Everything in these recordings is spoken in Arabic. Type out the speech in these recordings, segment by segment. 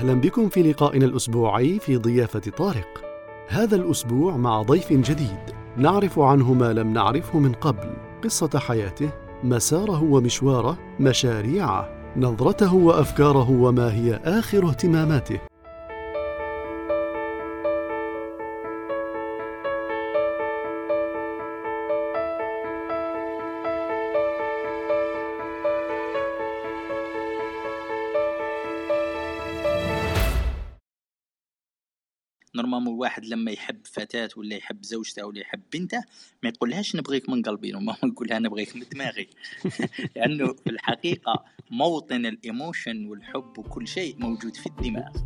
أهلا بكم في لقائنا الأسبوعي في ضيافة طارق. هذا الأسبوع مع ضيف جديد نعرف عنه ما لم نعرفه من قبل، قصة حياته، مساره ومشواره، مشاريعه، نظرته وأفكاره وما هي آخر اهتماماته. لما يحب فتاة ولا يحب زوجته ولا يحب بنته ما يقولهاش نبغيك من قلبي normalement يقولها نبغيك من دماغي. لأنه في الحقيقة موطن ال émotion والحب وكل شيء موجود في الدماغ.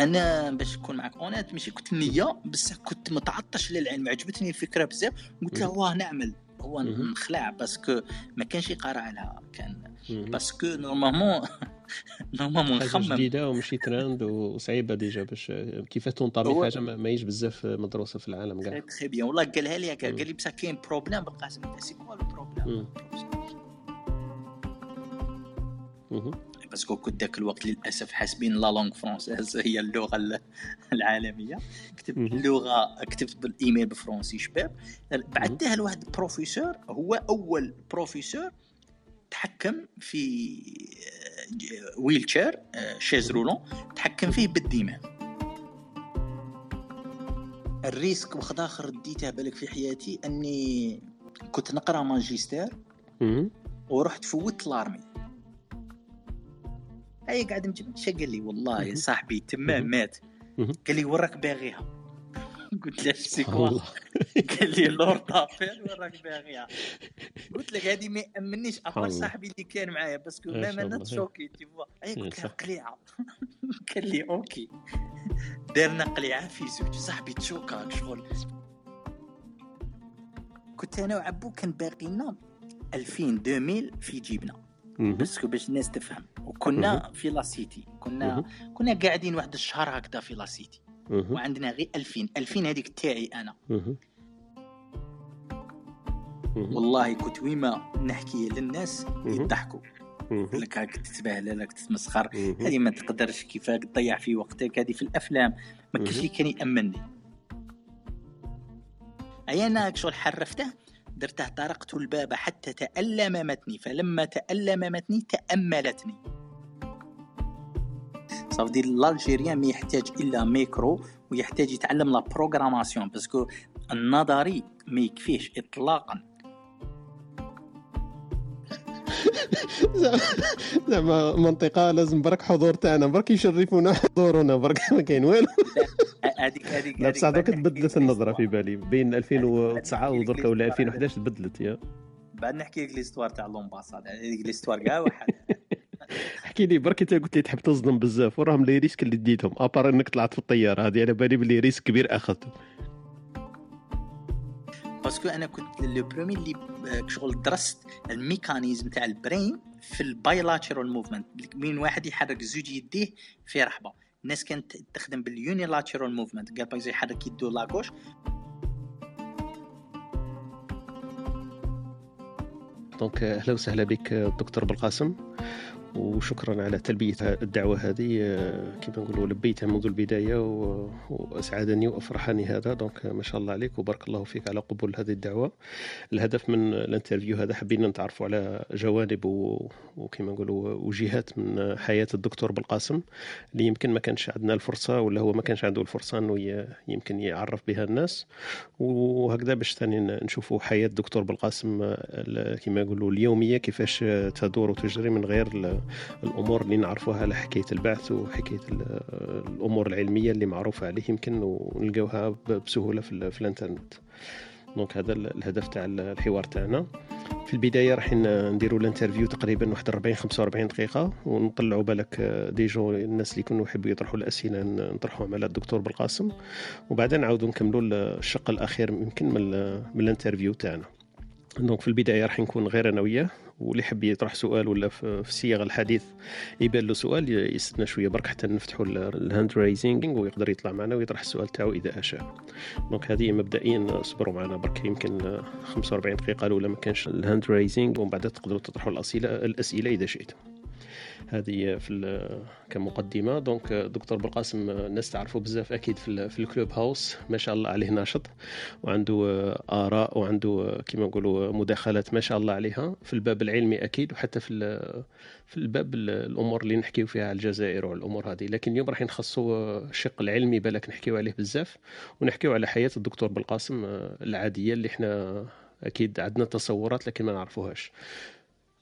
أنا باش نكون معك honnête ماشي كنت نية بس كنت متعطش للعلم. عجبتني الفكرة بزاف قلت له واه نعمل. هو. نخلع parce que ما كانش يقرا لها كان. parce que normalement normalement حاجة نخمم جديدة ومشي ترند وصعيبة déjà باش كيفاش تنطبق حاجة ما ما هيش بزاف مدروسة في العالم كاع. très bien والله قالها لي هكا. قال لي بصح كاين problème بالقاسم c'est quoi le problème. parce que كنت ذاك الوقت للأسف حاسبين la langue française هي اللغة ال- العالمية. كتبت. اللغة كتبت بالإيميل بالفرنسي شباب. بعثتها لواحد البروفيسور هو أول بروفيسور تحكم في ويل تشير شيز رولون تحكم فيه بالدماغ الريسك واخد آخر ديته بالك في حياتي أني كنت نقرأ ماجستير. ورحت فوت لارمي اي قاعد مجمع شا قال لي والله يا. صاحبي تمام. مات. قال لي وراك باغيها قلت له سي سبحان كوا قال لي لور طابيل وراك باغيها قلت لك هذه ما يامنيش الله. صاحبي اللي كان معايا باسكو الله. أنا شوكي تي فوا إيه، قلت له. قليعة قال لي أوكي دارنا قليعة في زوج صاحبي تشوكا شغل كنت أنا وعبو كان باقي لنا 2000 2000 في جيبنا. باسكو باش الناس تفهم وكنا في لا سيتي كنا. كنا قاعدين واحد الشهر هكذا في لا سيتي. وعندنا غير 2000 2000 هذيك تاعي أنا. والله كنت ويما نحكي للناس. يضحكوا. لك هاك تتباهل لك تتمسخر. هذه ما تقدرش كيفاش تضيع في وقتك. هذه في الأفلام. ما كاش. اللي كان يأمنني. أي أنا شغل حرفته درته طرقت الباب حتى تألممتني فلما تألممتني تأملتني. صافي dit الالجيريان ما يحتاج إلا ميكرو ويحتاج يتعلم la programmation parce que النظري ما يكفيش اطلاقا زعما منطقة لازم برك حضور تاعنا برك يشرفونا حضورنا برك ما كاين والو هذيك هذيك لا بصح بعد تبدلت النظرة في. بالي بين 2009 هذيك ودركا ولا l'histoire. 2011 تبدلت يا بعد نحكي لك l'histoire تاع l'ambassade هذيك l'histoire كاع واحد احكي لي برك انت قلت لي تحب تصدم بزاف وراهم les risques اللي ديتهم à part إنك طلعت في الطيارة هذه على بالي بلي risque كبير أخذته. parce que أنا كنت le premier اللي آه، شغل درست ال mécanisme تاع ال brain في ال bilateral movement من واحد يحرك زوج يديه في رحبة. الناس كانت تخدم بال unilateral movement قال باغ يحرك يدو la gauche donc أهلا وسهلا بك دكتور بالقاسم. وشكرا على تلبية الدعوة هذه. آه، كما نقولوا لبيتها منذ البداية وأسعدني وأفرحني هذا. donc ما شاء الله عليك وبارك الله فيك على قبول هذه الدعوة. الهدف من ال interview هذا حبينا نتعرفوا على جوانب وكما نقولوا وجهات من حياة الدكتور بالقاسم اللي يمكن ما كانش عندنا الفرصة ولا هو ما كانش عنده الفرصة أنه يمكن يعرف بها الناس. وهكذا باش ثاني نشوفوا حياة الدكتور بالقاسم ال- كما يقولوا اليومية كيفاش تدور وتجري من غير الأمور اللي نعرفوها على حكايه البحث وحكاية ال- الأمور العلمية اللي معروفة عليه يمكن ونلقاوها ب- بسهولة في, ال- في الإنترنت. donc هذا ال- الهدف تاع ال- الحوار تاعنا. في البداية راح نديروا ال interview تقريبا واحد 40 45 دقيقة ونطلعوا بالك des gens الناس اللي يكونوا يحبوا يطرحوا الأسئلة نطرحوهم على الدكتور بالقاسم. وبعدين نعاودوا نكملوا الشق الأخير يمكن من ال interview تاعنا. donc في البداية راح نكون غير أنا وياه. واللي يحب يطرح سؤال ولا في سياق الحديث يبان له سؤال يستنى شوية برك حتى نفتحوا ال hand raising ويقدر يطلع معنا ويطرح السؤال تاعو إذا أشاء. donc هذه مبدئيا صبروا معنا برك يمكن 45 دقيقة الأولى ما كانش ال hand raising ومن بعد تقدروا تطرحوا الاسئله الأسئلة إذا شئتم. هذه في كمقدمة. donc دكتور بالقاسم الناس تعرفوا بزاف أكيد في, في ال Clubhouse ما شاء الله عليه ناشط وعنده آراء وعنده كما نقولوا مداخلات ما شاء الله عليها. في الباب العلمي أكيد وحتى في في الباب الأمور اللي نحكيو فيها على الجزائر والأمور هذه. لكن اليوم راح نخصوا الشق العلمي بالك نحكيو عليه بزاف ونحكيو على حياة الدكتور بالقاسم العادية اللي إحنا أكيد عندنا تصورات لكن ما نعرفوهاش.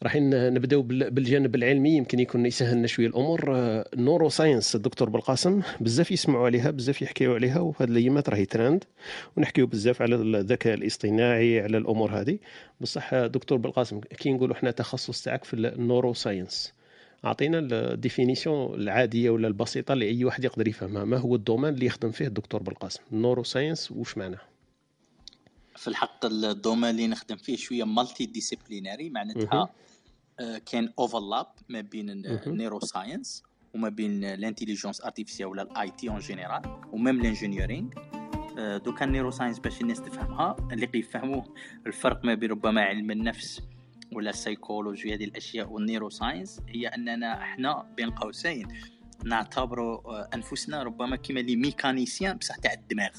راح نبداو بالجانب العلمي. يمكن يكون يسهلنا شوية الأمور. neuroscience الدكتور بالقاسم. بزاف يسمعوا عليها بزاف يحكيوا عليها وهذه الأيامات راهي ترند. ونحكيو بزاف على الذكاء الاصطناعي على الأمور هذه بصح دكتور بالقاسم كي نقولوا إحنا تخصص تاعك في ال neuroscience أعطينا ال définition العادية ولا البسيطة اللي أي واحد يقدر يفهمها. ما هو ال domaine اللي يخدم فيه الدكتور بالقاسم؟ ال neuroscience واش معناه؟ في الحق ال domaine اللي نخدم فيه شوية multidisciplinary معناتها آه، كان overlap ما بين ال neuroscience وما بين ال intelligence artificielle ولا ال IT en général و même ال engineering دوكا ال neuroscience باش الناس تفهمها اللي يفهموه الفرق ما بين ربما علم النفس ولا السيكولوجي هذه الأشياء وال neuroscience هي أننا إحنا بين قوسين نعتبر آه، أنفسنا ربما كما les mécaniciens بصح تاع الدماغ.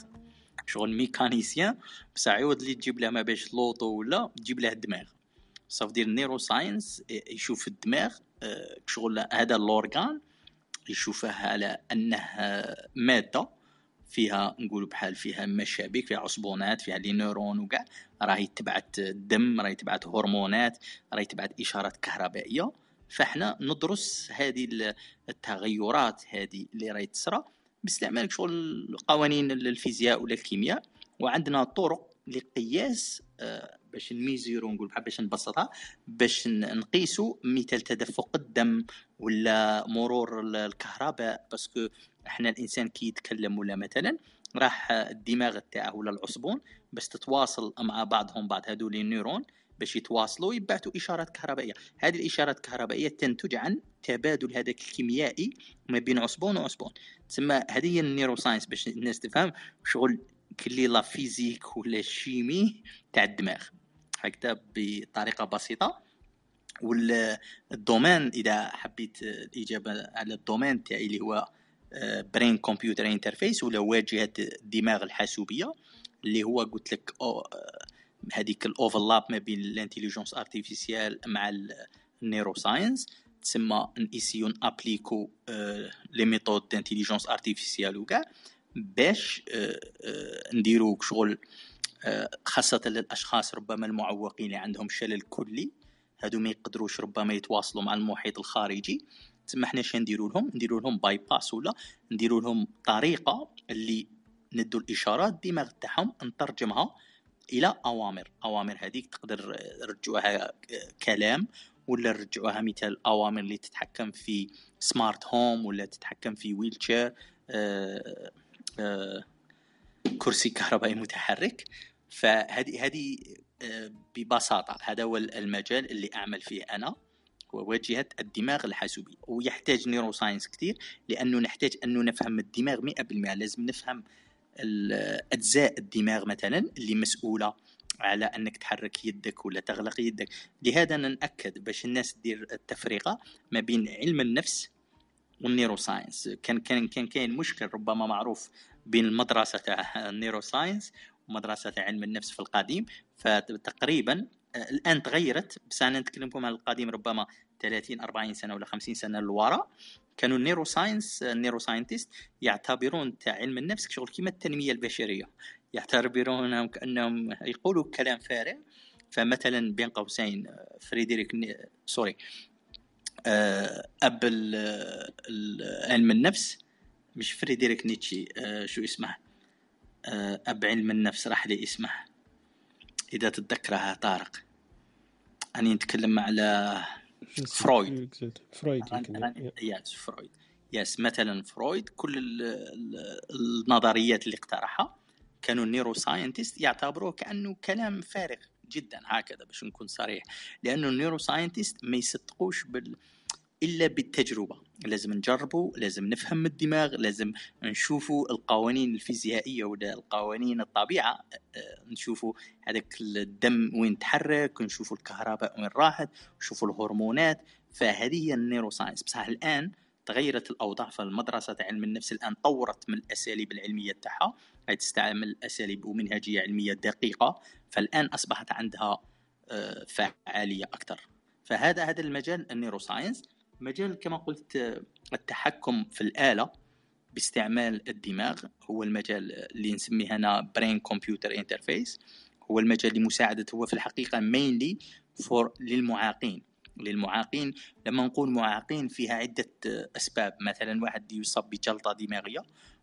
شغل mécanicien بصح عوض اللي تجيب له ما باش l'auto ولا تجيب له الدماغ. صاف ديال ال neuroscience يشوف الدماغ شغل هذا ال organe يشوفه على انه مادة فيها نقول بحال فيها مشابك فيها عصبونات فيها les neurones وكاع راهي تبعت الدم راهي تبعت هرمونات راهي تبعت إشارات كهربائية. فاحنا ندرس هذه التغيرات هذه اللي راهي تصرى باستعمال شغل قوانين الفيزياء ولا الكيمياء. وعندنا طرق لقياس آه، باش نميزيرو نقول بحال باش نبسطها باش نقيسوا مثال تدفق الدم ولا مرور الكهرباء parce que إحنا الإنسان كي يتكلم ولا مثلا راح الدماغ تاعه ولا العصبون باش تتواصل مع بعضهم بعض هذول ال neurones باش يتواصلوا يبعثوا إشارات كهربائية. هذه الإشارات الكهربائية تنتج عن تبادل هذاك الكيميائي ما بين عصبون وعصبون. تسمى هذه هي ال neuroscience باش الناس تفهم شغل كلي la physique ولا ال chimie تاع الدماغ. هكذا بطريقة بسيطة وال domaine إذا حبيت الإجابة على ال domaine تاعي اللي هو brain computer interface ولا واجهة الدماغ الحاسوبية اللي هو قلت لك هذيك ال overlap ما بين ال intelligence artificielle مع ال neuroscience تسمى نيسيو نابليكو les méthodes d'intelligence artificielle وكاع باش آه، آه، نديرو شغل آه، خاصة للأشخاص ربما المعوقين اللي عندهم شلل كلي. هادو ما يقدروش ربما يتواصلوا مع المحيط الخارجي. تسمى حنا شنو نديرو لهم؟ نديرو لهم bypass ولا نديرو لهم طريقة اللي ندو الإشارات الدماغ تاعهم نترجمها إلى أوامر. أوامر هذيك تقدر رجعوها كلام ولا رجعوها مثال أوامر اللي تتحكم في smart home ولا تتحكم في wheelchair آه آه كرسي كهربائي متحرك. فهذه هذه آه، ببساطة هذا هو المجال اللي أعمل فيه أنا وواجهة الدماغ الحاسوبي. ويحتاج neuroscience كثير لأنه نحتاج أنه نفهم الدماغ 100% لازم نفهم أجزاء الدماغ مثلا اللي مسؤولة على أنك تحرك يدك ولا تغلق يدك. لهذا ناكد باش الناس تدير التفرقه ما بين علم النفس وال neuroscience كان كان كان كاين مشكل ربما معروف بين المدرسة تاع ال neuroscience ومدرسه علم النفس في القديم فتقريبا آه، الآن تغيرت بس أنا نتكلم لكم عن القديم ربما 30 40 سنة ولا 50 سنة للوراء كانوا ال neuroscience ال neuroscientist يعتبرون تاع علم النفس شغل كيما التنمية البشرية. يعتبرونهم كأنهم يقولوا كلام فارغ. فمثلا بين قوسين آه، فريدريك sorry آه، اب علم النفس مش فريدريك نيتشي شو اسمه؟ آه، أب علم النفس راح لي اسمه. إذا تتذكرها طارق. أنا نتكلم على فرويد. فرويد yes فرويد. yes مثلا فرويد كل النظريات اللي اقترحها كانوا ال neuroscientist يعتبروه كأنه كلام فارغ جدا هكذا باش نكون صريح. لأنه ال neuroscientist ما يصدقوش بال إلا بالتجربة. لازم نجربه لازم نفهم الدماغ لازم نشوفوا القوانين الفيزيائية ولا القوانين الطبيعة. آه، نشوفوا هذاك الدم وين تحرك نشوفوا الكهرباء وين راحت نشوفوا الهرمونات. فهذه هي ال neuroscience بصح الآن تغيرت الأوضاع فالمدرسة علم النفس الآن طورت من الأساليب العلمية تاعها. تستعمل اساليب ومنهجية علمية دقيقة. فالآن أصبحت عندها آه، فعالية أكثر فهذا هذا المجال ال neuroscience مجال كما قلت التحكم في الآلة باستعمال الدماغ هو المجال اللي نسميه هنا brain computer interface هو المجال لمساعدة هو في الحقيقة mainly for للمعاقين. للمعاقين لما نقول معاقين فيها عدة أسباب. مثلا واحد يصاب بجلطة دماغية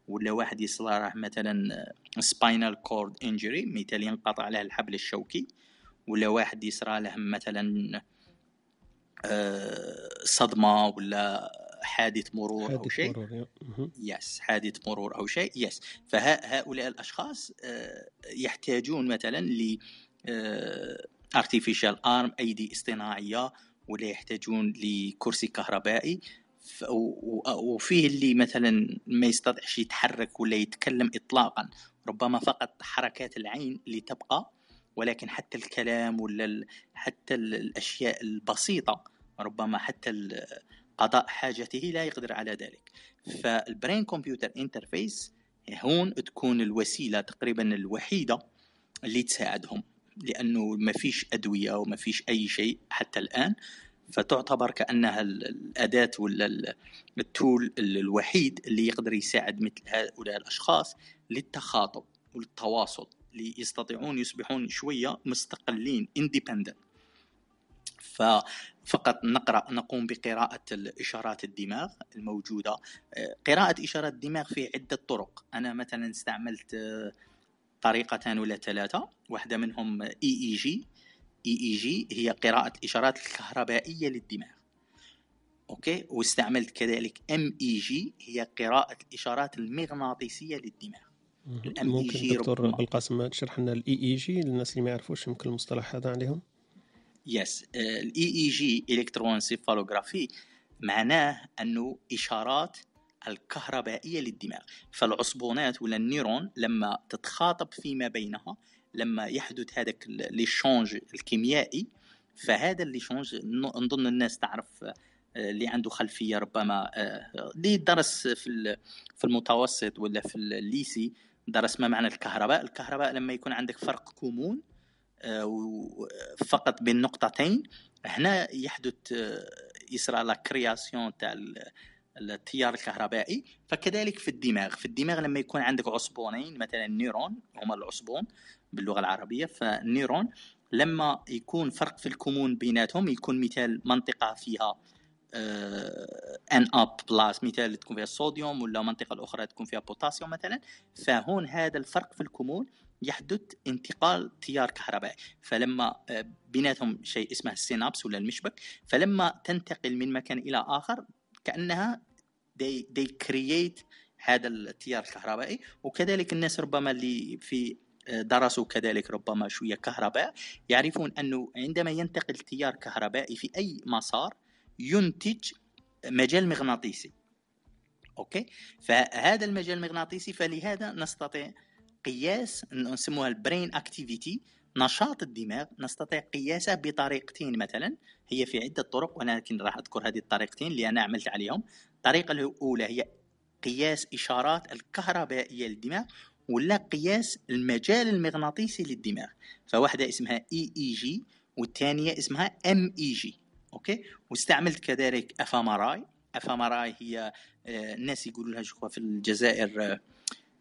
ولا واحد يصير مثلا spinal cord injury مثال ينقطع له الحبل الشوكي ولا واحد يصرى له مثلا آه، صدمة ولا حادث مرور حادث أو شيء. مرور يس حادث مرور أو شيء يس فهؤلاء الأشخاص آه، يحتاجون مثلا ل artificial arm أيدي اصطناعية ولا يحتاجون لكرسي كهربائي. وفيه اللي مثلا ما يستطيعش يتحرك ولا يتكلم اطلاقا ربما فقط حركات العين اللي تبقى ولكن حتى الكلام ولا حتى الأشياء البسيطة ربما حتى قضاء حاجته لا يقدر على ذلك. فال brain computer interface هون تكون الوسيلة تقريبا الوحيدة اللي تساعدهم لأنه ما فيش أدوية وما فيش أي شيء حتى الآن. فتعتبر كأنها الأداة ولا ال tool الوحيد اللي يقدر يساعد مثل هؤلاء الأشخاص للتخاطب والتواصل ليستطيعون يصبحون شوية مستقلين independent فقط نقرأ نقوم بقراءة إشارات الدماغ الموجودة. قراءة إشارات الدماغ في عدة طرق. أنا مثلا استعملت طريقتان ولا ثلاثة. واحدة منهم اي اي جي اي اي جي هي قراءة الاشارات الكهربائية للدماغ. okay؟ واستعملت كذلك MEG هي قراءة الاشارات المغناطيسية للدماغ. ممكن دكتور بالقاسم تشرح لنا ال EEG للناس اللي ما يعرفوش يمكن المصطلح هذا عليهم. yes ال EEG electroencephalography معناه أنه إشارات الكهربائية للدماغ. فالعصبونات ولا ال neuron لما تتخاطب فيما بينها لما يحدث هذاك l'échange الكيميائي فهذا ال l'échange نظن الناس تعرف آه، اللي عنده خلفية ربما آه، اللي درس في في المتوسط ولا في ال lycée درس ما معنى الكهرباء. الكهرباء لما يكون عندك فرق كمون آه، فقط بين نقطتين هنا يحدث يصرى la création تاع التيار الكهربائي. فكذلك في الدماغ. في الدماغ لما يكون عندك عصبونين مثلا neuron هما العصبون باللغة العربية. فال neuron لما يكون فرق في الكمون بيناتهم يكون مثال منطقة فيها NA plus مثال تكون فيها الصوديوم ولا منطقة الأخرى تكون فيها بوتاسيوم مثلا. فهون هذا الفرق في الكمون يحدث انتقال تيار كهربائي. فلما آه، بيناتهم شيء اسمه ال synapse ولا المشبك فلما تنتقل من مكان إلى آخر كأنها they, they create هذا التيار الكهربائي. وكذلك الناس ربما اللي في آه، درسوا كذلك ربما شوية كهرباء يعرفون أنه عندما ينتقل تيار كهربائي في أي مسار ينتج مجال مغناطيسي. okay؟ فهذا المجال المغناطيسي فلهذا نستطيع قياس نسموها ال brain activity نشاط الدماغ. نستطيع قياسه بطريقتين مثلا. هي في عدة طرق ولكن راح أذكر هذه الطريقتين اللي أنا عملت عليهم. الطريقة الأولى هي قياس إشارات الكهربائية للدماغ ولا قياس المجال المغناطيسي للدماغ. فواحدة اسمها EEG والثانية اسمها MEG okay؟ واستعملت كذلك fMRI. fMRI هي آه، الناس يقولوا لها في الجزائر آه،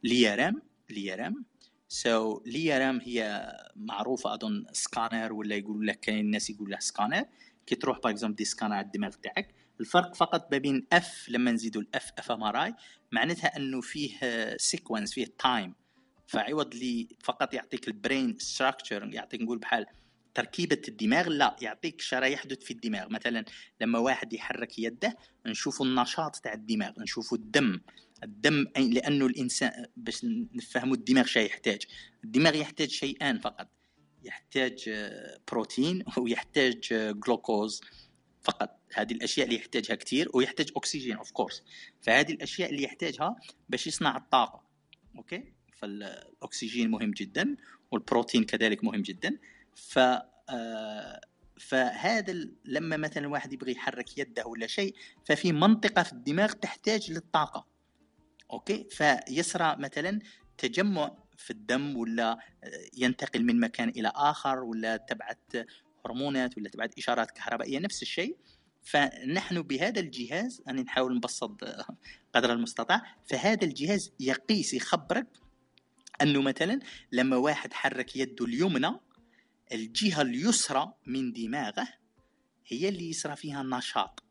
l'IRM. l'IRM. so so, l'IRM هي معروفة أظن سكانر ولا يقولوا لك كاين الناس يقول لها سكانر كي تروح par des scanner على الدماغ تاعك. الفرق فقط ما بين F لما نزيدوا ال F fMRI معناتها أنه فيه sequence فيه time فعوض لي فقط يعطيك ال brain structure يعطيك نقول بحال تركيبة الدماغ لا يعطيك شراه يحدث في الدماغ. مثلا لما واحد يحرك يده نشوف النشاط تاع الدماغ نشوف الدم. الدم لأنه الإنسان باش نفهموا الدماغ شيء يحتاج. الدماغ يحتاج شيئان فقط. يحتاج بروتين ويحتاج جلوكوز فقط. هذه الأشياء اللي يحتاجها كثير ويحتاج أكسجين of course فهذه الأشياء اللي يحتاجها باش يصنع الطاقة. okay؟ فالأكسجين مهم جدا والبروتين كذلك مهم جدا. ف آه، فهذا لما مثلا واحد يبغي يحرك يده ولا شيء ففي منطقة في الدماغ تحتاج للطاقة. okay؟ فيسرى مثلا تجمع في الدم ولا ينتقل من مكان إلى آخر ولا تبعث هرمونات ولا تبعث إشارات كهربائية نفس الشيء. فنحن بهذا الجهاز أنا نحاول نبسط قدر المستطاع. فهذا الجهاز يقيس يخبرك أنه مثلا لما واحد حرك يده اليمنى الجهة اليسرى من دماغه هي اللي يسرى فيها النشاط.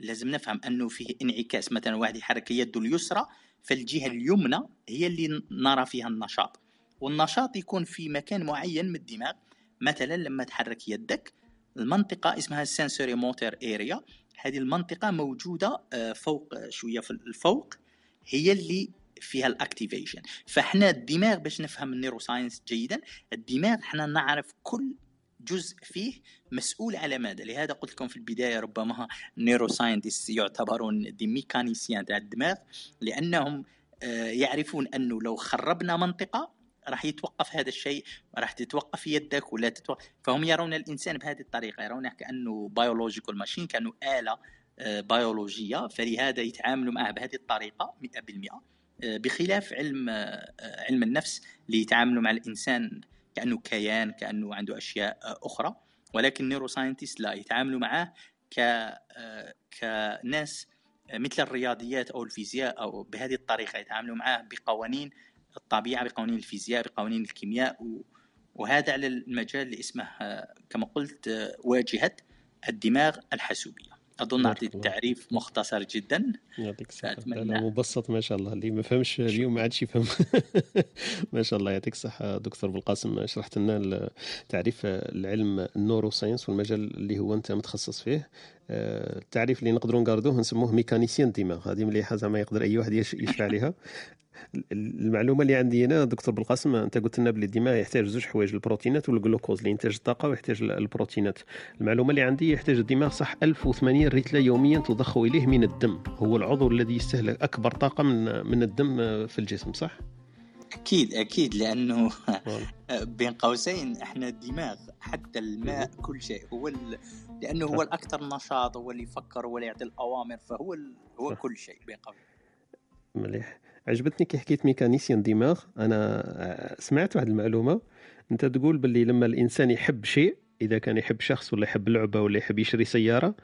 لازم نفهم أنه فيه انعكاس. مثلا واحد يحرك يده اليسرى فالجهة اليمنى هي اللي نرى فيها النشاط. والنشاط يكون في مكان معين من الدماغ. مثلا لما تحرك يدك المنطقة اسمها ال sensory motor area هذه المنطقة موجودة آه، فوق شوية في الفوق هي اللي فيها ال activation. فإحنا الدماغ باش نفهم ال neuroscience جيدا الدماغ إحنا نعرف كل جزء فيه مسؤول على ماذا. لهذا قلت لكم في البداية ربما ال neuroscientist يعتبرون des mécaniciens تاع الدماغ لأنهم آه، يعرفون أنه لو خربنا منطقة راح يتوقف هذا الشيء راح تتوقف يدك ولا تتوقف. فهم يرون الإنسان بهذه الطريقة يرونه كانه biological machine كأنه آلة آه، بيولوجيه فلهذا يتعاملوا معه بهذه الطريقة 100% آه، بخلاف علم آه، علم النفس اللي يتعاملوا مع الإنسان كأنه كيان كأنه عنده أشياء أخرى. ولكن neuroscientist لا يتعاملوا معه ك كناس مثل الرياضيات أو الفيزياء أو بهذه الطريقة يتعاملوا معه بقوانين الطبيعة بقوانين الفيزياء بقوانين الكيمياء وهذا على المجال اللي اسمه كما قلت واجهة الدماغ الحاسوبية. أظن اعطيت تعريف مختصر جدا. يعطيك الصحة. مبسط ما شاء الله. اللي ما فهمش اليوم ما عادش يفهم. ما شاء الله. يعطيك الصحة دكتور بالقاسم. شرحت لنا تعريف العلم ال neuroscience والمجال اللي هو أنت متخصص فيه. آه، التعريف اللي نقدروا نقدروه نسموه mécanicien الدماغ هذه مليحة زعما يقدر أي واحد يشفى عليها المعلومة اللي عندي هنا دكتور بالقاسم أنت قلت لنا بلي الدماغ يحتاج زوج حوايج البروتينات والجلوكوز لانتاج الطاقة ويحتاج البروتينات. المعلومة اللي عندي يحتاج الدماغ صح 1080 رتله يوميا تضخ إليه من الدم. هو العضو الذي يستهلك أكبر طاقة من من الدم في الجسم صح؟ أكيد أكيد لأنه بين قوسين إحنا الدماغ حتى الماء كل شيء. هو لأنه هو الأكثر نشاط هو اللي يفكر هو اللي يعطي الأوامر فهو هو كل شيء بين قوسين. مليح. عجبتني كي حكيت ميكانيسيان دماغ أنا سمعت واحد المعلومة. أنت تقول باللي لما الإنسان يحب شيء إذا كان يحب شخص ولا يحب لعبة ولا يحب يشري سيارة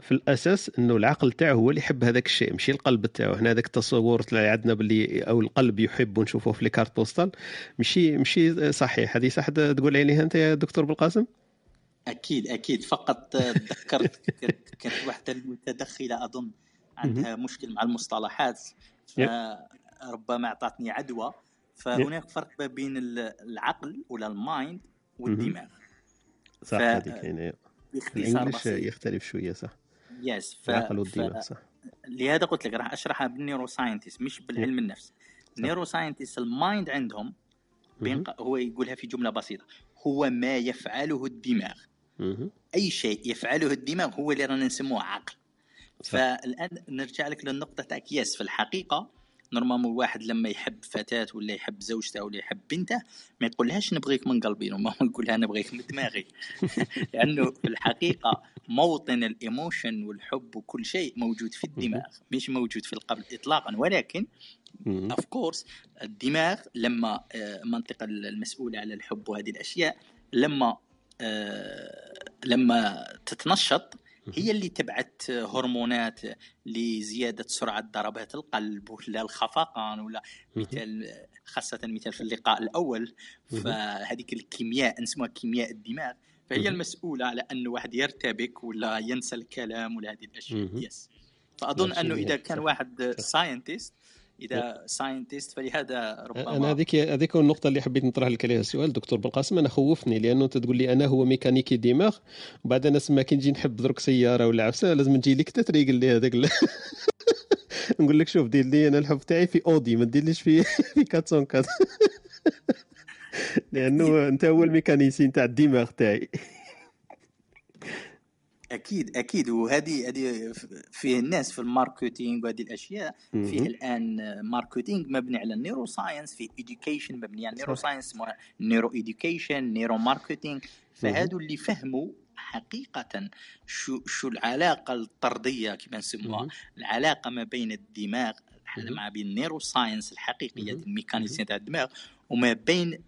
في الأساس إنه العقل تاعه هو اللي يحب هذاك الشيء ماشي القلب تاعه. هنا هذاك التصور اللي عندنا باللي أو القلب يحب ونشوفوه في الكارت بوستال ماشي ماشي صحيح. هذه صح تقول عليها أنت يا دكتور بالقاسم؟ أكيد أكيد. فقط تذكرت كانت واحدة المتدخله أظن عندها مشكل مع المصطلحات. فربما أعطتني عدوى فهناك فرق ما بين العقل ولا ال mind والدماغ. صح هذيك يعني ال English يختلف شوية صح؟ yes ف... العقل والدماغ صح. لهذا قلت لك راح أشرحها بال neuroscientist مش بالعلم النفس. ال neuroscientist ال mind عندهم بين هو يقولها في جملة بسيطة هو ما يفعله الدماغ. أي شيء يفعله الدماغ هو اللي رانا نسموه عقل. فالآن نرجع لك للنقطه تاعك yes في الحقيقة normalement الواحد لما يحب فتاة ولا يحب زوجته ولا يحب بنته ما يقولهاش نبغيك من قلبي normalement يقولها نبغيك من دماغي. لأنه في الحقيقة موطن ال emotion والحب وكل شيء موجود في الدماغ. مش موجود في القلب اطلاقا. ولكن of course الدماغ لما المنطقة آه، المسؤولة على الحب وهذه الأشياء لما آه، لما تتنشط هي اللي تبعث هرمونات لزيادة سرعة ضربات القلب ولا الخفقان ولا مثال خاصة مثال في اللقاء الأول. فهذيك الكيمياء نسموها كيمياء الدماغ. فهي المسؤولة على أن واحد يرتبك ولا ينسى الكلام ولا هذه الأشياء. yes فأظن أنه إذا كان واحد scientist إذا scientist فلهذا ربما أنا هذيك هذيك النقطة اللي حبيت نطرح لك عليها السؤال دكتور بالقاسم. أنا خوفني لأنه أنت تقول لي أنا هو mécanicien دماغ وبعد أنا سما كي نجي نحب درك سيارة ولا عفسة لازم نجي لك تتريقل لي هذاك نقول لك شوف دير لي أنا الحب تاعي في أودي ما ديرليش في في 404 لأنه أنت هو ال mécanicien تاع الدماغ تاعي. أكيد أكيد. وهذه هذه فيه الناس في ال marketing وهذه الأشياء. فيه الآن marketing مبني على ال neuroscience فيه education مبني على ال neuroscience neuro education neuro marketing فهادو اللي فهموا حقيقة شو شو العلاقة الطردية كما نسموها. العلاقة ما بين الدماغ ما بين ال neuroscience الحقيقية ال mechanism تاع الدماغ وما بين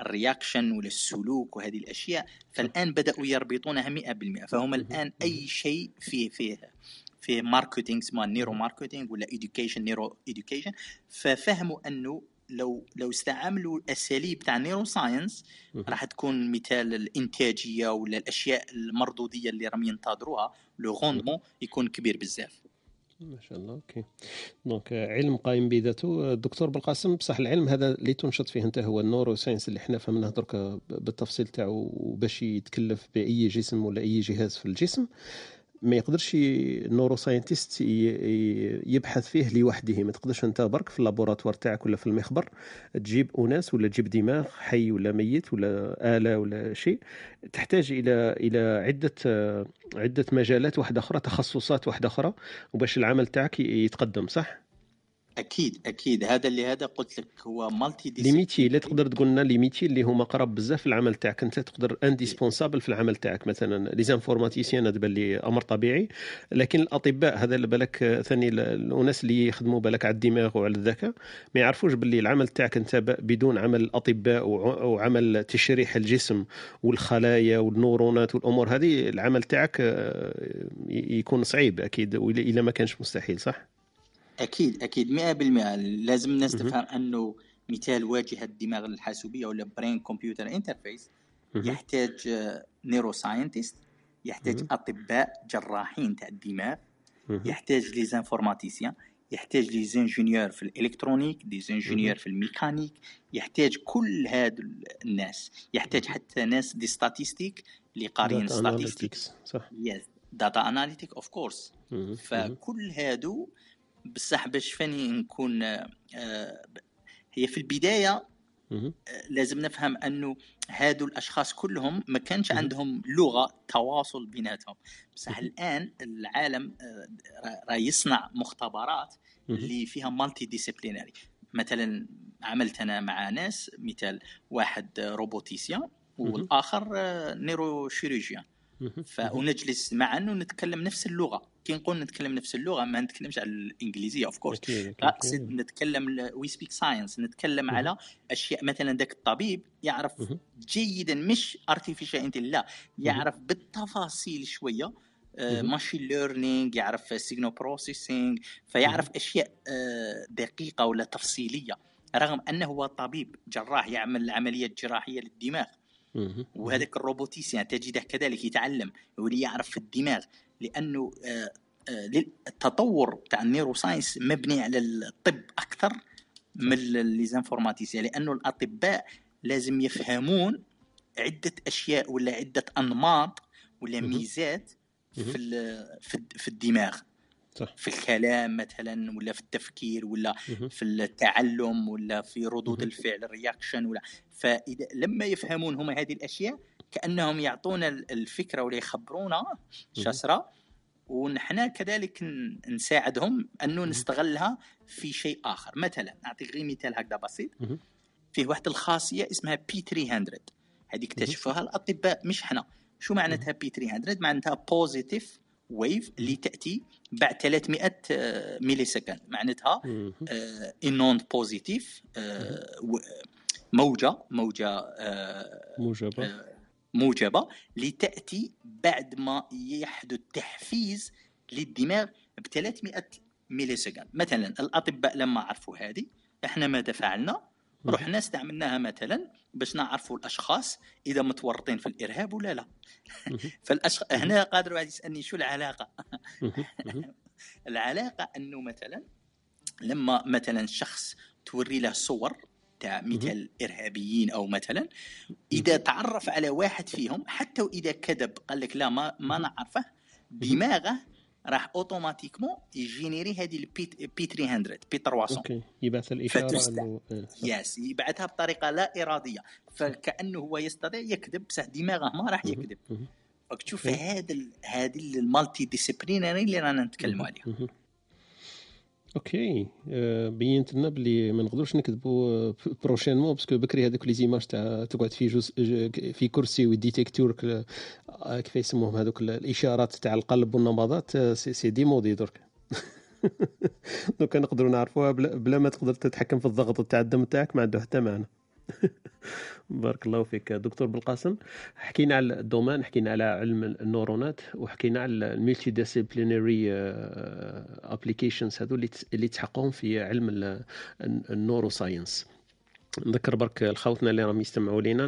ال reaction ولا السلوك وهذه الأشياء فالآن بدأوا يربطونها 100% فهم الآن أي شيء فيه فيه فيه marketing اسمه neuro marketing ولا education neuro education ففهموا أنه لو لو استعملوا الأساليب تاع neuroscience راح تكون مثال الإنتاجية ولا الأشياء المردودية اللي راهم ينتظروها le rendement يكون كبير بزاف. ما شاء الله okay. donc علم قائم بذاته. الدكتور بالقاسم بصح العلم هذا اللي تنشط فيه أنت هو ال neuroscience اللي إحنا فهمناه درك بالتفصيل تاعو باش يتكلف بأي جسم ولا أي جهاز في الجسم. ما يقدرش النورو ساينتيست يبحث فيه لوحده. ما تقدرش أنت برك في اللابوراتوار تاعك ولا في المخبر تجيب أناس ولا تجيب دماغ حي ولا ميت ولا آلة ولا شيء. تحتاج إلى إلى عدة عدة مجالات واحدة أخرى تخصصات واحدة أخرى وباش العمل تاعك يتقدم صح؟ أكيد أكيد. هذا اللي هذا قلت لك هو مالتي ليميتي لا تقدر تقول لنا ليميتي اللي هما قراب بزاف في العمل تاعك. أنت تقدر انديسبونسابل في العمل تاعك. مثلا لي زانفورماتيسيان تبان لي أمر طبيعي. لكن الأطباء هذا بالك ثاني الناس اللي يخدموا بالك على الدماغ وعلى الذكاء ما يعرفوش باللي العمل تاعك أنت بدون عمل الاطباء وعمل تشريح الجسم والخلايا والنورونات والأمور هذه العمل تاعك آه، يكون صعيب أكيد إلا ما كانش مستحيل صح؟ أكيد أكيد. 100% لازم الناس تفهم أنه مثال واجهة الدماغ الحاسوبيه ولا brain computer interface يحتاج neuroscientist يحتاج أطباء جراحين تاع الدماغ يحتاج les informaticiens يحتاج les ingénieurs في الإلكترونيك des ingénieurs في الميكانيك يحتاج كل هاد الناس. يحتاج حتى ناس des statistiques اللي قارين statistiques صح. yes data analytics of course فكل هادو بصح باش enfin نكون آه، هي في البداية آه، لازم نفهم أنه هادو الأشخاص كلهم ما كانش عندهم لغة تواصل بيناتهم. بصح الآن العالم آه، راه يصنع مختبرات اللي فيها multidisciplinary مثلا عملت أنا مع ناس مثال واحد roboticien والآخر neurochirurgien فنجلس معا ونتكلم نفس اللغة. كي نقول نتكلم نفس اللغة ما نتكلمش على الإنجليزية of course اقصد نتكلم we speak science نتكلم على أشياء مثلا ذاك الطبيب يعرف جيدا مش artificial int لا يعرف بالتفاصيل شوية machine uh, learning يعرف signal processing فيعرف أشياء uh, دقيقة ولا تفصيلية رغم أنه هو طبيب جراح يعمل العمليات الجراحيه للدماغ. وهذاك ال roboticien تجده كذلك يتعلم يولي يعرف في الدماغ لأنه آه، آه، التطور تاع ال neuroscience مبني على الطب أكثر من les informaticiens لأنه الأطباء لازم يفهمون عدة أشياء ولا عدة أنماط ولا ميزات في في الدماغ. صح. في الكلام مثلا ولا في التفكير ولا في التعلم ولا في ردود الفعل ال reaction ولا. فإذا لما يفهمون هم هذه الأشياء كأنهم يعطونا الفكرة ولا يخبرونا شسرة ونحن كذلك نساعدهم أنه نستغلها في شيء آخر. مثلا نعطيك غير مثال هكذا بسيط. فيه واحد الخاصية اسمها P 300 هذه اكتشفوها الأطباء مش إحنا. شو معناتها P 300 معناتها positive wave اللي تاتي بعد 300 millisecond معناتها une onde positive موجه موجه موجبه موجبه لتاتي بعد ما يحدث تحفيز للدماغ ب 300 ميلي سكند مثلا الاطباء لما عرفوا هذه إحنا ماذا فعلنا رحنا استعملناها مثلا باش نعرفوا الأشخاص إذا متورطين في الإرهاب ولا لا. فالأشخ... هنا قادر واحد يسألني شو العلاقة؟ العلاقة أنه مثلا لما مثلا شخص توري له صور تاع مثل إرهابيين أو مثلا إذا تعرف على واحد فيهم حتى وإذا كذب قال لك لا ما ما نعرفه دماغه راح automatiquement يجينيري هذه ال P P 300 P 300 okay يبعث الإشارة إنه yes إيه، يبعثها بطريقة لا إرادية. فكأنه هو يستطيع يكذب بصح دماغه ما راح يكذب. راك تشوف هذا هذه ال multidisciplinary اللي رانا نتكلموا عليها. أوكي آه، بينت لنا بلي ما نقدروش نكذبوا بروشينمون باسكو بكري هذوك لي زيماج تاع تقعد في جزء في كرسي ويديتيكتور آه، كيف يسموهم هذوك الاشارات تاع القلب والنبضات آه، سي دي مودي درك دونك نقدروا نعرفوها بلا ما تقدر تتحكم في الضغط تاع الدم تاعك ما عنده حتى معنى بارك الله فيك دكتور بالقاسم. حكينا على الدومان حكينا على علم النورونات وحكينا على الميلتي ديسيبلينري applications هذو اللي تحققهم في علم ال neuroscience نذكر برك الخوتنا اللي راهم يستمعوا لينا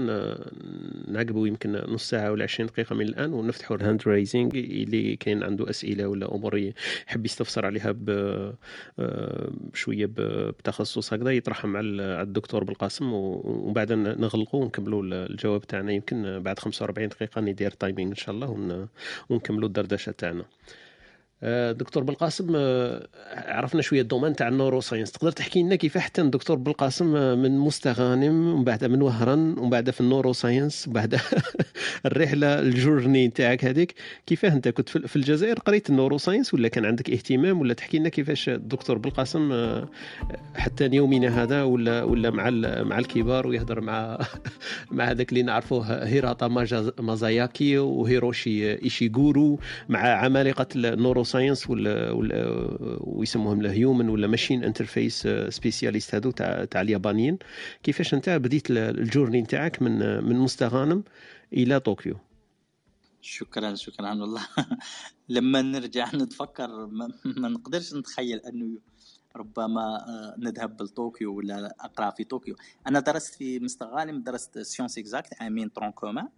نعقبوا يمكن نص ساعة ولا 20 دقيقة من الآن ونفتحوا ال hand raising اللي كاين عنده أسئلة ولا أمور يحب يستفسر عليها بشويه آه، بتخصص هكذا يطرحها مع الدكتور بالقاسم ومن بعد نغلقوا ونكملوا الجواب تاعنا يمكن بعد 45 دقيقة ندير timing إن شاء الله ونكملوا الدردشة تاعنا. دكتور بالقاسم آه، عرفنا شوية ال domaine تاع ال neuroscience تقدر تحكي لنا كيف حتى الدكتور بالقاسم آه، من مستغانم ومن بعد من وهران ومن بعد في ال neuroscience ومن بعد الرحلة ال journey تاعك هذيك كيفاه انت كنت في الجزائر قريت ال neuroscience ولا كان عندك اهتمام ولا تحكي لنا كيفاش الدكتور بالقاسم حتى يومنا هذا ولا ولا مع مع الكبار ويهضر مع مع هذاك اللي نعرفوه هيراتا ماساياكي وهيروشي إيشيغورو مع عمالقة ال neuroscience ولا ولا ويسموهم ال human ولا machine interface specialist هذو تاع تاع اليابانيين. كيفاش انت بديت ال journey نتاعك من من مستغانم إلى طوكيو؟ شكرا شكرا والله. لما نرجع نتفكر ما, ما نقدرش نتخيل أنه ربما آه، نذهب لطوكيو ولا أقرأ في طوكيو. أنا درست في مستغانم درست sciences exactes عامين tronc commun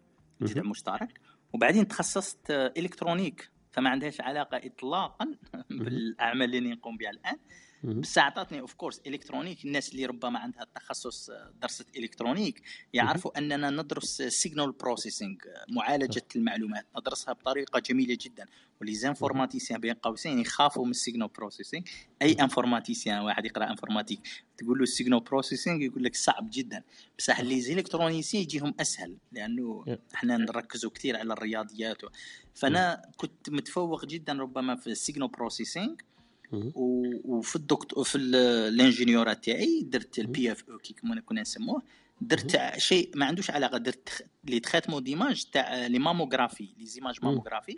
مشترك. وبعدين تخصصت électronique فما عندهاش علاقة اطلاقا بالأعمال اللي نقوم بها الآن. بس أعطتني of course électronique. الناس اللي ربما عندها التخصص آه، درست électronique يعرفوا أننا ندرس signal processing معالجة المعلومات. ندرسها بطريقة جميلة جدا. و les informaticiens بين قوسين يخافوا من ال signal processing أي informaticien واحد يقرأ informatique تقول له ال signal processing يقول لك صعب جدا. بصح les électroniciens يجيهم أسهل لأنه إحنا نركزوا كثير على الرياضيات. فأنا كنت متفوق جدا ربما في ال signal processing وفي الدكتور في ال ingéniorat تاعي درت ال PFE كي كنا نسموه درت شيء ما عندوش علاقة درت le traitement d'images تاع les mammographies les images mammographie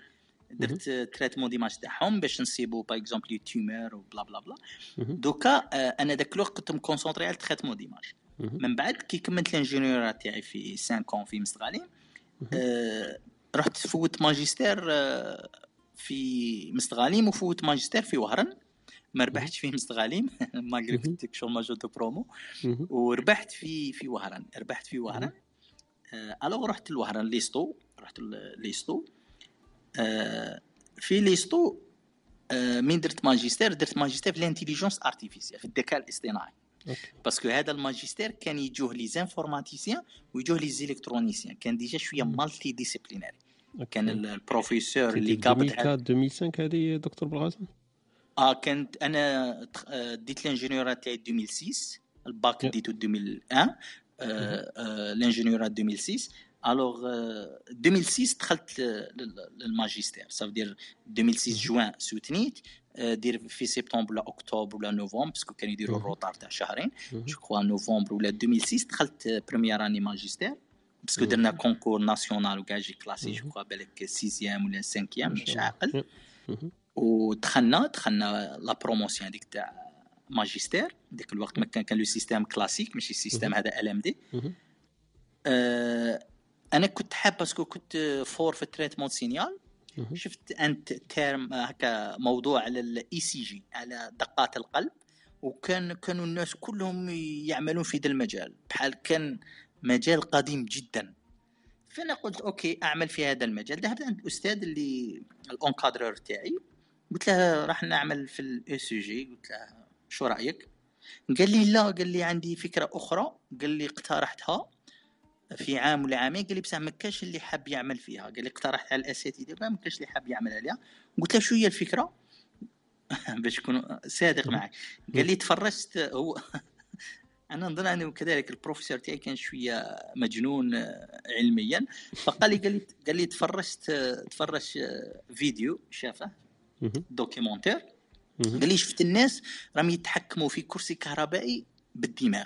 درت traitement d'images تاعهم باش نصيبوا par exemple tumeur و bla bla bla دوكا أنا ذاك الوقت كنت م concentré على ال traitement d'images من بعد كي كملت ال ingéniorat تاعي في 5 كون في مستغانم أه رحت فوت ماجستير أه في مستغانم وفوت ماجستير في وهران. ما ربحتش في مستغانم malgré شغل major de promo. وربحت في في وهران. ربحت في وهران. آه alors رحت لوهران l'USTO. رحت l'USTO. آه في l'USTO آه من درت ماجستير؟ درت ماجستير في ال intelligence artificielle في الذكاء الاصطناعي parce que هذا الماجستير كان يجوه les informaticiens ويجوه les électroniciens كان déjà شوية multidisciplinary. كان البروفيسور اللي قابض 2004 2005 هذه دكتور بلقاسم آه كنت أنا آه، ديت ال ingéniorat تاعي 2006 الباك ديتو 2001 ال ingéniorat 2006 alors 2006 دخلت للماجستير. صافي 2006 جوان سوتنيت دير في سبتمبر ولا أكتوبر ولا نوفمبر parce que كانوا يديروا ال retard تاع شهرين. je crois نوفمبر ولا 2006 دخلت première année ماجستير. parce que درنا concours national وكاع j'ai classé je crois بالك sixième ولا cinquième مش عاقل ودخلنا دخلنا la promotion هذيك تاع ماجستير ديك الوقت ما كان كان le système classique ماشي ال système هذا LMD أنا كنت حاب parce que كنت fort في ال traitement signal شفت un thème هكا موضوع على ال ECG على دقات القلب وكان كانوا الناس كلهم يعملون في ذا المجال بحال كان مجال قديم جدا. فأنا قلت okay أعمل في هذا المجال. ذهبت عند الاستاذ اللي ال encadreur تاعي. قلت له راح نعمل في ال ECG. قلت له شو رأيك؟ قال لي لا. قال لي عندي فكرة أخرى. قال لي اقترحتها في عام ولا عامين. قال لي بصح ما كاش اللي حاب يعمل فيها. قال لي اقترحت على الأساتذة. ما كاش اللي حاب يعمل عليها. قلت له شو هي الفكرة؟ باش نكون صادق معك. قال لي تفرجت هو أنا نظن أنه كذلك البروفيسور تاعي كان شوية مجنون آه، علميا فقال لي قال لي قال لي تفرجت آه، تفرج آه، فيديو شافه مهم. قال لي شفت الناس راهم يتحكموا في كرسي كهربائي بالدماغ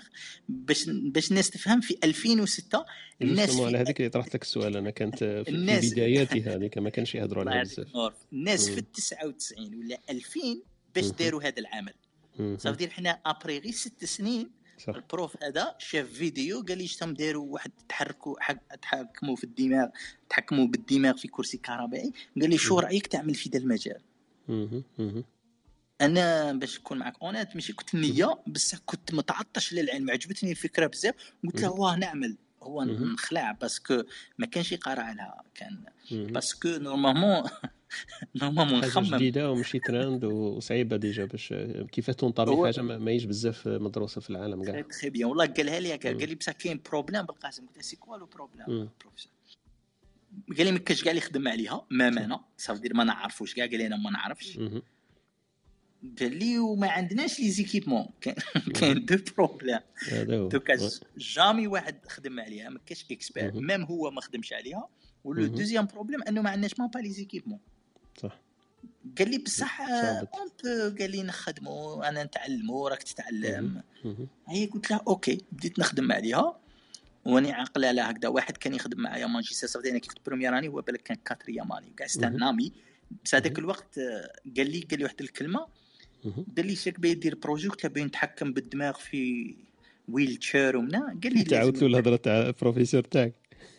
باش باش الناس تفهم في 2006 الناس على هذيك اللي طرحت لك السؤال أنا كانت في الناس- بداياتي هذيك ما كانش يهضروا عليها بزاف الناس. في ال 99 ولا 2000 باش. داروا هذا العمل. صافي دير حنا ابري غير ست سنين صح ال prof هذا شاف فيديو قال لي شتم داروا واحد تحركوا تحكموا في الدماغ تحكموا بالدماغ في كرسي كهربائي قال لي شو. رأيك تعمل في ذا المجال. أنا باش نكون معك honnête ماشي كنت نيه بس كنت متعطش للعلم عجبتني الفكرة بزاف قلت له. واه نعمل هو. نخلع parce que ما كانش يقرا لها كان. parce que normalement normalement حاجة نخمم جديدة ومشي ترند وصعيبة déjà باش كيفاش تنطبق هو- حاجة ما ما هيش بزاف مدروسه في العالم très كاع très bien والله قالها لي. قال لي بصح كاين problème بالقاسم قلت له c'est quoi le problème. بروفيسور قال لي ما كاش كاع اللي يخدم عليها ما أنا صافي دير ما نعرفوش كاع. قال لي أنا ما نعرفش. قال لي وما عندناش les équipements كاين deux problèmes دوكا jamais واحد خدم عليها ما كاش expert. même هو ما خدمش عليها. و le. deuxième problème أنه ما عندناش ما با les équipements صح. قال لي بصح bon قال لي نخدموا أنا نتعلموا راك تتعلم. هي قلت له okay بديت نخدم عليها وأني عاقلة على هكذا. واحد كان يخدم معايا ماجستير صافي أنا كي كنت première année هو بالك كان quatrième année كاع c'est un مهم. un ami. بس هذاك. الوقت آه، قال لي قال لي واحد الكلمة. قال لي شاك باغي دير projet قلت له باغي نتحكم بالدماغ في wheelchair ومنا. قال لي تعاود له الهضرة تاع البروفيسور تاعك.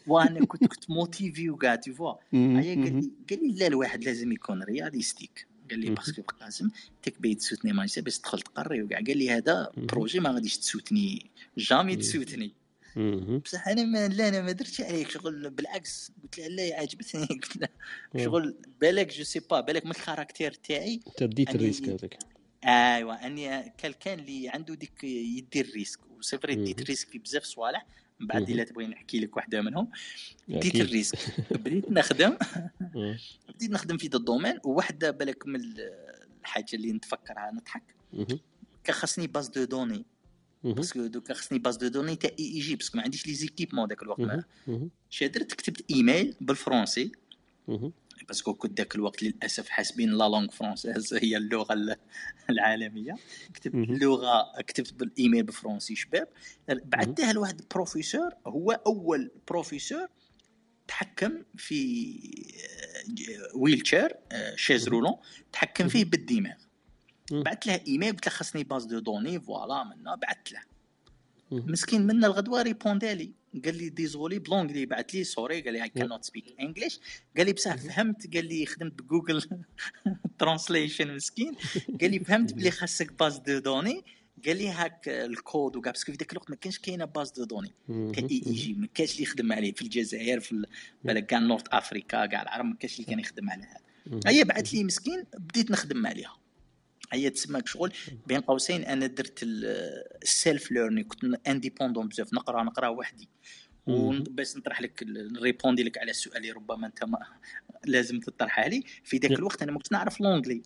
وأنا كنت كنت motivé وكاع tu vois قال. لي قال لي لا الواحد لازم يكون realistic قال لي. parce que قاسم تك باغي تسوتني ماجستير باش تدخل تقري وكاع قال لي هذا. projet ما غاديش تسوتني jamais. تسوتني. بصح أنا ما لا أنا ما درتش عليك شغل بالعكس قلت له لا عجبتني قلت له. شغل بالك je sais pas بالك من ال caractère تاعي أنت ديت أني- ال risque هذاك أيوا أني كان اللي عنده ديك يدير ال risque و c'est vrai ديت مهم. ال risque في بزاف صوالح بعد. إلا تبغي نحكي لك واحدة منهم ديت أكيد ال risque بديت نخدم. بديت نخدم في ذا ال domaine وواحده بالك من الحاجة اللي نتفكرها نضحك. كان خاصني base de données. parce que دوكا خاصني base de données تاع EEG parce que ما عنديش les équipements ذاك الوقت ما مهم. مهم. شا درت كتبت ايميل بالفرنسي مهم. parce que كنت ذاك الوقت للأسف حاسبين la langue française هي اللغة ال- العالمية كتبت. اللغة كتبت بالإيميل بالفرنسي شباب بعثتها لواحد البروفيسور هو أول بروفيسور تحكم في wheelchair chaise مهم. roulante تحكم فيه بالدماغ. بعثت له إيميل قلت له خاصني base de données voilà منا بعثت له مهم. مسكين منا الغدوه répondit لي قال لي désolé ب l'anglais بعث لي sorry قال لي اي كان نوت سبيك انجلش قال لي بصح فهمت قال لي خدمت ب Google Translation مسكين. قال لي فهمت بلي خاصك base de données. قال لي هاك الكود وكاع parce que في ذاك الوقت ما كانش كاينة base de données. كان EEG ما كانش اللي يخدم عليه. في الجزائر في ال- بالك كاع North Africa كاع العرب ما كانش اللي كان يخدم على هذا. هي بعث لي مسكين بديت نخدم عليها. هي تسمى شغل بين قوسين أنا درت ال self-learning كنت indépendant بزاف نقرأ نقرأ وحدي. وباش نطرح لك نريبوندي لك على السؤال اللي ربما أنت ما لازم تطرحه لي في ذاك. الوقت أنا ما كنتش نعرف l'anglais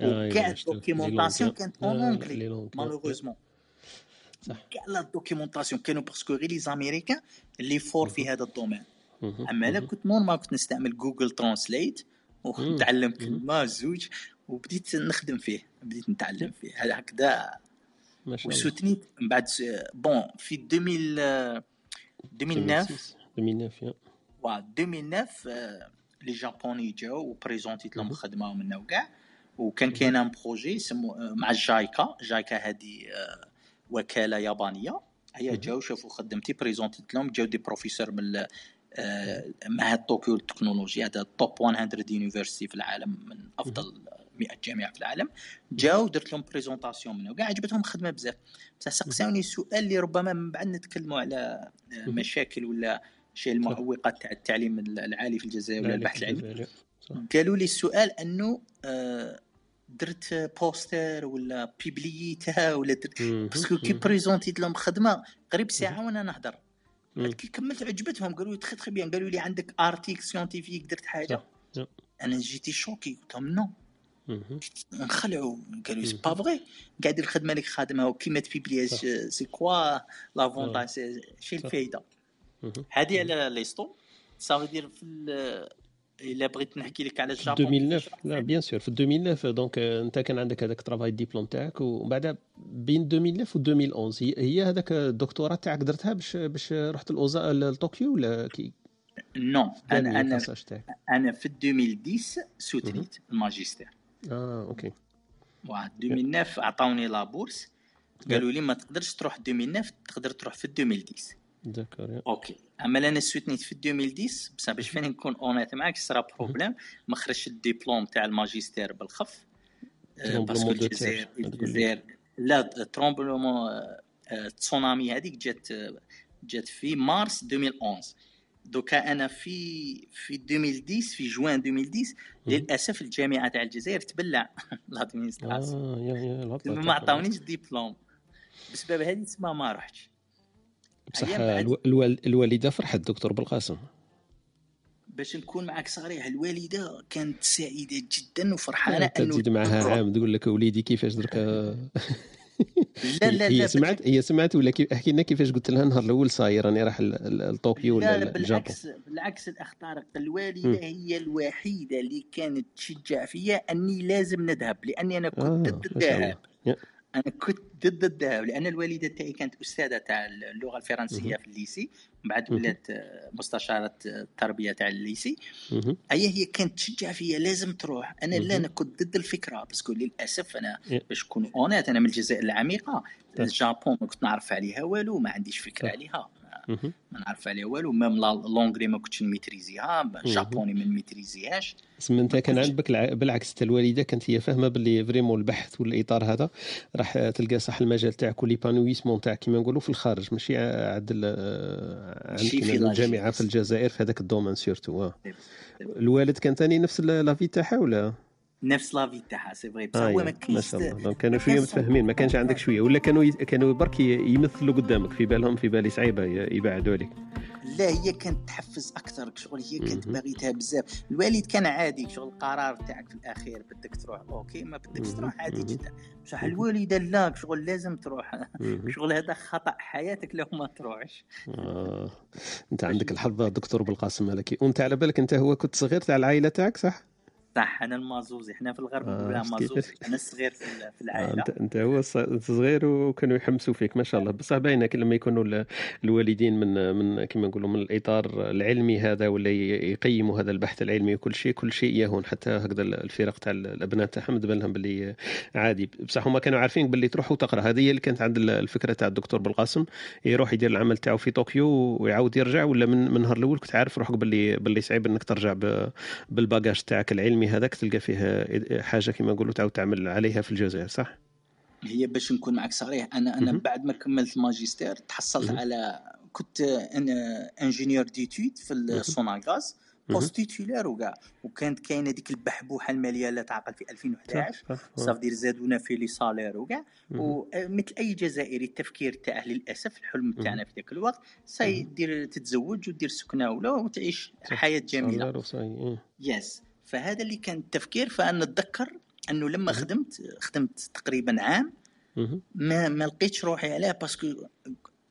آه، وكاع. ال documentation. كانت en anglais les langues. malheureusement. كاع la documentation كانوا parce que غير les Américains اللي forts في هذا ال domaine. أما أنا. كنت normal كنت نستعمل Google Translate ونتعلم. كلمة زوج وبديت نخدم فيه بديت نتعلم فيه. هذا هكذا؟ وسوتنيت من بعد bon في 2000 آه، 2009 2009 يا. وا 2009 آه، لي جابوني جاو وبريزونتيت لهم مهم. خدمة ومنا وكاع وكان كاين un projet آه، مع جايكا. جايكا هذه آه، وكالة يابانية. هي. جاو شافوا خدمتي بريزونتيت لهم. جاو des professeurs من معهد طوكيو للتكنولوجيا هذا top 100 université في العالم من أفضل 100 جامعة في العالم جاو درت لهم présentation منه وكاع عجبتهم الخدمة بزاف بصح سقساوني سؤال اللي ربما من بعد نتكلموا على آه،. مشاكل ولا شيء المعوقات تاع التعليم العالي في الجزائر ولا لا، البحث العلمي. قالوا لي السؤال أنه آه، درت poster ولا بيبليتها ولا درت. parce que كي. بريزونتيت لهم خدمة قريب ساعة وأنا نهضر كي كملت عجبتهم قالوا لي très très bien قالوا لي عندك article scientifique درت حاجة. أنا j'étais choqué قلت لهم non. نخلعوا قالوا سي. با فغي قاعد الخدمة اللي خادمها وكيما تبيبليهاش صح. c'est quoi l'avantage شي. الفايده. هذه على l'histoire ça veut dire في ال- إلا بغيت نحكي لك على ال Japon 2009 لا bien sûr في 2009 donc آه، انت كان عندك هذاك travail diplôme تاعك ومن بعد بين 2009 و 2011 هي- هذاك الدكتوراه تاعك درتها باش باش رحت الاوزا لطوكيو ولا كي؟ non أنا أنا أنا في 2010 سوتنيت الماجستير آه أوكي. واحد 2009 عطاوني la bourse قالوا لي ما تقدرش تروح 2009 تقدر تروح في 2010 d'accord. okay. أما أنا سوتنيت في 2010 بصح باش enfin نكون honnête معاك صرا problème ما خرجش الدبلوم تاع الماجستير بالخف. آه، parce que الجزائر. الجزائر le tremblement آه، تسونامي هذيك جات آه، جات في مارس 2011 دوكا أنا في في 2010 في جوان 2010 للأسف الجامعة تاع الجزائر تبلع. l'administration. الهبطة ما. عطاونيش ديبلوم. بسبب هذه تسمى ما رحتش. بصح الوالدة فرحت دكتور بالقاسم. باش نكون معك صريح الوالدة كانت سعيدة جدا وفرحانة انت أنه تزيد معها. عام تقول لك وليدي كيفاش درك؟ لا لا هي لا سمعت هي سمعت ولا أحكي لنا كيفاش قلت لها النهار الأول صاير راني راح لطوكيو لا ولا لا بالعكس بالعكس الاخ طارق الوالده مم. هي الوحيدة اللي كانت تشجع فيا أني لازم نذهب لأني أنا كنت آه ضد شاء الذهاب. أنا كنت ضد الذهاب لأن الوالدة تاعي كانت أستاذة تاع اللغة الفرنسية في ال lycée من بعد. ولات آه، مستشارة التربيه تاع ال lycée. هي هي كانت تشجع فيا لازم تروح أنا لا. أنا كنت ضد الفكرة parce que للأسف أنا إيه. باش نكون honnête أنا من الجزائر العميقة. ال Japon ما كنت نعرف عليها والو ما عنديش فكرة صح. عليها. ما نعرف عليها والو même l'anglais ما كنتش نميتريزيها ال japonais ما نميتريزيهاش. اسم انت كان عندك الع- بالعكس حتى الوالدة كانت هي فاهمة باللي vraiment البحث والإطار هذا. راح تلقى صح المجال تاعك و l'épanouissement تاعك كيما نقولوا في الخارج ماشي عند عندك في الجامعة. في الجزائر في هذاك ال domaine surtout آه. الوالد كان ثاني نفس l'avis تاعها ولا؟ نفس l'avis تاعها c'est vrai بصح آه هو ما ما كانوا شوية كانش متفاهمين ما كانش عندك شوية ولا كانوا ي... كانوا برك يمثلوا قدامك في بالهم في بالي صعيبة يبعدوا عليك لا هي كانت تحفز أكثر شغل هي كانت. باغيتها بزاف الوالد كان عادي شغل القرار تاعك في الأخير بدك تروح okay ما بدكش. تروح عادي. جدا بصح. الوالدة لا شغل لازم تروح. شغل هذا خطأ حياتك لو ما تروحش آه. أنت عندك الحظ دكتور بالقاسم مالكي وأنت على بالك أنت هو كنت صغير تاع العائلة تاعك صح؟ صح أنا المازوزي. إحنا في الغرب آه، نقولها شفت مازوزي؟ أنا الصغير في ال- في آه العائله انت أنت هو صغير وكانوا يحمسوا فيك ما شاء الله. بصح باينة لما يكونوا ال- الوالدين من من كما نقولوا من الإطار العلمي هذا ولا يقيموا هذا البحث العلمي وكل شيء كل شيء يهون. حتى هكذا الفرق تاع الأبناء تاعهم تبان لهم باللي عادي. بصح هما كانوا عارفين باللي تروح وتقرأ. هذه هي اللي كانت عند ال- الفكرة تاع الدكتور بالقاسم. يروح يدير العمل تاعو في طوكيو ويعاود يرجع ولا من النهار الأول كنت عارف روحك باللي باللي صعيب إنك ترجع بال bagage تاعك العلمي. هذاك تلقى فيه حاجة كما نقولوا تعاود تعمل عليها في الجزائر صح؟ هي باش نكون معك صريح أنا أنا. بعد ما كملت الماجستير تحصلت. على كنت أنا ingénieur d'études في السوناغاز. poste titulaire وكاع وكانت كاينة ديك البحبوحة المالية اللي تعقل في 2011 صح ça veut dire زادونا في les salaires وكاع. ومثل أي جزائري التفكير تاعه للأسف الحلم تاعنا في ذاك الوقت c'est مهم. دير تتزوج ودير سكنة ولا وتعيش. حياة جميلة. yes فهذا اللي كان التفكير فأنا نتذكر أنه لما. خدمت خدمت تقريبا عام. ما ما لقيتش روحي عليه parce que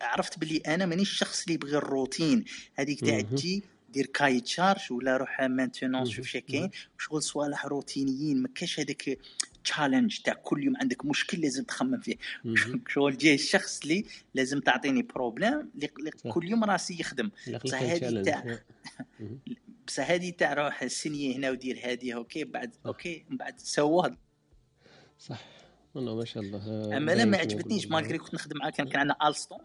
عرفت بلي أنا مانيش الشخص اللي يبغي الروتين هذيك تاع. تجي دير cahier charges ولا روح maintenance. شوف شكاين شغل صوالح روتينيين ما كاش هذاك challenge تاع كل يوم عندك مشكل لازم تخمم فيه. شغل جاي الشخص اللي لازم تعطيني problème صح. كل يوم راسي يخدم خليك هذه. تاع. بصح هذه تاع روح سنيه هنا ودير هذه OK بعد OK من بعد سواه صح. والله ما شاء الله. آه، أما باين ما عجبتنيش. malgré كنت نخدم معاه كان كان عندنا Alstom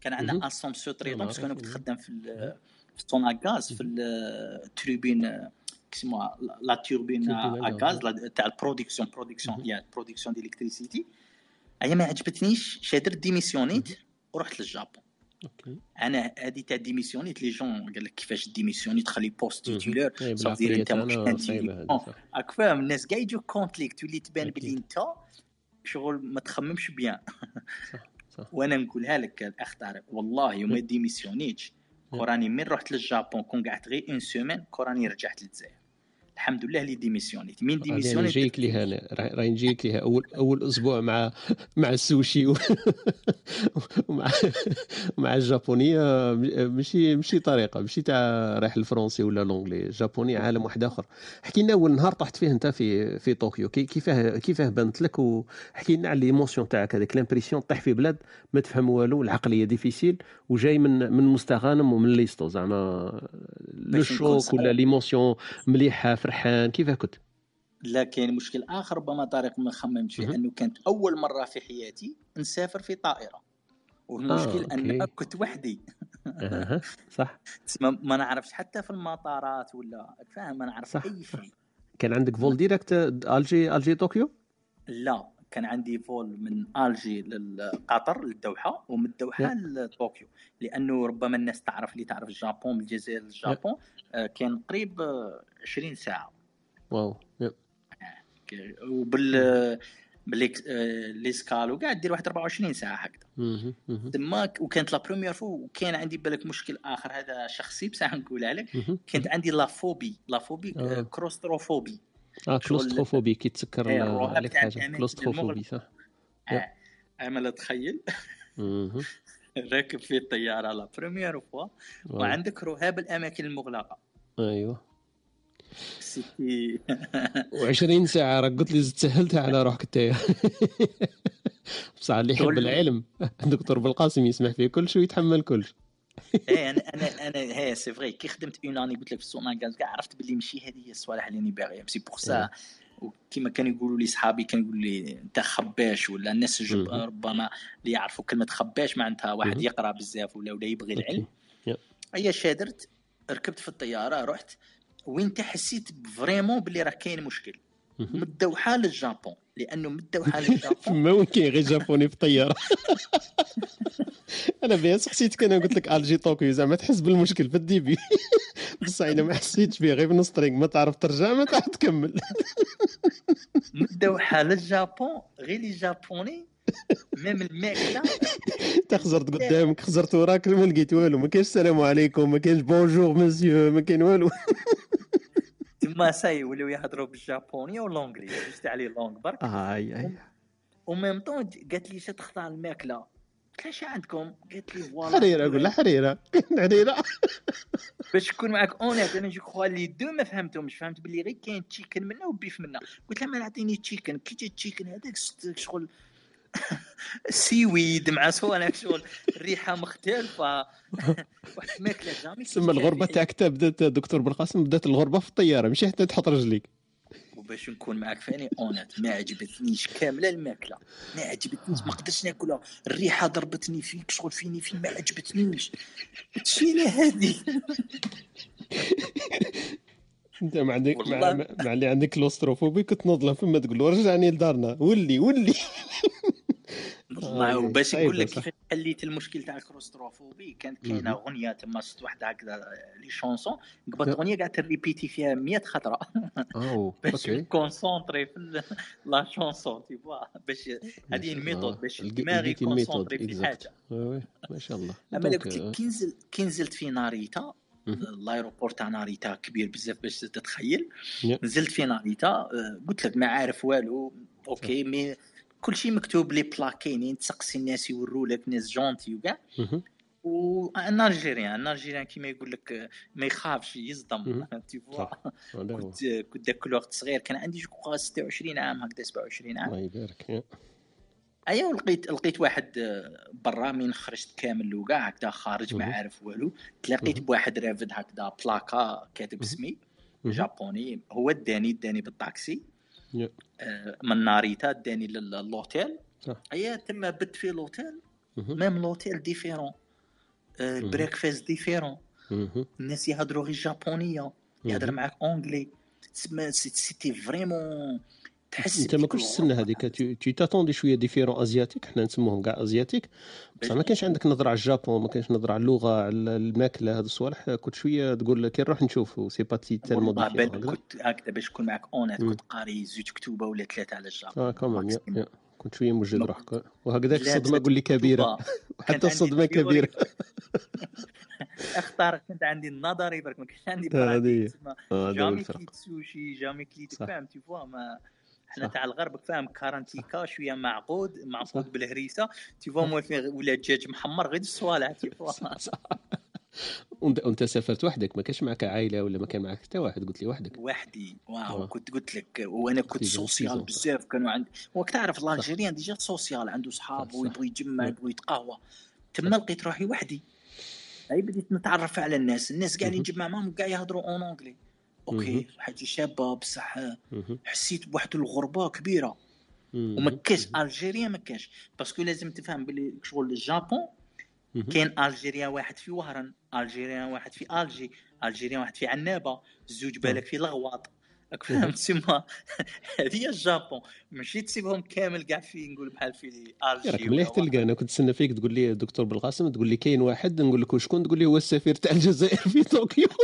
كان. عندنا Alstom parce que أنا كنت. خدام في ال- في الصون غاز في التوربين كيسموها la turbine turbine à gaz لا- تاع ال production production. يا production d'électricité هي ما عجبتنيش شا درت ديميسيونيت ورحت للجابون. OK أنا هذه تاع ديميسيونيت les gens قال لك كيفاش ديميسيونيت تخلي poste. titulaire إيه، صافي انت مش. راك فاهم الناس كاع يجوا contre ليك تولي تبان بلي أكيد. أنت شغل ما تخممش bien. وأنا نقولها لك الاخ طارق والله يوم ما ديميسيونيتش كوراني من رحت للجابون كون قعدت غير une semaine كوراني رجعت للجزائر. الحمد لله اللي ديميسيونيت. مين أنا ديميسيونيت؟ جايك ليها أنا. راه- راه نجيك ليها. اول أول أسبوع مع مع السوشي و- ومع مع الجابونية. ماشي ماشي طريقة. ماشي تاع رايح الفرنسي ولا l'anglais الجابوني عالم واحد آخر. حكي لنا أول نهار طحت فيه أنت في في طوكيو. كي- كيفاه كيفاه بانت لك وحكي لنا على l'émotion تاعك هذيك. l'impression طيح في بلاد ما تفهم والو. العقلية difficile وجاي من من مستغانم ومن l'USTO. زعما le choc. ولا l'émotion مليحة فرحان كيفاه كنت؟ لا كاين مشكل آخر ربما طارق ما خممت فيه. أنه كانت أول مرة في حياتي نسافر في طائرة والمشكل آه، ان. كنت وحدي أها صح ما نعرفش حتى في المطارات ولا فاهم ما نعرف صح، أي. شيء كان عندك vol direct Alger Alger طوكيو لا كان عندي vol من Alger لقطر للدوحة ومن الدوحه. لطوكيو لأنه ربما الناس تعرف اللي تعرف الجابون من الجزائر للجابون آه، كان قريب آه، 20 ساعة واو يا. ك- وبال بالليك- آه، l'escale وكاع دير واحد 24 ساعة هكذا تماك وكانت la première fois وكان عندي بالك مشكل آخر هذا شخصي بصح نقولها لك. كانت عندي la phobie la phobie آه. آه، claustrophobie آه claustrophobie كي تسكر ال- الرهاب عليك حاجة claustrophobie المغلقة. صح يا. آه. عمل تخيل. راكب في الطيارة la première fois. وعندك رهاب الأماكن المغلقة أيوه c'était و20 ساعة راك قلت لي زدت سهلتها على روحك أنت بصح اللي يحب العلم الدكتور بالقاسم يسمح فيه كل شيء ويتحمل كل شيء إيه أنا أنا أنا هي c'est vrai كي خدمت اون اني قلت لك في السوق ماكاز كاع عرفت باللي ماشي هذه هي الصوالح اللي راني باغيها c'est pour ça وكما كانوا يقولوا لي صحابي كانوا يقولوا لي أنت خباش ولا الناس. ربما اللي يعرفوا كلمة خباش معناتها واحد. يقرأ بزاف ولا ولا يبغي العلم. اي شادرت ركبت في الطيارة رحت وين حسيت vraiment باللي راه كاين مشكل من. الدوحه للجابون لأنه الدوحه للجابون ما وين كاين غير جابوني في الطياره أنا bien حسيتك أنا قلت لك الجي طوكيو زعما تحس بالمشكل في ال début. بصح أنا ما حسيتش فيه غير في نص طريق ما تعرف ترجع ما تعرف تكمل. من الدوحه للجابون غير les japonais même الماكله انت خزرت قدامك خزرت وراك ما لقيت والو. ما كاينش السلام عليكم ما كاينش bonjour monsieur ما كاين والو. تما ساي ولاو يهضروا بالجابونيه و l'anglais جبت عليه لونغ برك. أي أي. و même temps قالت لي تختار الماكلة. قلت لها شا عندكم؟ قالت لي voilà. حريرة أقول لها حريرة. حريرة. باش نكون معاك honnête أنا je crois les deux ما فهمتهمش فهمت باللي غير كاين chicken منا و beef منا قلت لها ما نعطيني chicken كي chicken هذاك ست- شغل سيويد مع صوالح شغل. الريحة مختلفة. واحد الماكله jamais تسمى الغربة تاعك تا بدات دكتور بالقاسم بدات الغربة في الطيارة ماشي حتى تحط رجليك. وباش نكون معاك فاني honnête ما عجبتنيش كاملة الماكلة. ما عجبتنيش ما قدرتش ناكلها. الريحة ضربتني فيك شغل فيني فين ما عجبتنيش. شيني هذه؟ انت ما عندك. مع, مع اللي عندك claustrophobie كنت نضلم فما تقول له رجعني لدارنا. ولي ولي. آه، وباش نقول لك حليت المشكل تاع ال claustrophobie؟ كانت كاينة أغنية تما شفت واحدة هكذا les chansons قبل. أغنية قاعد ت répéter فيها 100 خطرة. باش OK. ن concentrer في la chanson tu vois باش هذه ال méthode باش لقي- دماغي ي concentrer في. حاجة. oui ما شاء الله. أما آه، كي نزل كي نزلت في ناريتا. ال aéroport تاع ناريتا كبير بزاف باش تتخيل. نزلت في ناريتا آه، قلت لك ما عارف والو. OK mais كل شيء مكتوب لي بلا كاينين تسقسي الناس يوروا لك ناس gentils وكاع مهم. و un Algérien un Algérien كيما يقول لك آه، ما يخافش يصدم. tu vois هو كنت كنت ذاك الوقت صغير كان عندي جو 26 عام هكذا 27 عام الله يبارك يا. ايوا لقيت لقيت واحد آه، برا من خرجت كامل وكاع هكذا خارج ما. عارف والو تلاقيت. بواحد رافد هكذا بلاكا كاتب. اسمي. جابوني هو اداني اداني بالطاكسي. آه، من ناريتا اداني لل- ل l'hôtel. ايا تما بت في l'hôtel. même l'hôtel différent مهم. ال breakfast différent. الناس يهضروا غير japonais يهضر. معاك anglais تسمى c'était vraiment تحس أنت ما كنتش تستنى. هذيك. tu t'attendais شوية différent asiatique حنا نسموهم كاع asiatiques بصح ما كانش عندك نظرة على ال Japon ما كانش نظرة على اللغة على الماكلة هاد الصوالح. كنت شوية تقول كي نروح نشوف c'est pas tellement كنت هكذا باش نكون معك honnête. كنت قاري زوج كتوبة ولا ثلاثة على ال Japon. آه كمان كنت شوية موجد روحك وهكذاك الصدمة قول لي كبيرة. حتى الصدمة. كبيرة. أختار كنت عندي النظري برك ما كانش عندي هذه. هذا jamais كليت سوشي jamais كليت فاهم tu vois ما إحنا تاع الغرب فاهم كارانتيكا شوية معقود معقود بالهريسة. tu vois صح. موالفين ولا دجاج محمر غير الصوالح tu vois. صح صح. وانت سافرت وحدك ما كانش معك عائلة ولا ما كان معك حتى واحد قلت لي وحدك. وحدي. واو آه كنت قلت لك وأنا كنت social بزاف كانوا عند وقت تعرف ال algérien déjà social عنده صح صحاب صح ويبغي يجمع مم. يبغي يتقهوى. تما لقيت روحي وحدي. أي بديت نتعرف على الناس. الناس كاع اللي. نجمع معاهم كاع يهضروا en anglais. OK حاجة شابه بصح. حسيت بواحد الغربة كبيرة وما. كاش. algérien ما كاش parce que لازم تفهم باللي شغل ال Japon. كاين algérien واحد في وهران ألجيريا واحد في ألجي algérien واحد في عنابة آه بالك في لغواط فاهم؟ تسمى هذه ال Japon. ماشي تسيبهم كامل كاع في نقول بحال في الجي ولا مليح تلقى أنا كنت نستنى فيك تقول لي دكتور بالقاسم تقول لي كاين واحد نقول لك وشكون تقول لي هو السفير تاع الجزائر في طوكيو.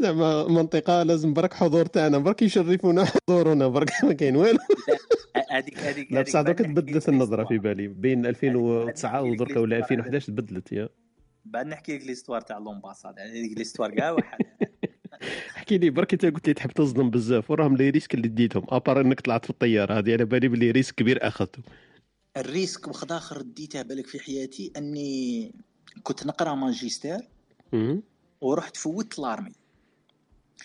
زعما منطقة لازم برك حضور تاعنا برك يشرفونا حضورنا برك ما كاين والو. هذيك هذيك لا بصح درك تبدلت لك النظرة في بالي. بين هذيك بعد 2009 نحكي لك ودركا ولا l'histoire هذا 2011 تبدلت يا. بعد نحكي لك l'histoire تاع l'ambassade هذيك l'histoire كاع وحدها احكي لي برك أنت قلت لي تحب تصدم بزاف وراهم les risques اللي ديتهم à part إنك طلعت في الطيارة هذه على بالي بلي risque كبير أخذته. ال risque واحد آخر ديته بالك في حياتي أني كنت نقرأ ماجستير. ورحت فوت l'armée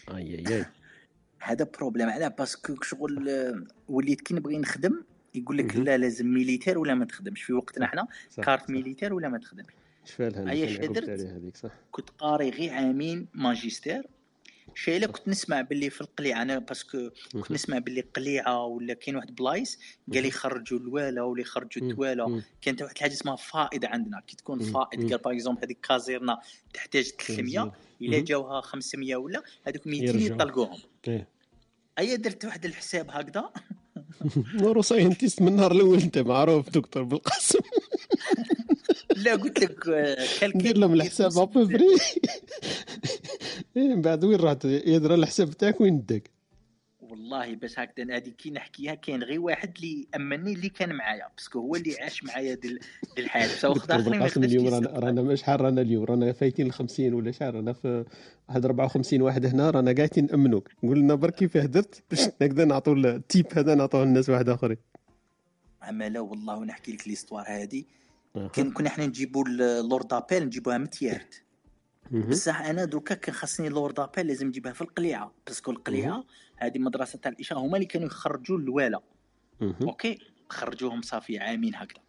أي أي أي. هذا problème علاه parce que شغل آه، وليت كي نبغي نخدم يقول لك. لا لازم militaire ولا ما تخدمش. في وقتنا إحنا carte militaire ولا ما تخدمش. شفالها اللي ايا كان عقبت شدرت عليها هذيك صح كنت قاري غير عامين ماجستير شايله صح كنت نسمع باللي في القليعة أنا parce que كنت. نسمع باللي قليعة ولا كاين واحد بلايص قال مهم. يخرجوا الوالا ولا يخرجوا. التوالا مم. كانت واحد الحاجة اسمها فائض عندنا كي تكون. فائض. قال par exemple هذيك كازيرنا تحتاج 300 مزيان إلا. جاوها 500 ولا هذوك 200 يرجعوا يطلقوهم إيه أيا درت واحد الحساب هكذا neuroscientist من النهار الأول أنت معروف دكتور بالقاسم لا قلت لك ندير لهم الحساب à peu près إيه، من بعد وين رحت يدرى الحساب تاعك وين داك والله باش هكذا هذه كي نحكيها كاين غير واحد اللي أمني اللي كان معايا parce que هو اللي عاش معايا ديال بصح واحد دكتور آخرين اليوم رانا رانا شحال رانا اليوم رانا فايتين ال 50 ولا شحال رانا في واحد 54 واحد هنا رانا قاعدين نأمنوك. نقول لنا برك كيفاه درت باش نقدر نعطوا ال tip هذا نعطوه للناس واحد آخرين. أما لا والله نحكي لك l'histoire هذه. أها. كان كنا حنا نجيبوا ال l'ordre d'appel نجيبوها من تيارت. بصح أنا دوكا كان خاصني l'ordre d'appel لازم نجيبها في القليعة parce que القليعة هذه مدرسة تاع الإشارة هما اللي كانوا يخرجوا الوالا. OK خرجوهم صافي عامين هكذا.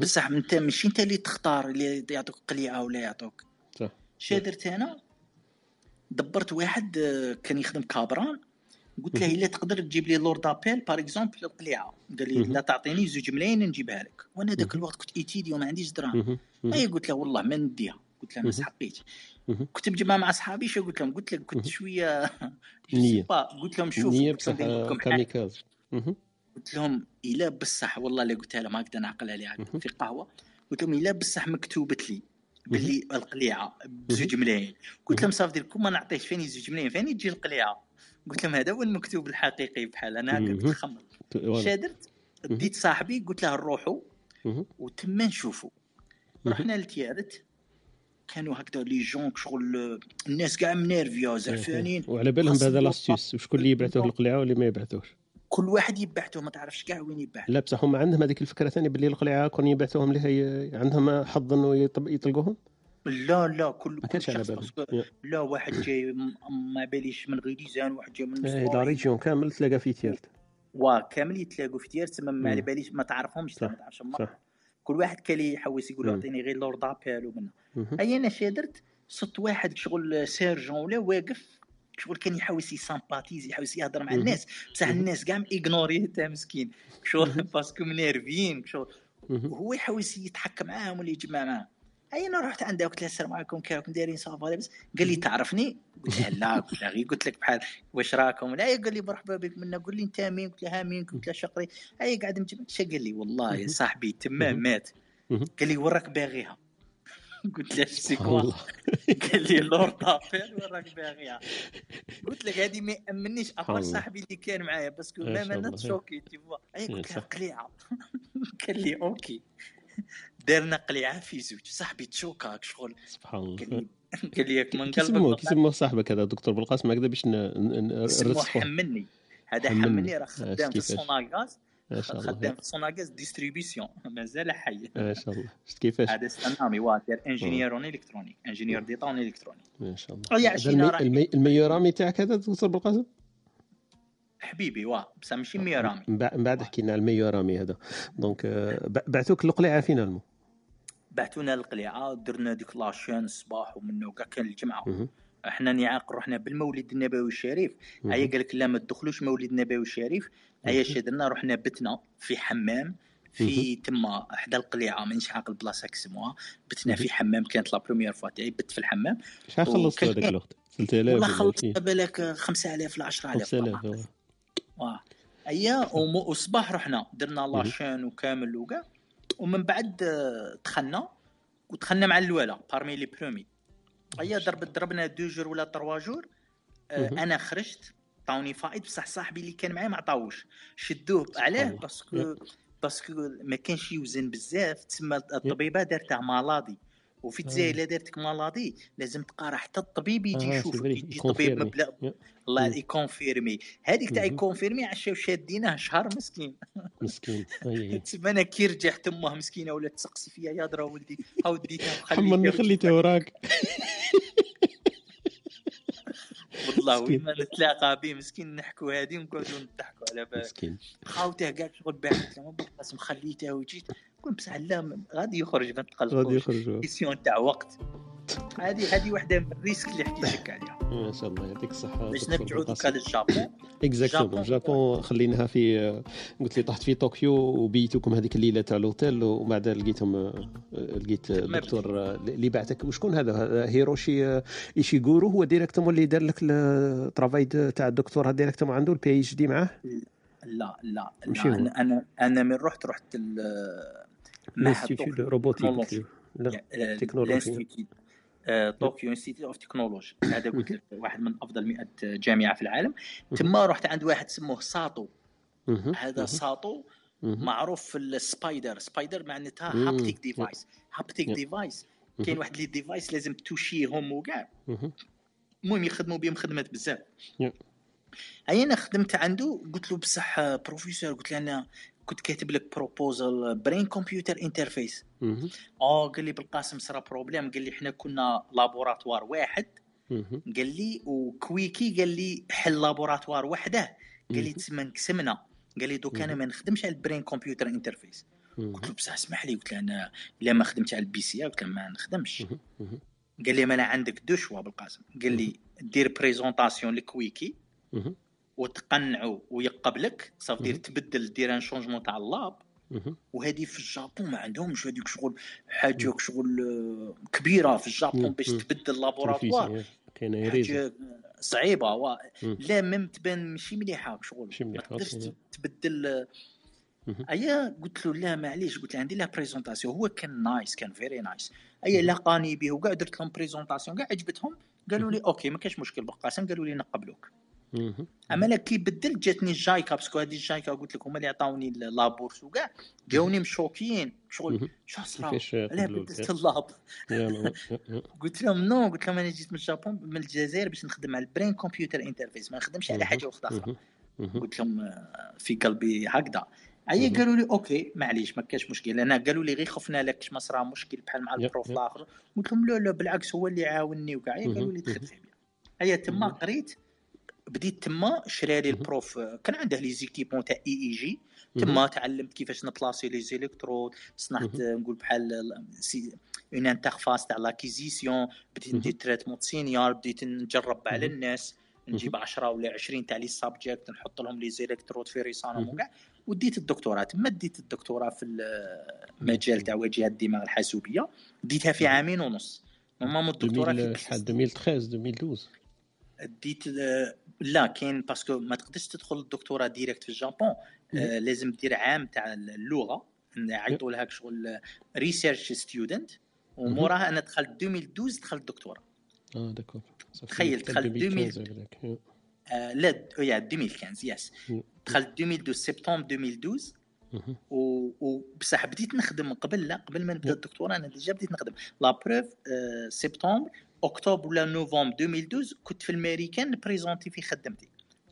بصح انت ماشي انت اللي تختار اللي يعطوك قليعة ولا يعطوك صح شا درت أنا دبرت واحد آه، كان يخدم كابران قلت له. إلا تقدر تجيب لي l'ordre d'appel par exemple القليعه قال لي. لا تعطيني زوج ملايين نجيبها لك وأنا ذاك. الوقت كنت إيتيدي وما عنديش دراهم. أي قلت له والله ما نديها قلت له ما مهم. كنت بجمع مع أصحابي شو قلت لهم قلت لك كنت. شوية نية. قلت لهم شوف نية بصح لكم كاميكاز. قلت لهم إلا بصح والله اللي قلتها لهم هكذا نعقل عليها. في قهوه قلت لهم إلا بصح مكتوبت لي. باللي القليعة بزوج ملايين قلت. لهم صافي ديركم ما نعطيش فيني زوج ملايين فيني تجي القليعة قلت لهم هذا هو المكتوب الحقيقي بحال أنا هكا كنت. نخمم درت مهم. ديت صاحبي قلت له نروحوا. وتما نشوفوا. رحنا لتيارت كانوا هكذا les gens شغل الناس كاع منيرفيا إيه، إيه. زعفانين وعلى بالهم بهذا يوقع. l'astuce وشكون اللي يبعثوه القليعه واللي ما يبعثوش كل واحد يبعثه ما تعرفش كاع وين يبعث لا بصح هما عندهم هذيك الفكرة ثاني باللي القليعه كون يبعثوهم لها عندهم حظ إنه يطلقوهم لا لا كل ما كانش على يا. لا واحد جاي ما باليش من غيليزان واحد جاي من إيه، لا région كامل تلاقى في تيارت وكامل يتلاقوا في تما ما على. باليش ما تعرفهمش صح. ما تعرفش كل واحد كان يحوس يقول. أعطيني غير l'ordre d'appel ومنها مهم. أي أنا شا درت صدت واحد شغل sergent ولا واقف شغل كان يحاول ي sympathiser يحاول يهضر مع. الناس بصح. الناس كاع ignoré تاع مسكين شغل parce que منيرفين شغل. وهو يحاول يتحكم معاهم ولا يجمع معاهم أي أنا رحت عنده قلت له السلام عليكم كيف راكم دايرين ça va. لاباس قال لي تعرفني؟ قلت له لا. قلت له غير. قلت لك بحال واش راكم؟ لا. قال لي مرحبا بك. منا. قول لي أنت مين قلت له ها مين قلت له شقري. أي قاعد شا قال لي والله يا. صاحبي تما. مات. قال لي وين راك باغيها. قلت له c'est quoi. قال لي l'ordre d'appel وين راك باغيها. قلت لك هذه ما يأمنيش à part الله. صاحبي اللي كان معايا. parce que ما الله. ت choqué tu vois. أي قلت له. قليعة. قال لي OK. دارنا قليعه في زوج. صاحبي تشوكاك شغل. سبحان الله. قال لي من قلبك كيسموه صاحبك هذا دكتور بالقاسم هكذا باش ن- ن- سموه نرسخوه حملني. هذا حملني. راه خدام في الله. خدام في السوناغاز distribution. مازال حي. ما شاء الله. شفت كيفاش؟ هذا استنامي واه دار ingénieur en électronique. ingénieur d'état en électronique. ما شاء الله. ال meilleur ami تاعك هذا دكتور بالقاسم؟ حبيبي واه بصح ماشي meilleur ami من بعد- حكينا على ال meilleur ami هذا. donc آه، بعثوك القليعه finalement بعثونا القليعه درنا ديك la chaîne الصباح ومنه كاع كان الجمعة. إحنا نعاق رحنا بالمولد النبوي الشريف. هيا قال لك لا ما تدخلوش مولد النبوي الشريف. هيا شي درنا رحنا بتنا في حمام في تما حدا القليعه مانيش عاقل البلاصه كسموها بتنا في حمام كانت la première fois تاعي بت في الحمام. شحال وكان- هذاك الوقت؟ 3000 والله خلصت؟ بالك 5000 ل 10000 5000 آه. واه ايا وم- والصباح رحنا درنا la chaîne وكامل وكاع. ومن بعد آه، دخلنا ودخلنا مع الولا parmi les premiers ايا ضرب ضربنا deux jours ولا trois jours. آه،. أنا خرجت عطاوني فائض بصح صاحبي اللي كان معايا ما عطاوش. شدوه علاه. parce que parce que ما كانش يوزن بزاف. تسمى الطبيبة دارتها maladie وفي الجزائر الا دارتك maladie لازم تقرا حتى الطبيب يجي يشوفك يجي طبيب. مبلغ يا. الله مم. ي confirmer هذيك تاع. ي confirmer عشاو شادينه شهر مسكين مسكين. تسمى أنا كي رجعت امه مسكينه ولا تسقسي فيا يا درا ولدي ها وديتها حمرني خليته وراك والله. وين ما نتلاقى به مسكين نحكوا هذه ونقعدوا نضحكوا على بالك مسكين خاوته كاع شغل باعت له قسم خليته وجيت بصح لا غادي يخرج ما غادي تقلقوش يخرجوا كيسيون تاع وقت. هذه هذه واحدة من الريسك اللي حكيت لك عليها. ما شاء الله يعطيك الصحة باش نرجعوا. دوكا للجابون. exactement جابون. خليناها في قلت لي طحت في طوكيو وبيتوكم هذيك الليلة تاع l'hôtel ومن بعد لقيتهم لقيت الدكتور اللي بعثك. وشكون هذا؟ هيروشي إيشيغورو هو directement اللي دار لك ال travail تاع الدكتور هذا directement عنده ال PhD معاه؟ لا لا لا. أنا أنا من رحت رحت ال- معهد ال institute طوكيو آه،. ال institute آه، institute of technology هذا قلت لك واحد من أفضل 100 جامعة في العالم تما رحت عند واحد سموه ساتو مهم. هذا. ساتو. معروف في ال spider spider معناتها. haptic device haptic. device. كاين واحد les devices لازم توشيهم وكاع مهم. المهم يخدموا بهم خدمات بزاف. هاي أنا خدمت عنده قلت له بصح آه، بروفيسور قلت له أنا كنت كاتب لك proposal brain computer interface. آه قال لي بالقاسم صرا problème قال لي إحنا كنا laboratoire واحد. قال لي وكويكي قال لي حل laboratoire وحده. قال لي. تسمى انقسمنا قال لي دوك أنا ما نخدمش على ال brain computer interface. قلت له بصح اسمح لي قلت له أنا إلا ما خدمتش على ال BCI قلت له ما نخدمش. قال لي ما أنا عندك deux choix بالقاسم. قال لي دير présentation لكويكي. مهم. وتقنعوا ويقبلك صافي. تبدل دير un changement تاع ال lab. وهذه في الجابون ما عندهمش هذيك شغل حاجة شغل آه، كبيرة في الجابون. باش. تبدل laboratoire يريزا حاجة صعيبة و... لا même تبان ماشي مليحة شغل ماشي ما تقدرش. تبدل. أيا قلت له لا معليش قلت له عندي la présentation هو كان nice كان very nice أيا لقاني به وكاع درت لهم présentation كاع عجبتهم قالوا لي OK ما كاش مشكل بالقاسم قالوا لي نقبلوك أنا كي بدلت جاتني الجايكا باسكو هذه الجايكا قلت لك هما اللي عطاوني la bourse وكاع جاوني مشوكين شغل. شو صرا لا بدلت؟ ال lab. قلت لهم no قلت لهم أنا جيت من الجابون من الجزائر باش نخدم على ال brain computer interface ما نخدمش على. حاجة واحدة أخرى. قلت لهم آه، في قلبي هكذا أي. قالوا لي OK معليش ما كاش مشكل أنا قالوا لي غير خفنا لك ما صرا مشكل بحال مع ال prof. الآخر قلت لهم لا لا بالعكس هو اللي عاوني وكاع قالوا لي. دخل فيه هيا تما. قريت بديت تما شرا لي. ال prof كان عنده les équipements تاع EEG. تما تعلمت كيفاش ن placer les électrodes صنعت نقول بحال une interface تاع l'acquisition بديت ندير. traitement signal بديت نجرب على. الناس نجيب مهم. 10 ولا 20 تاع les subjects نحط لهم les électrodes في ريسانهم. وكاع وديت الدكتوراه تما ديت الدكتوراه في المجال تاع واجهة الدماغ الحاسوبية ديتها في. عامين ونص normalement الدكتوراه 2000 فيك شحال ست 2013 2012 ديت آه، لا كاين parce que ما تقدرش تدخل الدكتوراه direct في الجابون آه، لازم دير عام تاع اللغة يعيطوا لها شغل research student وموراها أنا دخلت 2012 دخلت الدكتوراه. آه d'accord. تخيل دخلت 2015 هكذاك. آه، لا يا 2015 yes. دخلت 2012 سبتمبر 2012 مهم. وبصح بديت نخدم قبل لا قبل ما نبدأ الدكتوراه أنا déjà بديت نخدم. la preuve آه سبتمبر اكتوبر ولا نوفمبر 2012 كنت في الامريكان présenté في خدمتي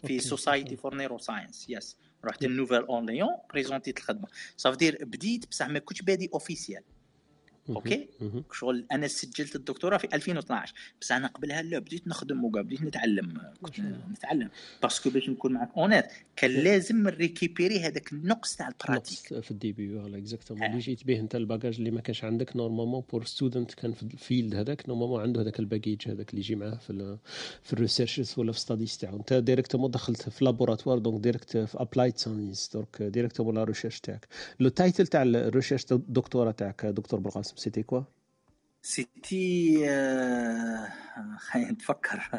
في. society for neuroscience yes رحت ال Nouvelle Orléans présenté يت الخدمه صافي بديت بصح ما كنتش بادي officiel. OK. شغل أنا سجلت الدكتوراه في 2012 بس أنا قبلها لا بديت نخدم وكاع بديت نتعلم كنت. نتعلم. parce que باش نكون معك اونيت كان لازم ن récupérer هذاك النقص تاع ال pratique في ال début voilà exactement آه. اللي جيت به أنت ال bagage اللي ما كانش عندك normalement pour student كان في ال field هذاك normalement عنده هذاك ال package هذاك اللي يجي معاه في في ال researches ولا في studies تاعو. أنت directement دخلت في laboratoire donc direct في applied science donc directement la recherche تاعك. le title تاع ال recherche دكتوراه تاعك دكتور بالقاسم quoi c'était آه، خلينا نتفكر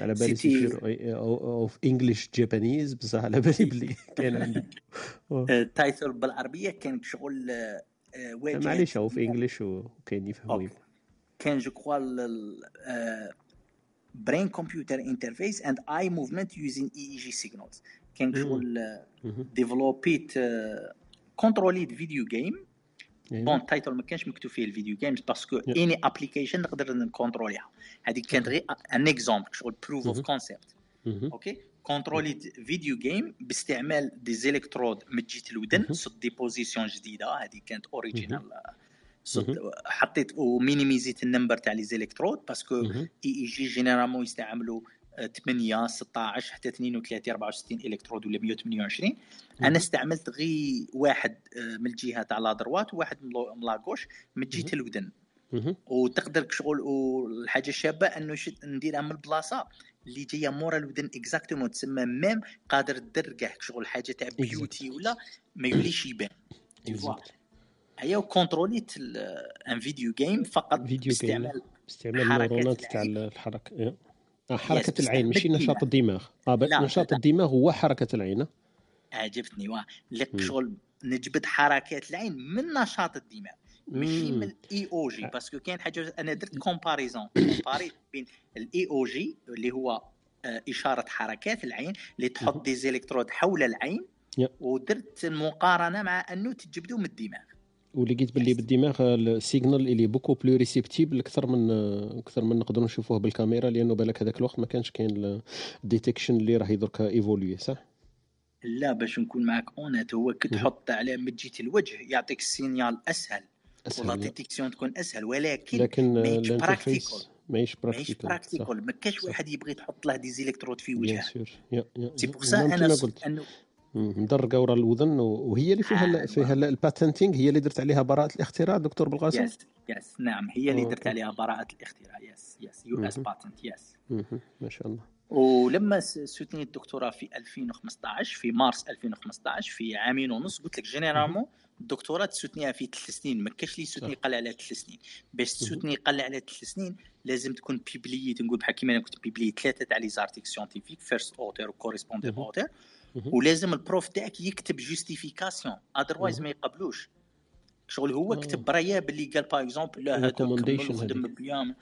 على بالي سيتي- of English Japanese بصح على بالي بلي كاين عندك أوه. ال title بالعربيه كان شغل واجهة- معليش هو في English وكاين يفهموا. كان je crois brain computer interface and eye movement using EEG signals كان. شغل. ديفلوبيت controlled video game. bon title ما كانش مكتوب فيه ال video games parce que. any application نقدر نكونتروليها هذيك كانت غير un exemple شغل proof of. concept. OK controlled video game باستعمال des électrodes من جهة الودن. صد des positions جديدة هذه كانت originale حطيت ومينيميزيت ال number تاع les électrodes parce que. EEG généralement يستعملوا 8 16 حتى 32 64 électrodes ولا 128 أنا استعملت غي واحد آه، من الجهة تاع la droite وواحد من le- من جهه. الودن. وتقدر شغل والحاجة الشابة أنه نديرها من البلاصة اللي جاية مورا الودن exactement تسمى même قادر تدير كاع شغل حاجة تاع beauty ولا ما يوليش يبان. هيا وكونتروليت un video game فقط فيديو باستعمال باستعمال حركة النيورونات تاع. الحركة. حركة بس العين ماشي. نشاط الدماغ آه نشاط. الدماغ هو حركة العين آه. عجبتني واه لك. شغل نجبد حركات العين من نشاط الدماغ ماشي. من ال EOG parce que كاين حاجة أنا درت comparaison comparé بين ال EOG اللي هو آه، إشارة حركات العين اللي تحط مهم. des électrodes حول العين. ودرت المقارنه مع أنه تجبدوا من الدماغ ولقيت باللي. بالدماغ ال signal اللي beaucoup plus perceptible أكثر من أكثر من نقدروا نشوفوه بالكاميرا لأنه بالك هذاك الوقت ما كانش كاين ال detection اللي راهي درك évolué صح؟ لا باش نكون معك honnête هو كي. تحط على من جهه الوجه يعطيك ال signal أسهل ولا اسهل détection تكون أسهل ولكن لكن ماهيش ال interface practical. ماهيش ماهيش practical practical ما كاش واحد يبغي تحط له des électrodes في وجهه c'est. pour ça أنا أنه مدرقه ورا الأذن وهي اللي فيها أيوة. فيها ال patenting هي اللي درت عليها براءة الاختراع دكتور بالقاسم yes yes نعم هي اللي درت. عليها براءة الاختراع yes yes US. patent yes ما شاء الله ولما س- سوتنيت الدكتوراه في 2015 في مارس 2015 في عامين ونص قلت لك généralement الدكتوراه تسوتنيها في ثلاث سنين ما كاش اللي يسوتني صح. قل على ثلاث سنين باش. تسوتني قل على ثلاث سنين لازم تكون بيبليت نقول بحال كيما أنا كنت بيبليت ثلاثة تاع les articles scientifiques first author و corresponding مهم. author. ولازم ال prof تاعك يكتب justification otherwise. ما يقبلوش شغل هو. كتب برايا باللي قال par exemple لا هذا هذيك. بيان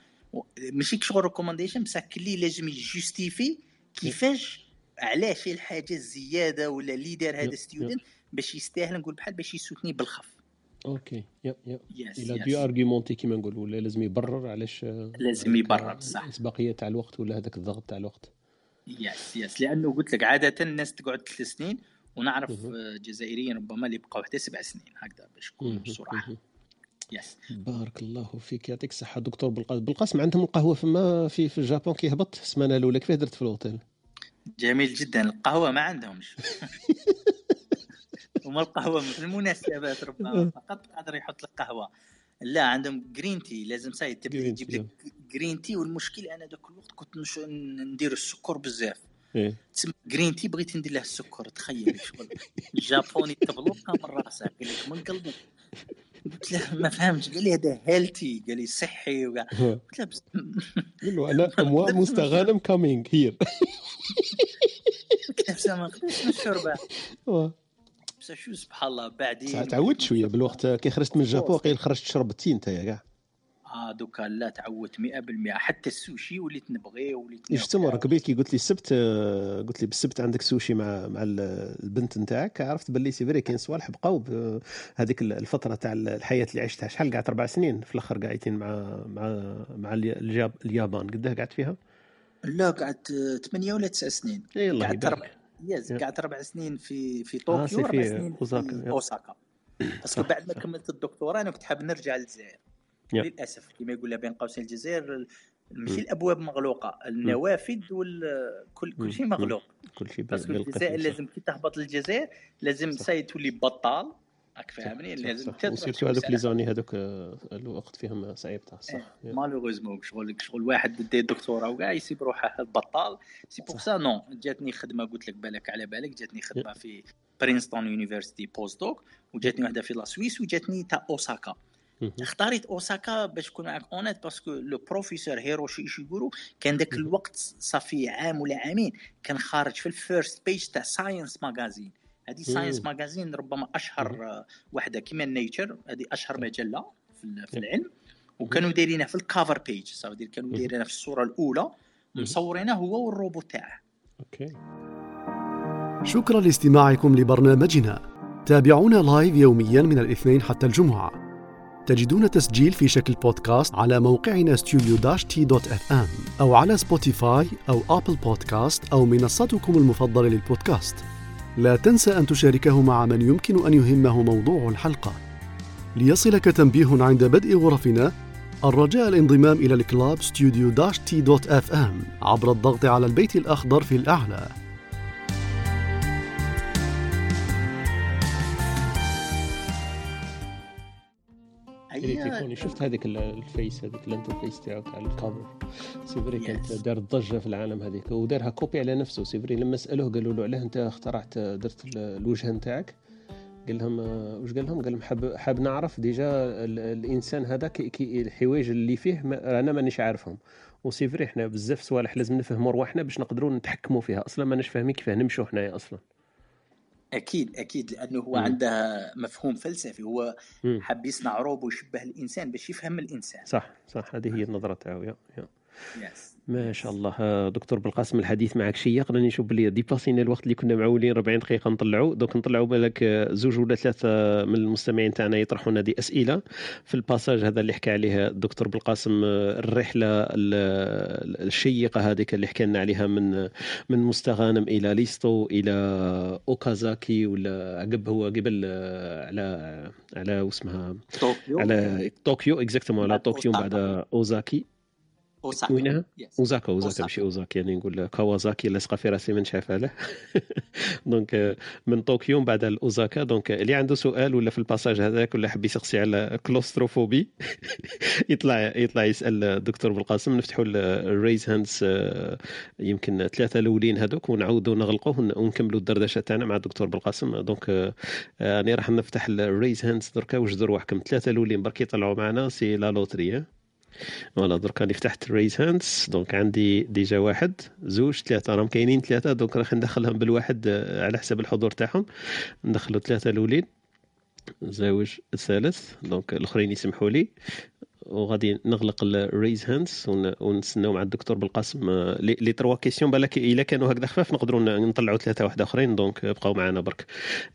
ماشي شغل recommendation بصح كلي لازم يجوستيفي كيفاش علاش الحاجة الزيادة ولا اللي دار هذا student باش يستاهل نقول بحال باش يسوتني بالخف OK yeah yeah yes إلى yes. d'argumenter كيما نقولوا ولا لازم يبرر علاش لازم هذاك يبرر، بصح. الاسبقيه تاع الوقت ولا هذاك الضغط تاع الوقت yes yes لأنه قلت لك عادة الناس تقعد ثلاث سنين ونعرف. آه، جزائريين ربما اللي بقاو حتى سبع سنين. هكذا باش نكون مهم. صراحة مهم. yes بارك الله فيك. يعطيك الصحة دكتور بالقاسم بالقاسم عندهم القهوة فما في في ال Japon كيهبط؟ السمانة الأولى كيفاه درت في الأوتيل؟ جميل جدا. القهوة ما عندهمش. هما القهوة في المناسبات ربما فقط قادر يحط لك قهوة. لا عندهم green tea لازم ساي تبدا tea. لك green tea والمشكل أنا ذاك الوقت كنت نش... ندير السكر بزاف. تسمى green tea بغيت ندير له السكر. تخيل شغل. الجابوني تبلوكا من راسه قال لك من قلبك. قلت له ما فهمتش. قال لي هذا healthy قال لي صحي وكاع. قلت له بس قول له أنا اموا مستغانم coming here قلت له ما نقدرش نشربه شو سبحان الله بعدين تعودت شوية بالوقت. كي خرجت من ال Japon قيل خرجت شربتي انت يا كاع. آه دوكا لا تعودت 100% حتى السوشي وليت نبغيه وليت شفت مره قبيل كي قلت لي السبت آه، قلت لي بالسبت عندك سوشي مع مع البنت نتاعك. عرفت باللي c'est vrai كاين صوالح بقاو هذيك الفترة تاع الحياة اللي عشتها. شحال قعدت أربع سنين في الأخر قاعدين مع مع مع اليابان. قداه قعدت فيها؟ لا قعدت ثمانية ولا تسع سنين. يلا قعدت أربع yes قعدت أربع سنين في في طوكيو أربع سنين في أوساكا. بس بعد ما كملت الدكتوراه أنا كنت حاب نرجع للجزائر. للأسف كما يقول بين قوسين الجزائر ماشي الأبواب مغلوقة. النوافذ وكل كل شيء مغلوق. كل شيء بس الجزائر لازم كي تهبط للجزائر لازم ساي تولي بطال. راك فاهمني لازم و surtout هذوك les années هذوك الوقت فيهم صعيب صح إيه، malheureusement شغل شغل واحد دي دكتوراه وكاع يسيب روحه بطال c'est pour ça non جاتني خدمة قلت لك بالك على بالك. جاتني خدمة في Princeton University postdoc وجاتني واحدة في la Suisse وجاتني تاع اوساكا اختاريت اوساكا باش نكون معاك honnête parce que le professeur هيروشي ايشيغورو كان ذاك الوقت صافي عام ولا عامين كان خارج في ال first page تاع Science Magazine هذه Science Magazine ربما أشهر وحدة كيما Nature هذه أشهر مجلة في العلم وكانوا دايرينها في الـ cover page صافي كانوا دايرينها في الصورة الأولى مصورينه هو والروبوت تاعه. OK. شكرا لاستماعكم لبرنامجنا. تابعونا live يوميا من الاثنين حتى الجمعة. تجدون تسجيل في شكل بودكاست على موقعنا studio dash تي dot FM أو على سبوتيفاي أو أبل بودكاست أو منصتكم المفضلة للبودكاست. لا تنسى أن تشاركه مع من يمكن أن يهمه موضوع الحلقة. ليصلك تنبيه عند بدء غرفنا الرجاء الانضمام إلى الـ club studio تي dot FM عبر الضغط على البيت الأخضر في الأعلى. تليفوني شفت هذيك الـ face هذيك الـ interface تاعو تاع الـ cover سيفري كانت دارت ضجه في العالم هذيك ودارها copie على نفسه. سيفري لما سألوه قالوا له علاه أنت اخترعت درت الوجه نتاعك؟ قال لهم واش قال لهم؟ قال لهم حاب حاب نعرف déjà الإنسان هذا كي, كي الحوايج اللي فيه ما أنا مانيش عارفهم. و c'est vrai إحنا بزاف صوالح لازم نفهموا رواحنا باش نقدروا نتحكموا فيها. أصلا ماناش فاهمين كيفاه نمشوا حنايا أصلا. أكيد أكيد لأنه هو م. عنده مفهوم فلسفي. هو حب يصنع روبو يشبه الإنسان باش يفهم الإنسان. صح صح. هذه هي النظرة تاعو يا yes ما شاء الله. آه، دكتور بالقاسم الحديث معك شيق راني نشوف بلي dépassينا الوقت اللي كنا معولين 40 دقيقة نطلعوا دوك نطلعوا بالك آه، زوج ولا ثلاثة من المستمعين تاعنا يطرحوا لنا des أسئلة. في الـ passage هذا اللي حكى عليه الدكتور بالقاسم آه، الرحلة الشيقة هذيك اللي حكى لنا عليها من من مستغانم إلى ليستو إلى أوكازاكي ولا عقب هو قبل على على واسمها؟ طوكيو. على طوكيو exactement على طوكيو بعد أوزاكي. اوساكا وينها؟ أوزاكا أوزاكا ماشي اوزاكا يعني نقول كاوازاكي لاصقه في راسي من شاف له donc من طوكيو بعد اوزاكا donc اللي عنده سؤال ولا في الـ passage هذاك ولا حب يسقسي على claustrophobie يطلع يطلع يسأل الدكتور بالقاسم نفتحوا الـ raise hands يمكن ثلاثة الأولين هذوك ونعاودوا نغلقوه ونكملوا الدردشة تاعنا مع الدكتور بالقاسم donc راني راح نفتح الـ raise hands دركا وجدوا رواحكم ثلاثة الأولين برك يطلعوا معنا c'est la loterie voilà درك راني فتحت raise hands donc عندي déjà واحد زوج ثلاثة. راهم كاينين ثلاثة donc راح ندخلهم بالواحد آه، على حسب الحضور تاعهم. ندخلوا ثلاثة الأولين زوج الثالث دونك الآخرين يسمحوا لي. وغادي نغلق الريز هاندز ونستناو مع الدكتور بالقاسم. آه، لي تروا كيسيون بالك إلا كانوا هكذا خفاف نقدروا نطلعوا ثلاثة واحد أخرين دونك بقاو معنا برك.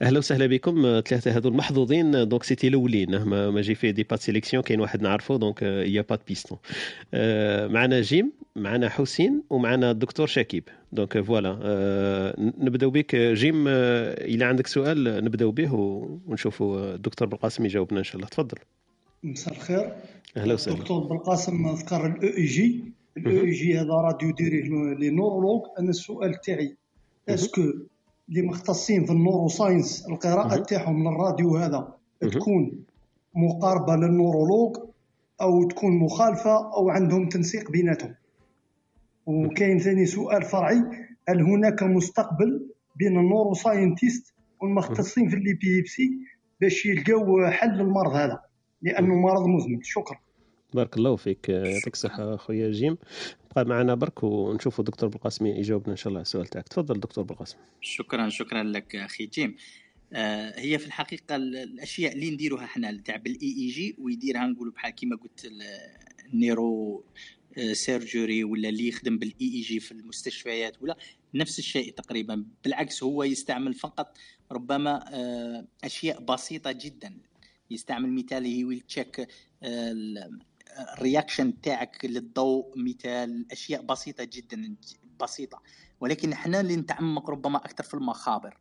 أهلا وسهلا بكم آه، ثلاثة هذو المحظوظين. دونك سيتي الأولين ما, ما جي في دي بات سيليكسيون كاين واحد نعرفه دونك يا بات بيستون معنا جيم معنا حسين ومعنا الدكتور شكيب. دونك فوالا نبداو بك. جيم إلى عندك سؤال نبداو به ونشوفوا الدكتور بالقاسم يجاوبنا إن شاء الله. تفضل. مساء الخير. أهلا وسهلا. دكتور بالقاسم ذكر الـ EEG الـ EEG هذا راديو ديريه les neurologues أنا السؤال تاعي est-ce que اللي مختصين في الـ neuroscience القراءه تاعهم للراديو هذا تكون مقاربة للـ neurologue أو تكون مخالفة أو عندهم تنسيق بيناتهم؟ وكاين ثاني سؤال فرعي هل هناك مستقبل بين الـ neuroscientist والمختصين في الـ épilepsie باش يلقاو حل للمرض هذا؟ لأنه مرض مزمن. شكرا. بارك الله فيك يعطيك الصحة خويا جيم. بقى معنا برك ونشوفوا دكتور بالقاسم يجاوبنا إن شاء الله على السؤال تاعك تفضل دكتور بالقاسم. شكرا شكرا لك أخي جيم. آه هي في الحقيقة الأشياء اللي نديروها إحنا تاع بالـ EEG ويديرها نقولوا بحال كيما قلت neurosurgery ولا اللي يخدم بالـ EEG في المستشفيات ولا نفس الشيء تقريبا. بالعكس هو يستعمل فقط ربما أشياء بسيطة جدا. يستعمل مثال he will check الـ reaction تاعك للضوء مثال أشياء بسيطة جدا بسيطة. ولكن إحنا اللي نتعمق ربما أكثر في المخابر.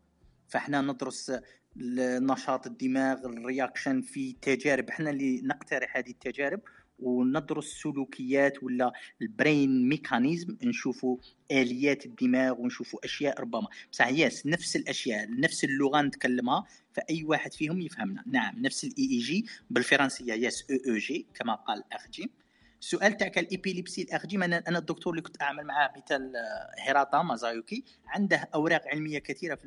فإحنا ندرس نشاط الدماغ الـ reaction في تجارب. إحنا اللي نقترح هذه التجارب وندرس سلوكيات ولا الـ brain mechanism نشوفوا آليات الدماغ ونشوفوا أشياء ربما. بصح yes نفس الأشياء نفس اللغة نتكلمها فأي واحد فيهم يفهمنا. نعم نفس الـ EEG بالفرنسية yes أو EEG كما قال الاخ جيم السؤال تاعك الـ epilepsy الاخ جيم أنا أنا الدكتور اللي كنت أعمل معاه مثال هيراتا مازايوكي عنده أوراق علمية كثيرة في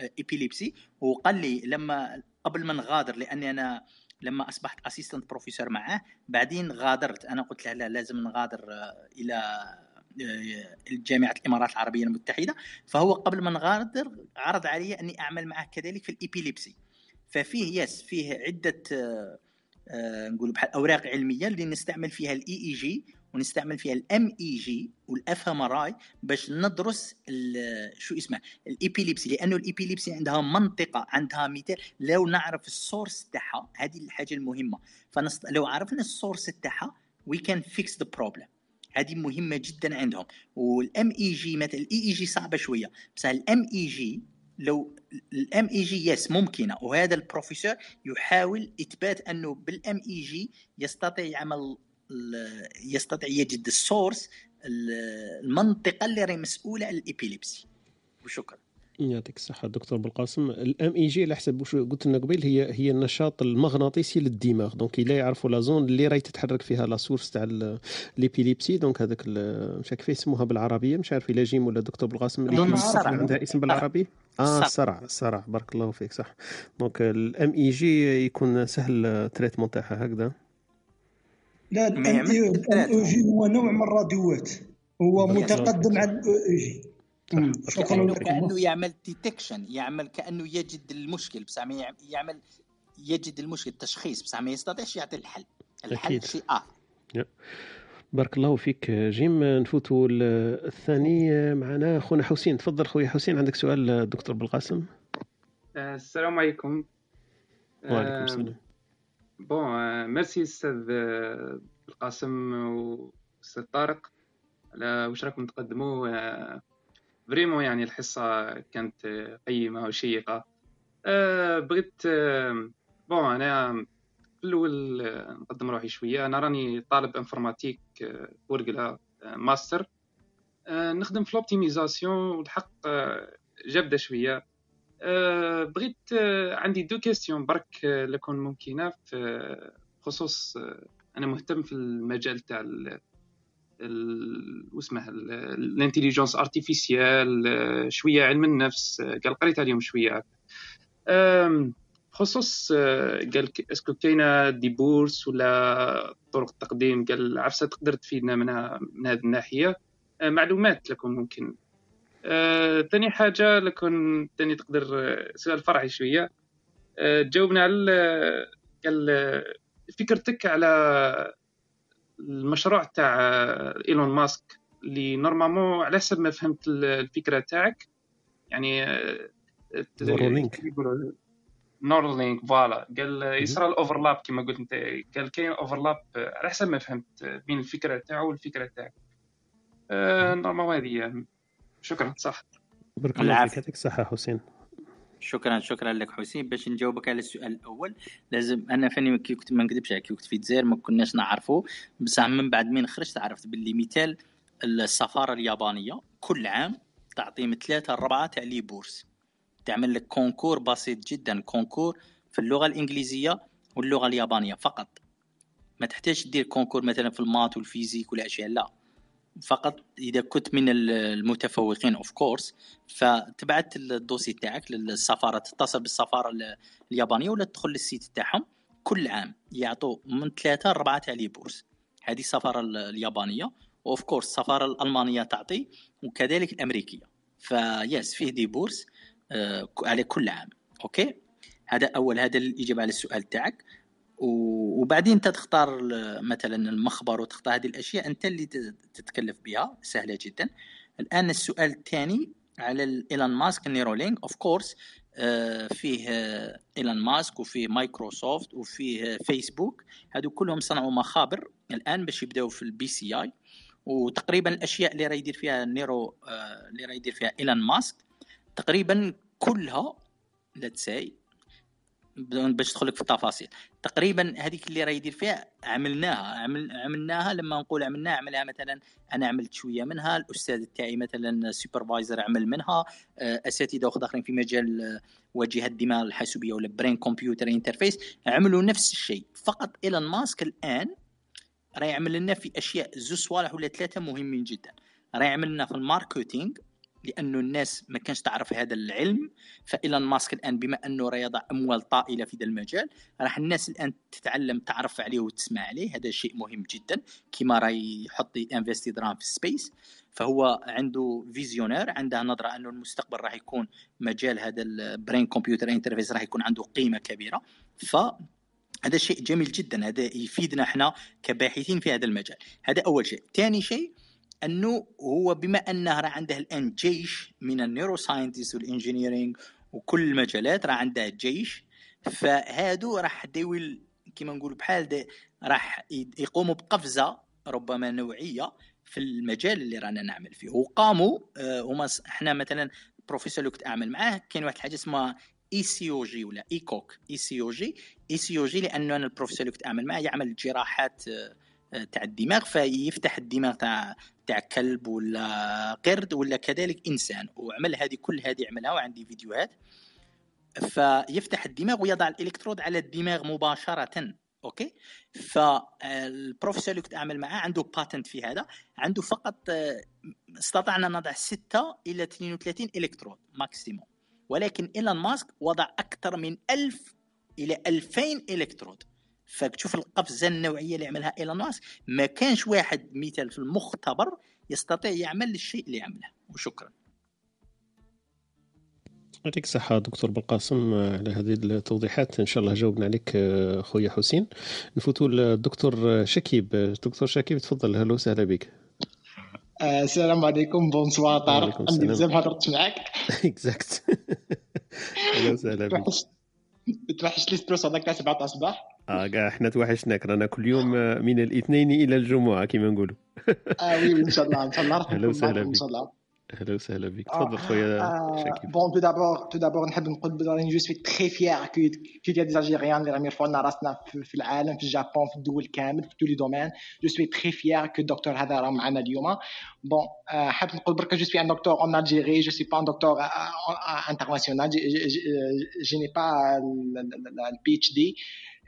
الـ epilepsy وقال لي لما قبل ما نغادر لأني أنا لما أصبحت assistant professor معاه بعدين غادرت. أنا قلت له لا لازم نغادر آه، إلى آه، جامعة الإمارات العربية المتحدة. فهو قبل ما نغادر عرض علي أني أعمل معه كذلك في الـ epilepsy. ففيه yes فيه عدة آه، نقول بحال أوراق علمية اللي نستعمل فيها الاي اي جي ونستعمل فيها الام اي جي والاف ام ار اي باش ندرس شو اسمه الـ epilepsy لأنه الـ epilepsy عندها منطقة عندها مثال. لو نعرف الـ source تاعها هذه الحاجة المهمة. فنست... لو عرفنا ال source تاعها we can fix the problem هذه مهمة جدا عندهم. وال MEG مثلا ال EEG صعبة شوية. بس ال MEG لو ال MEG yes ممكنة. وهذا البروفيسور يحاول إثبات أنه بال MEG يستطيع يعمل يستطيع يجد ال source المنطقة اللي راهي مسؤولة عن ال epilepsy. وشكرا. يعطيك الصحة دكتور بالقاسم. ال MEG على حسب واش قلت لنا قبيل هي هي النشاط المغناطيسي للدماغ. donc إلا يعرفوا la zone اللي راهي تتحرك فيها la source تاع l'épilepsie donc هذاك مش عارف كيف يسموها بالعربية مش عارف إلا جيم ولا دكتور بالقاسم. عندها اسم بالعربي؟ آه الصرع الصرع بارك الله فيك. صح. donc ال MEG يكون سهل ال traitement تاعها هكذا. لا ال MEG هو نوع من الراديوات. هو متقدم عن ال EEG شكرا كأنه يعمل detection يعمل كأنه يجد المشكل بس يعمل يجد المشكل التشخيص بس ما يستطيعش يعطي الحل. الحل شيء آخر. بارك الله فيك جيم. نفوتوا الثاني معنا. خونا حسين تفضل خويا حسين. عندك سؤال دكتور بالقاسم السلام عليكم. وعليكم السلام. bon merci أستاذ القاسم وأستاذ طارق. على واش راكم تقدموا؟ vraiment يعني الحصة كانت قيمة وشيقة. بغيت bon أنا في الأول نقدم روحي شوية. أنا راني طالب informatique ورقلة ماستر. نخدم في l'optimisation والحق جابدة شوية. بغيت عندي deux questions برك لكون ممكنة في خصوص أنا مهتم في المجال تاع واسمه ال intelligence artificielle شوية علم النفس قال قريت عليهم شوية. بخصوص قال اسكو كاينة دي بورس ولا طرق تقديم قال عفسة تقدر تفيدنا منها من هذه الناحية. معلومات لكم ممكن ثاني حاجة لكن ثاني تقدر سؤال فرعي شوية. تجاوبنا على قال فكرتك على المشروع تاع إيلون ماسك اللي normalement على حسب ما فهمت الفكرة تاعك. يعني Neuralink Neuralink voilà. قال يصرى ال overlap كما قلت أنت. قال كاين overlap على حسب ما فهمت بين الفكرة تاعو والفكرة تاعك. normalement هذه شكرا صح. بارك الله فيك يعطيك الصحه حسين. شكرا شكرا لك حسين. باش نجاوبك على السؤال الأول لازم أنا فاني كي كنت ما نكذبش كي كنت في الجزائر ما كناش نعرفوا بصح من بعد من خرجت عرفت باللي مثال السفارة اليابانية كل عام تعطي من ثلاثة لاربعه تاع les bourses. تعمل لك concours بسيط جدا concours في اللغة الإنجليزية واللغة اليابانية فقط. ما تحتاج تدير concours مثلا في ال maths وال physique والأشياء لا. فقط إذا كنت من المتفوقين of course فتبعت ال dossier تاعك للسفارة تتصل بالسفارة اليابانية ولا تدخل لل site تاعهم. كل عام يعطوا من ثلاثة لأربعة تاع les bourses. هذه السفارة اليابانية. of course السفارة الألمانية تعطي وكذلك الأمريكية. فيس فيه des bourses آه على كل عام. OK؟ هذا أول هذا الإجابة على السؤال تاعك. وبعدين انت تختار مثلا المخبر وتختار هذه الأشياء انت اللي تتكلف بها سهلة جدا. الآن السؤال الثاني على إيلون ماسك Neuralink of course فيه إيلون ماسك وفيه مايكروسوفت وفيه فيسبوك. هادو كلهم صنعوا مخابر الآن باش يبداو في ال BCI. وتقريبا الأشياء اللي راه يدير فيها neuro آه، اللي راه يدير فيها إيلون ماسك تقريبا كلها let's say باش ندخل في التفاصيل. تقريبا هذيك اللي راه يدير فيها عملناها عمل عملناها لما نقول عملناها عملها مثلا أنا عملت شوية منها الأستاذ تاعي مثلا supervisor عمل منها آه، أساتذة اخرين في مجال آه، واجهة الدماغ الحاسوبية ولا brain computer interface عملوا نفس الشيء. فقط إيلون ماسك الآن راه يعمل لنا في أشياء زوج صوالح ولا ثلاثة مهمين جدا. راه يعمل لنا في ال marketing لأنه الناس ما كانش تعرف هذا العلم فإيلون ماسك الآن بما أنه راه يضع أموال طائلة في ذا المجال راح الناس الآن تتعلم تعرف عليه وتسمع عليه هذا شيء مهم جدا. كما راه يحط investi دراهم في ال space فهو عنده visionnaire عنده نظرة أنه المستقبل راح يكون مجال هذا ال brain computer interface راح يكون عنده قيمة كبيرة. ف هذا شيء جميل جدا هذا يفيدنا إحنا كباحثين في هذا المجال. هذا أول شيء. ثاني شيء أنه هو بما أنه راه عنده الان جيش من ال neuroscientist وال engineering وكل المجالات راه عنده جيش فهادو راح داوي كما نقول بحال راح يقوموا بقفزة ربما نوعية في المجال اللي رانا نعمل فيه. وقاموا آه، هما إحنا مثلا البروفيسور اللي كنت أعمل معاه كاين واحد الحاجة اسمها اي سي أو جي ولا ايكوك اي سي أو جي اي سي أو جي لأنه أنا البروفيسور اللي كنت أعمل معاه يعمل جراحات آه، تاع الدماغ فيفتح الدماغ تاع تاع كلب ولا قرد ولا كذلك إنسان. وعمل هذه كل هذه عملها وعندي فيديوهات. فيفتح الدماغ ويضع الإلكترود على الدماغ مباشرة. OK؟ فالبروفيسور اللي كنت أعمل معاه؟ عنده patent في هذا. عنده فقط استطعنا نضع 6 إلى 32 electrode maximum ولكن إيلون ماسك وضع أكثر من 1000 إلى 2000 إلكترود. فتشوف القفزة النوعية اللي عملها إيلون ماسك. ما كانش واحد مثال في المختبر يستطيع يعمل الشيء اللي عمله وشكرا. يعطيك الصحة دكتور بالقاسم على هذه التوضيحات. إن شاء الله جاوبنا عليك خويا حسين. نفوتوا للدكتور شكيب. دكتور شكيب تفضل. أهلا وسهلا بك. آه، السلام عليكم. bonsoir طارق. عندي بزاف هضرت معاك. exact أهلا وسهلا بك. توحشت l'espresso هذاك تاع 7 الصباح آه كاع حنا توحشناك رانا كل يوم من الاثنين إلى الجمعة كما نقولوا. آه oui إن شاء الله إن شاء الله أهلا وسهلا بك إن شاء الله. أهلا وسهلا بك. تفضل خويا شاكيب bon tout d'abord tout d'abord نحب نقول بلي je suis très fier que que des Algériens اللي راهم يرفعوا لنا راسنا في العالم في ال Japon في الدول كامل في les domaines je suis très fier que الدكتور هذا راه معنا اليوم bon حاب نقول برك je suis un docteur en Algérie je suis pas un docteur international je n'ai pas ال PhD et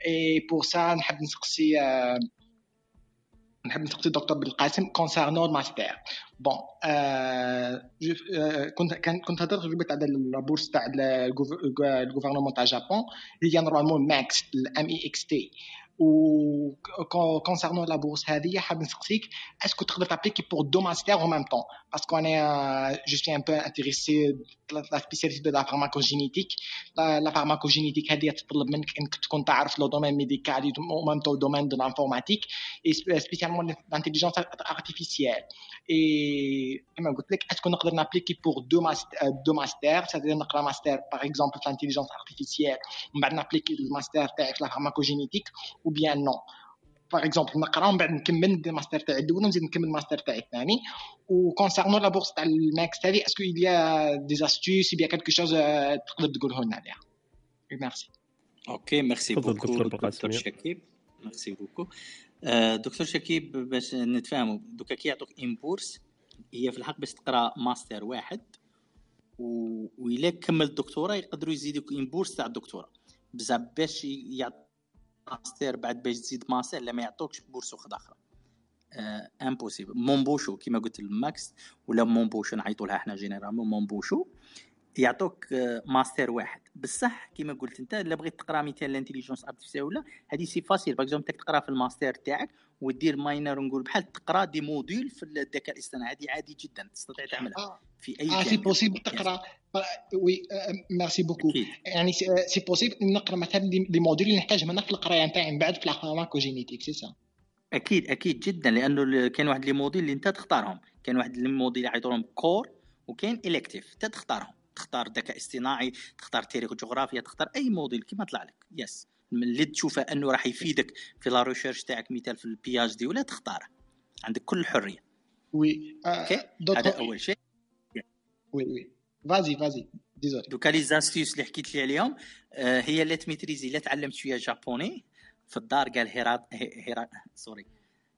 pour ça نحب نسقسي نحب نسقسي الدكتور بالقاسم concernant ال master bon كنت كنت هضرت قبل على ال bourse تاع ال gouvernement تاع Japon هي normalement MEXT ال M E X T و concernant la bourse هذه حاب نسقسيك est-ce que تقدر ت appliquer pour deux masters au même temps parce que أنا je suis un peu intéressé la spécialité de la pharmacogénétique la pharmacogénétique هذه تطلب منك انك تكون تعرف le domaine médical au même temps domaine de l'informatique et spécialement l'intelligence artificielle et كما قلت لك est-ce que نقدر ن appliquer pour deux masters deux masters c'est-à-dire نقرا master par exemple في l'intelligence artificielle ومن بعد ن appliquer ال master تاعي في la pharmacogénétique ou bien non. Par exemple نقرا ومن بعد نكمل ندير الماستر تاعي الأول ونزيد نكمل الماستر تاعي الثاني و concernant la bourse تاع ال MEXT هذه est-ce que il y a des astuces bien quelque chose تقدر تقوله لنا عليها ميرسي ok merci beaucoup دكتور شكيب merci beaucoup دكتور شكيب باش نتفاهموا. donc كي يعطوك une bourse هي في الحق باش تقرأ ماستر واحد. و كمل الدكتوراه يقدروا يزيدوك une bourse تاع الدكتوراه. بزاف باش يعطي ماستر بعد باش تزيد ماستر لا ما يعطوكش bourse واحدة أخرى آه impossible Monbusho كيما قلت ال MEXT ولا Monbusho نعيطوا لها إحنا généralement Monbusho يعطوك آه ماستر واحد. بصح كيما قلت انت الا بغيت تقرا مثال ال intelligence artificielle ولا هذه c'est facile باغ تقرا في الماستر تاعك ودير minor نقول بحال تقرا des modules في الذكاء الاصطناعي. هذه عادي جدا تستطيع تعملها. في أي آه c'est possible تقرأ. oui merci beaucoup يعني c'est possible نقرأ مثلا les modules اللي نحتاج منها في القرايه نتاعي من بعد في ال pharmacogénétique c'est ça أكيد أكيد جدا لأنه كاين واحد les modules اللي أنت تختارهم. كاين واحد les modules يعيطوا core وكاين elective أنت تختارهم. تختار ذكاء اصطناعي تختار تاريخ وجغرافيا تختار أي module كيما طلع لك. yes اللي تشوفه أنه راح يفيدك في la recherche تاعك مثال في ال PhD ولا تختاره. عندك كل الحريه oui ok هذا أول شيء. oui oui vas-y vas-y désolé donc les astuces اللي حكيت لي عليهم هي لا ت maîtriser لا تعلمت شوية japonais. في الدار قال هيرا هيرا sorry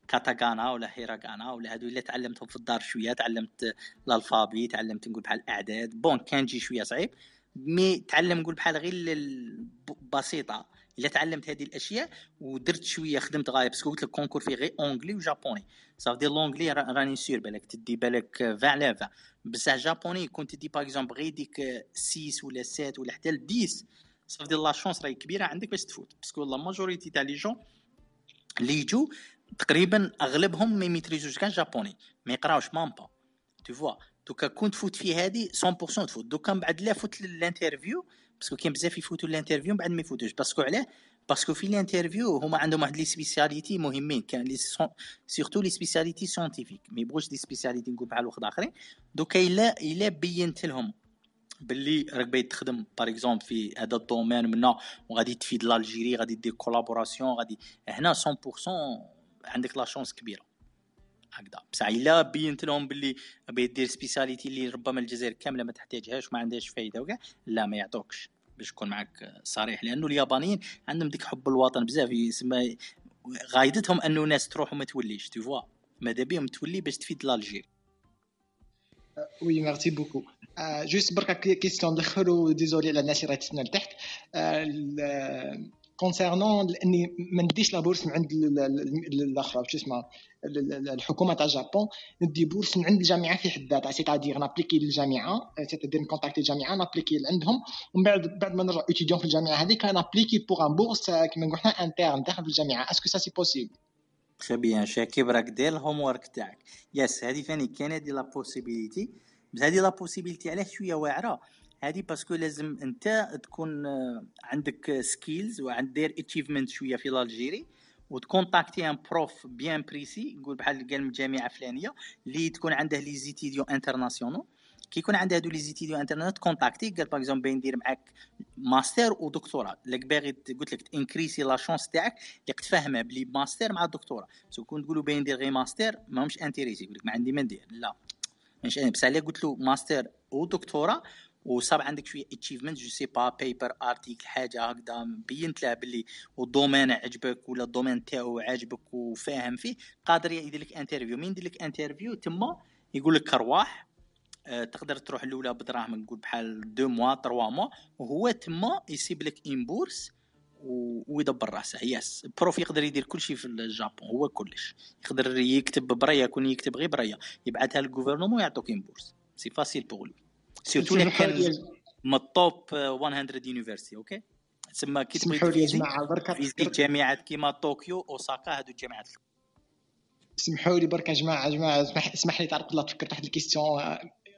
كاتاكانا ولا هيراغانا ولا هادو اللي تعلمتهم في الدار شوية. تعلمت ال alphabet تعلمت نقول بحال الأعداد. bon kanji شوية صعيب. mais تعلم نقول بحال غير البسيطه الا تعلمت هذه الأشياء ودرت شوية خدمت غاية parce que قلت لك concours فيه غير anglais و japonais صافي دير l'anglais راني sûr بالك تدي بالك 20 على 20 بصح japonais كنت تدي par exemple غير ديك 6 ولا 7 ولا حتى 10 صافي دير la chance راهي كبيره عندك باش تفوت parce que la majorité تاع les gens اللي يجوا تقريبا اغلبهم ما ي maîtris وش كان japonais ما يقراوش même pas toutefois donc كنت تفوت في هذه 100% تفوت donc من بعد لا فوت لل interview parce que كاين بزاف يفوتوا ال interview من بعد ما يفوتوش parce que علاه parce que في ال interview هما عندهم واحد les spécialités مهمين. كان les surtout les spécialités scientifiques ما يبغوش des spécialités نقول بحال واحد آخرين. donc الا إلا بينت لهم باللي راك باغي تخدم par exemple في هذا ال domaine منا وغادي تفيد l'Algérie غادي دير collaboration غادي هنا 100% عندك la chance كبيرة. هكذا. بصح إلا بينت لهم باللي باغي دير spécialité اللي ربما الجزائر كاملة ما تحتاجهاش وما عندهاش فايدة وكاع لا ما يعطوكش. باش نكون معك صريح. لأنه اليابانيين عندهم ديك حب الوطن بزاف يسمى غايدتهم أنه الناس تروح وما توليش toutefois ماذا بهم تولي باش تفيد l'Algérie oui merci beaucoup juste بركه question ندخلوا désolé على الناس اللي راهي تسنى لتحت. concernant لاني ما نديش la bourse من عند الآخر شو اسمه الحكومة تاع ال Japon ندي bourse من عند الجامعة في حد ذاتها c'est-à-dire ن appliquer للجامعة c'est-à-dire ن contacter الجامعة ن appliquer عندهم ومن بعد بعد ما نرجع étudiant في الجامعة هذيك ن appliquer pour une bourse كيما نقول حنا interne داخل في الجامعة. est-ce que ça c'est possible très bien شاكيب راك دير ال homework تاعك yes هذه ثاني كاين هذه la possibilité بس هذه la possibilité علاه شوية واعرة؟ هذه parce que لازم انت تكون آه، عندك skills وعند دير achievement شوية في Algérie وت contacter un prof bien précis نقول بحال قال من جامعة فلانية اللي تكون عنده les étudiants internationaux كي يكون عنده هادو les étudiants inter ت contacter قال par exemple ندير معاك ماستر ودكتوراه لك باغي قلت لك increase la chance تاعك اللي تفهمها بلي ماستر مع الدكتوراه so كون تقولوا باغي ندير غير ماستر ماهمش intéressé يقول لك ما عندي ما ندير. لا. مش بصح قلت له ماستر ودكتوراه وصاب عندك شوية achievement je sais pas paper article حاجة هكذا بينت له باللي وال domaine عجبك ولا ال domaine تاعو عاجبك وفاهم فيه قادر يدير لك interview مين يدير لك interview تما يقول لك أرواح. أه تقدر تروح الأولى بدراهم نقول بحال deux mois trois mois وهو تما يسيب لك une bourse ويدبر راسه. yes ال prof يقدر يدير كل شيء في ال Japon هو كلش. يقدر يكتب بريه يكون يكتب غير بريه يبعثها لل gouvernement يعطوك une bourse c'est facile pour lui surtout اللي كان من ال top 100 university okay؟ تسمى كي تبغي viser جامعات كيما طوكيو أوساكا هادو الجامعات. سمحوا لي برك يا جماعة يا جماعة اسمح, اسمح لي تعرف الله تفكرت واحد ال question.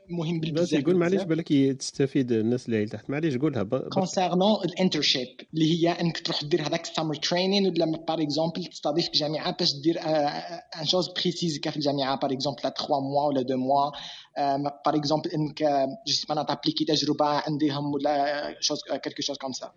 مهم بزاف يقول معليش بالك تستفيد الناس اللي تحت. معليش قولها. concernant ال internship اللي هي إنك تروح دير هذاك ال summer training ولا par exemple تستضيف في جامعة باش دير une chose précise في الجامعة. par exemple 3 mois ولا 2 mois par exemple إنك juste ت appliquer تجربة عندهم ولا chose quelque chose comme ça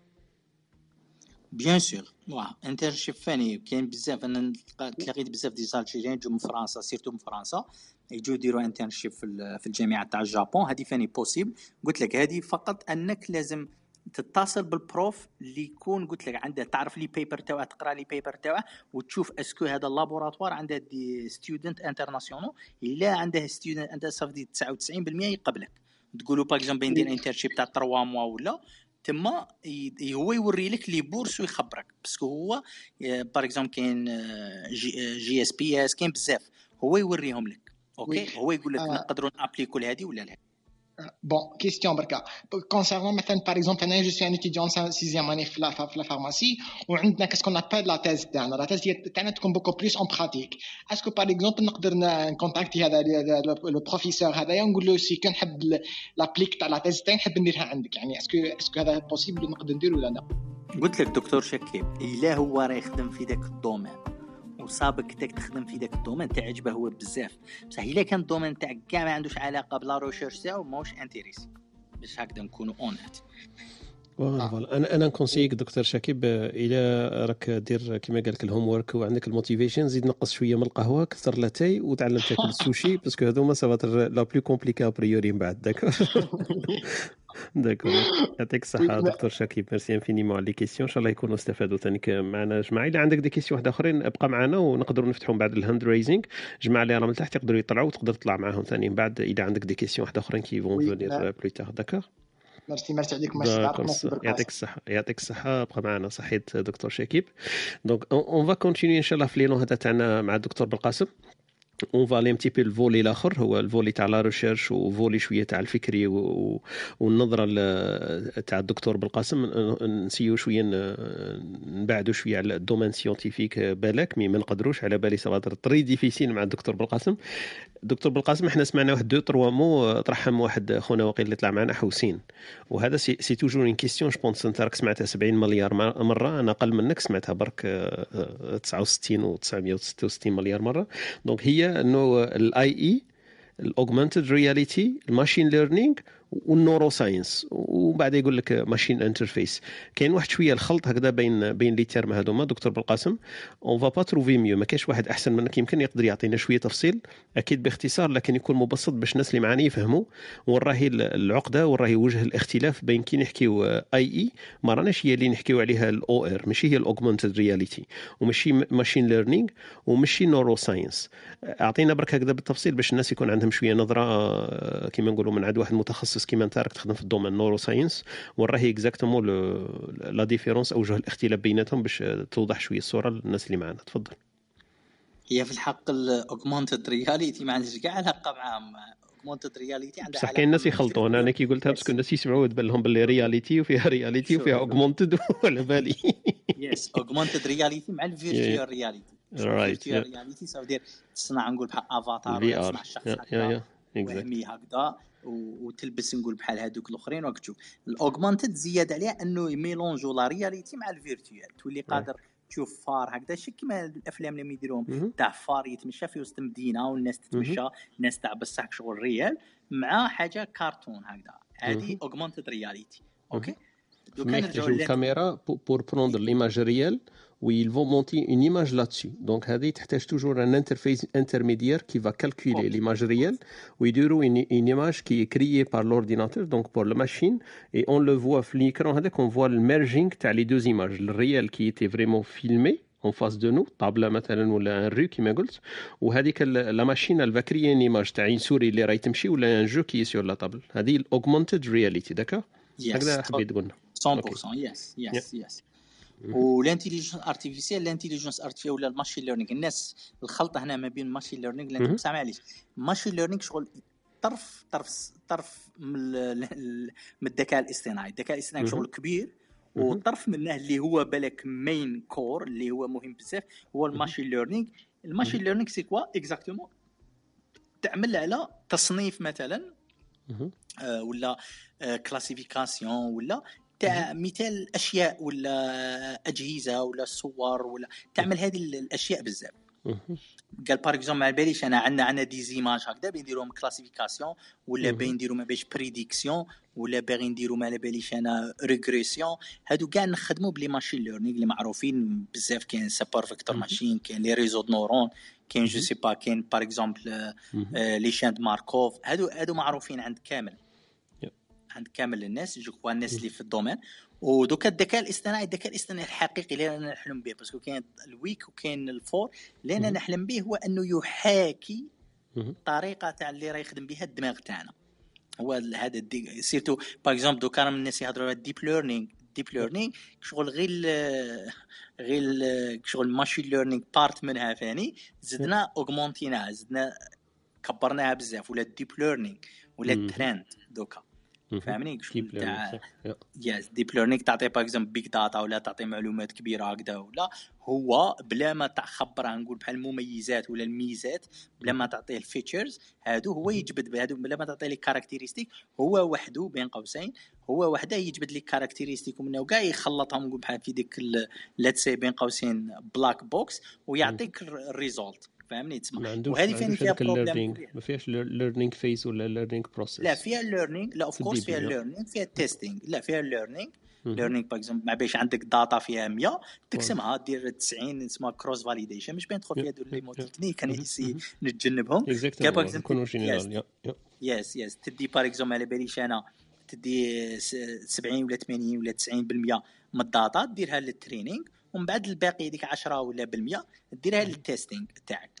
bien sûr واه internship فاني كاين بزاف أنا تلاقيت بزاف des Algériens جو من فرنسا surtout من فرنسا يجوا يديروا internship في في الجامعة تاع ال Japon. هذه فاني possible قلت لك هذه فقط أنك لازم تتصل بال prof اللي يكون قلت لك عنده تعرف les papers تاعه تقرأ les papers تاعه وتشوف est-ce que هذا ال laboratoire عنده des student international إلا عنده student عنده صافي 99% يقبلك. تقولوا par exemple ندير internship تاع 3 mois ولا تما هو يوري لك les bourses ويخبرك. parce que هو par exemple كاين J, JSPS كاين بزاف. هو يوريهم لك. okay؟ هو يقول لك آه. نقدروا نابليكو لهذه ولا لا؟ Bon, question بركا concernant مثلا par exemple أنا je suis un étudiant en sixième année في la pharmacie وعندنا qu'on appelle la thèse تاعنا la thèse تاعنا تكون beaucoup plus en pratique. Est-ce que par exemple نقدر ن contacter هذا le professeur هذايا ونقول له si كان نحب la pratique تاع la thèse تاعي نحب نديرها عندك. يعني est-ce que est-ce que هذا possible نقدر ندير ولا لا؟ قلت لك دكتور شكيب إلا هو راه يخدم في ذاك ال domaine. وصابك داك تخدم في ذاك ال domaine تعجبه هو بزاف. بصح إلا كان ال domaine تاعك كاع ما عندوش علاقة ب la recherche تاعو ماهوش intéressé باش هكذا نكونوا honnêtes voilà أنا أنا ن conseille ك دكتور شاكيب إلى راك دير كما قال لك ال homework وعندك ال motivation زيد نقص شوية من القهوة كثر لاتاي وتعلم تاكل السوشي parce que هذوما ça va la plus compliqué a priori من بعد d'accord d'accord يعطيك الصحة دكتور شاكيب merci infiniment على les questions إن شاء الله يكونوا استفادوا ثاني معنا. جماعة إذا عندك des questions واحد أخرين ابقى معنا ونقدروا نفتحوا من بعد ال hand raising جماعة اللي راهم من تحت يقدروا يطلعوا وتقدر تطلع معاهم ثاني من بعد. إذا عندك des questions واحد أخرين qui vont venir plus tard d'accord merci merci عليك ميرسي يعطيك الصحة يعطيك الصحة. ابقى معنا. صحيت دكتور شاكيب donc on va continuer إن شاء الله في لينو هذا تاعنا مع الدكتور بالقاسم. on va aller un peu ال volet الآخر هو ال volet تاع la recherche و volet شوية تاع الفكري والنظرة تاع الدكتور بالقاسم. نسيو شوية نبعدوا شوية على ال domaine scientifique بالك mais ما نقدروش على بالي ça va être difficile مع الدكتور بالقاسم. دكتور بالقاسم إحنا سمعنا واحد دو تروا مو ترحم واحد خونا وقيل اللي طلع معنا حوسين. وهذا c'est, c'est toujours une question je pense انت راك سمعتها 70 مليار مرة أنا أقل منك سمعتها برك 69 و 966 مليار مرة. donc هي إنه ال AI ال augmented reality ال machine learning وال neuroscience ومن بعد يقول لك machine interface كاين واحد شوية الخلط هكذا بين بين les termes هذوما دكتور بالقاسم. on va pas trouver mieux ما كاينش واحد أحسن منك. يمكن يقدر يعطينا شوية تفصيل. أكيد باختصار لكن يكون مبسط باش الناس اللي معاني يفهموا. وراهي العقدة وراهي وجه الاختلاف بين كي نحكيو AI ما راناش هي اللي نحكيو عليها ال AR. ماشي هي ال augmented reality وماشي machine learning وماشي neuroscience أعطينا برك هكذا بالتفصيل باش الناس يكون عندهم شوية نظرة كما نقولوا من عند واحد متخصص كيما انت راك تخدم في ال domaine neuroscience وراهي exactement la différence اوجه الاختلاف بيناتهم باش توضح شوية الصورة للناس اللي معنا تفضل. هي في الحق ال augmented reality ما عندهاش كاع علاقة معاهم augmented reality عندها بصح كاين الناس يخلطوا. أنا كي قلتها parce que الناس يسمعوا تبان لهم باللي reality وفيها reality وفيها augmented وعلى بالي. yes augmented reality مع ال virtual reality right reality تصنع نقول بحال افاتار تصنع شخص هكذا وهمي هكذا. وتلبس نقول بحال هذوك الاخرين. راك تشوف ال augmented زياد عليها انه ي mélange و la réalité مع ال virtuel تولي قادر تشوف فار هكذا. شي كيما الافلام اللي يديروهم. تاع فار يتمشى في وسط مدينة والناس تتمشى الناس تاع بصح شغل réel مع حاجة كارتون هكذا. هذه augmented reality okay؟ دوك نرجعوا الكاميرا pour prendre l'image réelle و ils font monter une image là-dessus donc هذه تحتاج toujours une interface intermédiaire qui va calculer l'image réelle ويديروا une image qui est créée par l'ordinateur donc pour la machine et on le voit في l'écran هذاك on voit le merging تاع les deux images ال réel qui était vraiment filmé en face de notre table مثلا ولا une rue كيما قلت وهذيك la machine elle va créer image تاع une souris اللي راهي تمشي ولا un jeu qui sur la table هذه ال augmented reality d'accord هكذا حبيت قلنا 100% yes yes yes وال intelligence artificielle ال intelligence artificielle ولا ال machine learning الناس الخلطة هنا ما بين ال machine learning لأن بصح معليش ال machine learning شغل طرف طرف طرف من, الذكاء الاصطناعي. الذكاء الاصطناعي شغل كبير وطرف منه اللي هو بالك main core اللي هو مهم بزاف هو ال machine learning ال machine learning c'est quoi exactement تعمل على تصنيف مثلا آه ولا آه classification ولا تاع مثال اشياء ولا أجهزة ولا صور ولا تعمل هذه الأشياء بزاف؟ قال par exemple ما باليش أنا عندنا عندنا des images هكذا بنديروهم classification ولا باغي نديرو ما باش prédiction ولا باغي نديرو ما باليش أنا régression هادو كاع نخدموا بلي machine learning اللي معروفين بزاف كاين support vector machine كاين les réseaux de neurones كاين je sais pas كاين par exemple les chaînes Markov هادو هادو معروفين عند كامل. عند كامل الناس je crois الناس اللي في ال domaine. ودوكا الذكاء الاصطناعي الذكاء الاصطناعي الحقيقي اللي أنا نحلم به. parce que كاين ال weak وكاين ال fort اللي أنا نحلم به هو أنه يحاكي الطريقة تاع اللي راه يخدم بها الدماغ تاعنا. هو هذا surtout par exemple دوكا راهم الناس يهضروا على ال deep learning ال deep learning شغل غير غير شغل machine learning part منها فاني زدنا اوغمونتينا زدنا كبرناها بزاف. ولا ال deep learning ولا مم. ترند دوكا. فاهمني تاع. yes deep learning تعطي par exemple big data ولا تعطي معلومات كبيرة هكذا ولا هو بلا ما تخبره نقول بحال المميزات ولا الميزات بلا ما تعطيه ال features هادو هو يجبد بهادو بلا ما تعطيه les caractéristiques هو وحده بين قوسين هو وحده يجبد les caractéristiques ومنه وكاع يخلطهم نقول بحال في ديك ليتس سي بين قوسين بلاك بوكس ويعطيك الريزولت فاهمني؟ ما تسمى عندوش وهذه ما فين فيها بروبليم ما فيهاش ليرنينغ فيز ولا ليرنينغ بروسيس لا فيها ليرنينغ لا اوف كورس فيها. ليرنينغ فيها تيستينغ لا فيها ليرنينغ. ليرنينغ باغ اكزومبل ما بيش عندك داتا فيها 100 تقسمها دير 90 اسمها كروس فاليديشن مش بين تدخل فيها دو لي مو تكنيك أنا مهم. يسي مهم. نتجنبهم. يس جينيرال يس يس تدي باغ اكزومبل على باليش أنا تدي س- 70 ولا 80 ولا 90% من ال data ديرها لل training ومن بعد الباقي ديك 10 ولا بالمية ديرها لل testing تاعك.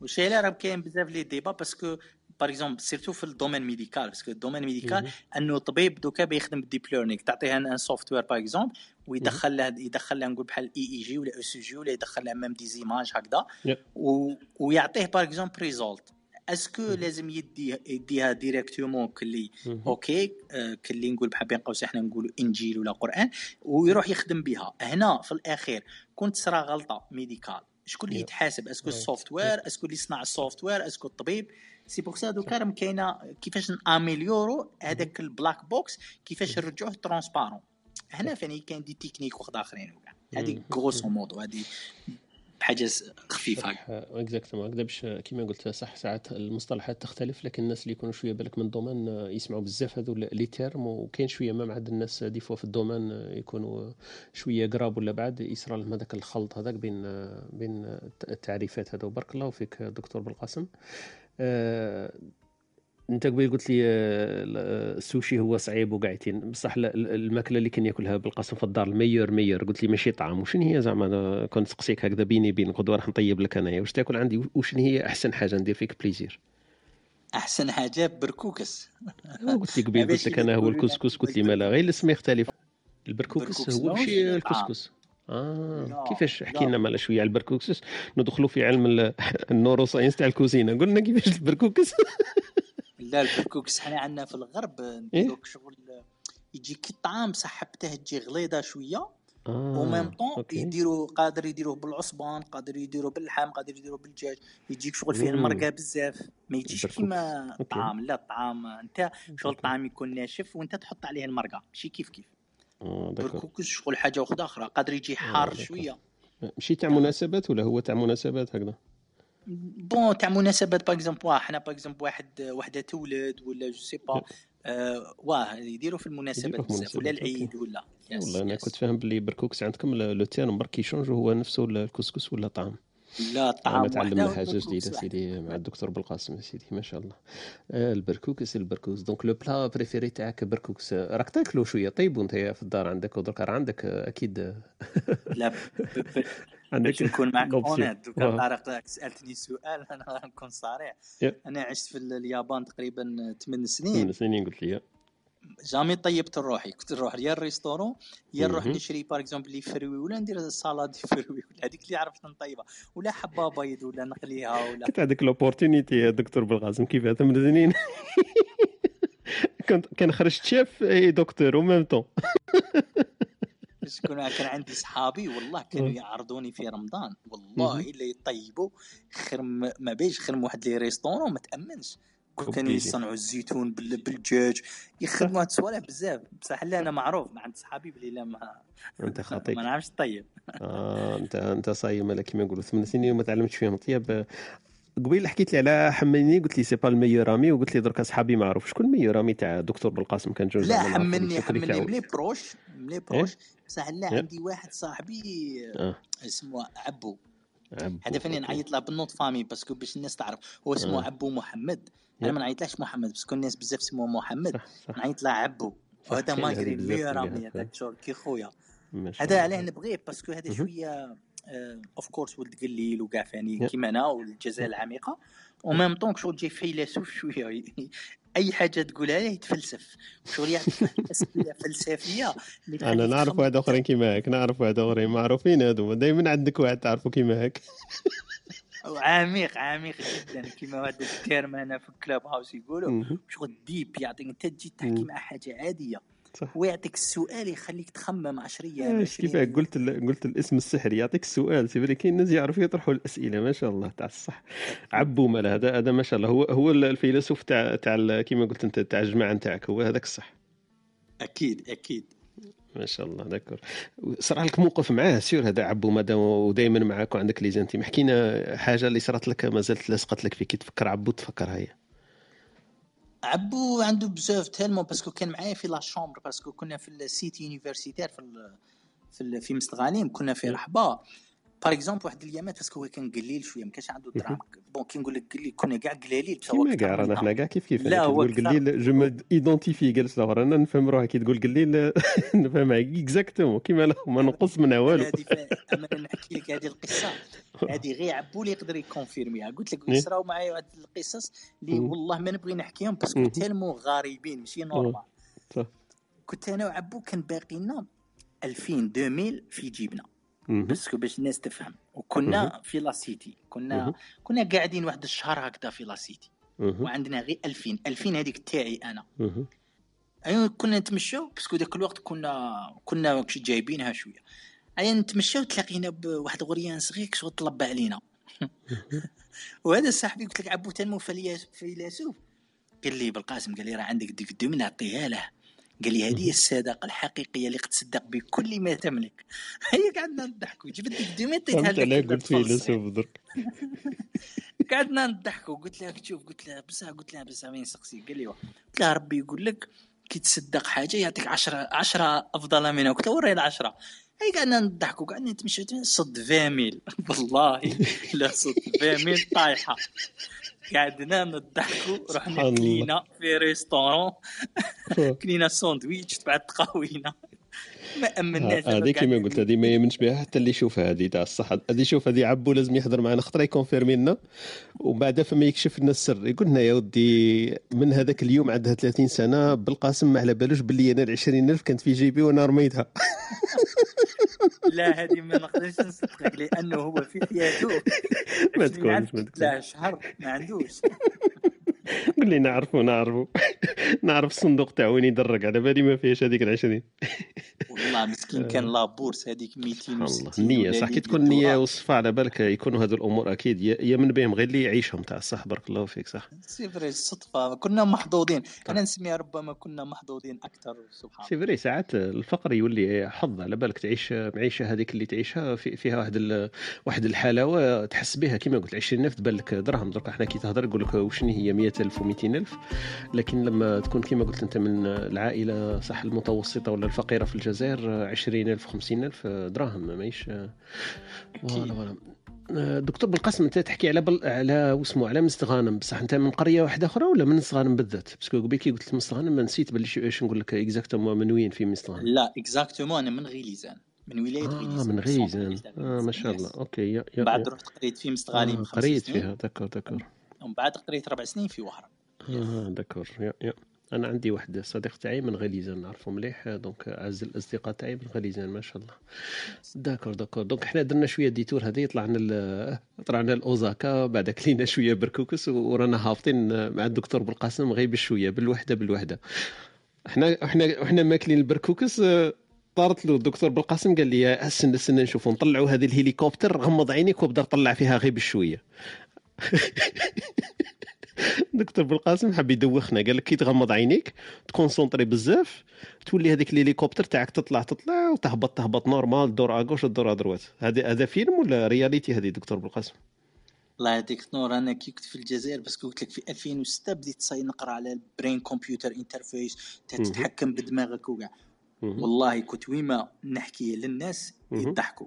وشي لا راه كاين بزاف les débats parce que par exemple surtout في ال domaine médical parce que ال domaine médical. أنه طبيب دوكا بيخدم بال deep learning تعطيه un software par exemple ويدخل له يدخل له نقول بحال EEG ولا ECG ولا يدخل له même des images هكذا. ويعطيه par exemple result est-ce que لازم يدي يديها directement كلي؟ مهم. أوكي آه، كلي نقول بحال بين قوسين إحنا نقولوا إنجيل ولا قرآن ويروح يخدم بها. هنا في الأخير كنت تصرى غلطة médicale. شكون اللي. يتحاسب؟ est-ce que. ال software est-ce que اللي يصنع ال software est-ce que الطبيب؟ c'est pour ça دوكا راهم كاينة كيفاش نأميليورو هذاك ال black box كيفاش نرجعوه transparent هنا فين كاين des techniques واحد آخرين وكاع. هذه. grosso modo هذه بحاجه خفيفه exactement هكذا باش كيما قلت صح ساعات المصطلحات تختلف لكن الناس اللي يكونوا شوية بالك من ال domaine آه، يسمعوا بزاف هذو les termes وكاين شوية ما عند الناس des fois في ال domaine آه، يكونوا شوية قراب ولا بعد يصرى لهم هذاك الخلط هذاك بين آه، بين الت- التعريفات هذا وبارك الله فيك آه، دكتور بالقاسم. آه، أنت قبيل قلت لي آه، ال- السوشي هو صعيب وقاعدين بصح الماكلة اللي كان يأكلها بالقاسم في الدار ال meilleur meilleur قلت لي ماشي طعام وشنو هي زعما كنت نسقسيك هكذا بيني بين غدوة راح نطيب لك أنايا. واش تأكل عندي؟ وشنو هي أحسن حاجة ندير فيك plaisir؟ أحسن حاجة بركوكس. قلت لي قبيل قلت لك أنا هو الكسكس قلت لي ما لا غير الاسم يختلف. البركوكس هو ماشي. الكسكس. آه كيفاش؟ احكي. لنا مالا شوية على البركوكس. ندخلوا في علم ال- ال neuroscience تاع الكوزينة. قلنا كيفاش البركوكس؟ لا البركوكس حنا عندنا في الغرب نديروك شغل يجي كي الطعام بصح حبته تجي غليظة شوية آه و même temps يديروا قادر يديروه بالعصبان قادر يديروا باللحم قادر يديروا بالدجاج يجيك شغل فيه. المرقة بزاف ما يجيش. كيما. الطعام لا الطعام أنت شغل. الطعام يكون ناشف وأنت تحط عليه المرقة ماشي كيف كيف بركوكس شغل حاجة واحدة أخرى قادر يجي حار d'accord. شوية ماشي تاع مناسبات ولا هو تاع مناسبات هكذا bon تاع مناسبات par exemple حنا باغ اكزومبل واحد وحده تولد ولا je sais pas واه يديروا في المناسبات بزاف ولا العيد ولا. والله أنا. كنت فاهم باللي بركوكس عندكم le terme برك يشونج هو نفسه الكسكس ولا طعام لا أنا تعلمنا حاجة جديدة. سيدي مع الدكتور بالقاسم سيدي ما شاء الله. البركوكس البركوكس donc le plat préféré تاعك بركوكس راك تاكلو شوية طيب وانت في الدار عندك؟ ودرك عندك أكيد. لا باش نكون معك. honnête دوكا. طارق سألتني سؤال أنا نكون صريح. أنا عشت في اليابان تقريبا 8 من سنين سنين قلت لي. jamais طيبت روحي. كنت نروح يا ال restaurant يا نروح. نشري par exemple les fruits ولا ندير salade fruits ولا هذيك اللي عرفت نطيبها ولا حبة بيض ولا نقليها ولا كنت عندك l'opportunité يا دكتور بالقاسم كيف 8 سنين كنت كان خرجت chef et دكتور و même temps. شكون كان عندي صحابي والله كانوا. يعرضوني في رمضان. والله. الا يطيبوا خير ما بيش خير واحد les restaurants ما تأمنش. كانوا. يصنعوا الزيتون بال- بالدجاج يخدموا هاد الصوالح بزاف. بصح لا أنا معروف. مع عند صحابي بلي لا ما أنت خطيك ما نعرفش طيب. آه أنت أنت صايم مالا كيما نقولوا. ثمان سنين وما تعلمتش فيهم. طيب قبيل حكيت لي على حملني قلت لي c'est pas le meilleur ami وقلت لي درك أصحابي ما عرف شكون le meilleur ami تاع دكتور بالقاسم؟ كان جوج لا حملني حملني. م les proches. م les proches. بصح لا إيه. عندي واحد صاحبي آه اسمه عبو عبو. هذا فاني نعيط له بال nom de famille parce que باش الناس تعرف هو اسمه آه. عبو محمد. أنا ما نعيطلهش محمد parce que الناس بزاف سموه محمد صح صح نعيط له عبو وهذا كاين ما هذه يقري بزاف le meilleur تلقاها. رامي هذاك شغل كي خويا هذا. علاه نبغيه parce que هذا. شوية of course ولد قليل وكاع. فاني كيما أنا والجزائر العميقة و même temps شغل جاي فيلسوف شوية أي حاجة تقولها له يتفلسف شغل يعطيك اسئله فلسفية. أنا نعرف. واحد آخرين كيما هاك نعرف واحد آخرين معروفين هادو. دائما عندك واحد تعرفوا كيما هاك عميق عميق جدا. كما هذا ال terme هنا في ال Clubhouse يقولوا. شغل deep يعطيك أنت تجي تحكي. مع حاجة عادية. صح. ويعطيك السؤال يخليك تخمم 10 أيام إيش 20 كيف؟ قلت ال- قلت الاسم السحري. يعطيك السؤال c'est كاين الناس يعرفوا يطرحوا الأسئلة ما شاء الله. تاع الصح عبو مال هذا هذا ما شاء الله. هو هو الفيلسوف تاع تاع كيما قلت أنت تاع الجماعة نتاعك. هو هذاك الصح. أكيد أكيد. ما شاء الله d'accord. صرا لك موقف معاه sûr هذا عبو مادام ودائما معاك وعندك les intimes حكينا حاجة اللي صارت لك ما زالت لصقت لك فيك كي تفكر. عبو تفكر هي عبو عنده بزاف tellement parce que كان معايا في la chambre parce que كنا في ال cité universitaire في ال في, في مستغانم كنا في رحبة. par exemple واحد الايامات parce que هو كان قليل شوية ما كانش عنده دراهم bon كي نقول لك قليل كنا كاع هو كيما كاع رانا. حنا كاع كيف كيف؟ لا، هو. قليل je m'identifie جالس لو رانا نفهم روحي كي تقول قليل نفهم exactement كيما لا ما نقص منها والو أما نحكي لك هذه القصة. هذه غير عبو اللي يقدر ي confirmer ها. قلت لك إيه. صراو معايا واحد القصص اللي. والله ما نبغي نحكيهم parce que. tellement غريبين ماشي normal صح. كنت أنا وعبو كان باقي لنا 2000 2000 في جيبنا. parce que باش الناس تفهم. وكنا في la cité. كنا. كنا قاعدين واحد الشهر هكذا في la cité. وعندنا غير 2000 2000 هذيك تاعي أنا. أيوا كنا نتمشاو parce que ذاك الوقت كنا كنا جايبينها شوية. ايا نتمشاو تلاقينا بواحد غريان صغير شغل طلب علينا. وهذا صاحبي قلت لك عبو تنمو فيلسوف قال لي بالقاسم قال لي راه عندك ديك الدومي نعطيها له. قال لي هذه هي الصداقه الحقيقية اللي تصدق بكل ما تملك. هي قعدنا نضحكوا جبت لك علاه كذا قلت تفلص. فيلسوف درك. قعدنا نضحكوا قلت لها شوف قلت لها بصح قلت لها بصح وين سقسي قال لي. قلت لها ربي يقول لك كي تصدق حاجة يعطيك عشرة عشرة أفضل منها. قلت لها وري العشرة. هي قعدنا نضحكوا قعدنا نتمشى صد 20 ميل والله لا صد 20 ميل طايحه قعدنا نضحكوا رحنا. كلينا في ريستورون كلينا ساندويتش بعد تقاوينا ما أمناش هذه كيما قلت هذه ما يمنش بها حتى اللي يشوفها هذه تاع الصح هذه شوف هذه عبو لازم يحضر معنا خطره يكونفيرمي لنا. ومن بعد فما يكشف لنا السر. يقول لنا يا ودي من هذاك اليوم عندها 30 سنة بالقاسم ما على بالوش باللي أنا ال 20000 كانت في جيبي وأنا رميتها لا هذه ما نقدرش نصدقك لأنه هو في حياته ما تكونش، ما تكونش. لا شهر ما عندوش قول لي نعرفه نعرفه. نعرف الصندوق تاعو وين يدرك على بالي ما فيهش هذيك ال 20 والله مسكين كان la bourse هذيك 260 سبحان الله. النية صح. كي تكون النية. وصفة على بالك يكونوا هذو الأمور أكيد. ي- يمن بهم غير اللي يعيشهم تاع الصح بارك الله فيك صح. c'est vrai الصدفه كنا محظوظين. أنا نسميها ربما كنا محظوظين أكثر سبحان c'est vrai ساعات الفقر يولي حظ. على بالك تعيش معيشة هذيك اللي تعيشها في فيها واحد ال- واحد الحلاوة تحس بها. كما قلت 20000 تبان لك درهم. درك إحنا كي تهضر يقول لك وشنو هي 100000 و200000 لكن لما تكون كما قلت أنت من العائلة صح المتوسطة ولا الفقيرة في الجزائر 20000 50000 دراهم ماهيش؟ voilà voilà. دكتور بالقاسم أنت تحكي على بل... على واسمو على مستغانم بصح أنت من قرية واحدة أخرى ولا من مستغانم بالذات؟ parce que قبيل كي قلت مستغانم نسيت بلي شو- إيش نقول لك exactement من وين في مستغانم لا exactement أنا من غيليزان. من ولاية آه غيليزان من تاع آه غيليزان. ما شاء الله. okay yeah yeah بعد. رحت قريت في مستغانم آه قريت فيها. d'accord d'accord ومن بعد قريت ربع سنين في وهران. آه d'accord yeah yeah. أنا عندي واحد صديق تاعي من غليزان نعرفه مليح. donc أعز الأصدقاء تاعي من غليزان ما شاء الله. d'accord d'accord. donc حنا درنا شوية détour هذه طلعنا طلعنا لاوزاكا بعد كلينا شوية بركوكس ورانا هابطين مع الدكتور بالقاسم غير بشويه بالوحدة بالوحدة. إحنا إحنا إحنا ماكلين البركوكس. طارت له الدكتور بالقاسم قال لي استنى استنى نشوفوا نطلعوا هذه الهليكوبتر غمض عينيك وابدأ طلع فيها غير بشويه دكتور بالقاسم حب يدوخنا. قال لك كي تغمض عينيك ت concentrer بزاف تولي هذيك الهليكوبتر تاعك تطلع تطلع وتهبط تهبط normal دور à gauche الدور à droite هذا هذا فيلم ولا réalité هذه دكتور بالقاسم الله يعطيك النور أنا كي كنت في الجزائر بس قلت لك في 2006 بديت صاي نقرأ على ال brain computer interface تتحكم بدماغك وكاع. والله كنت ويما نحكي للناس. يضحكوا.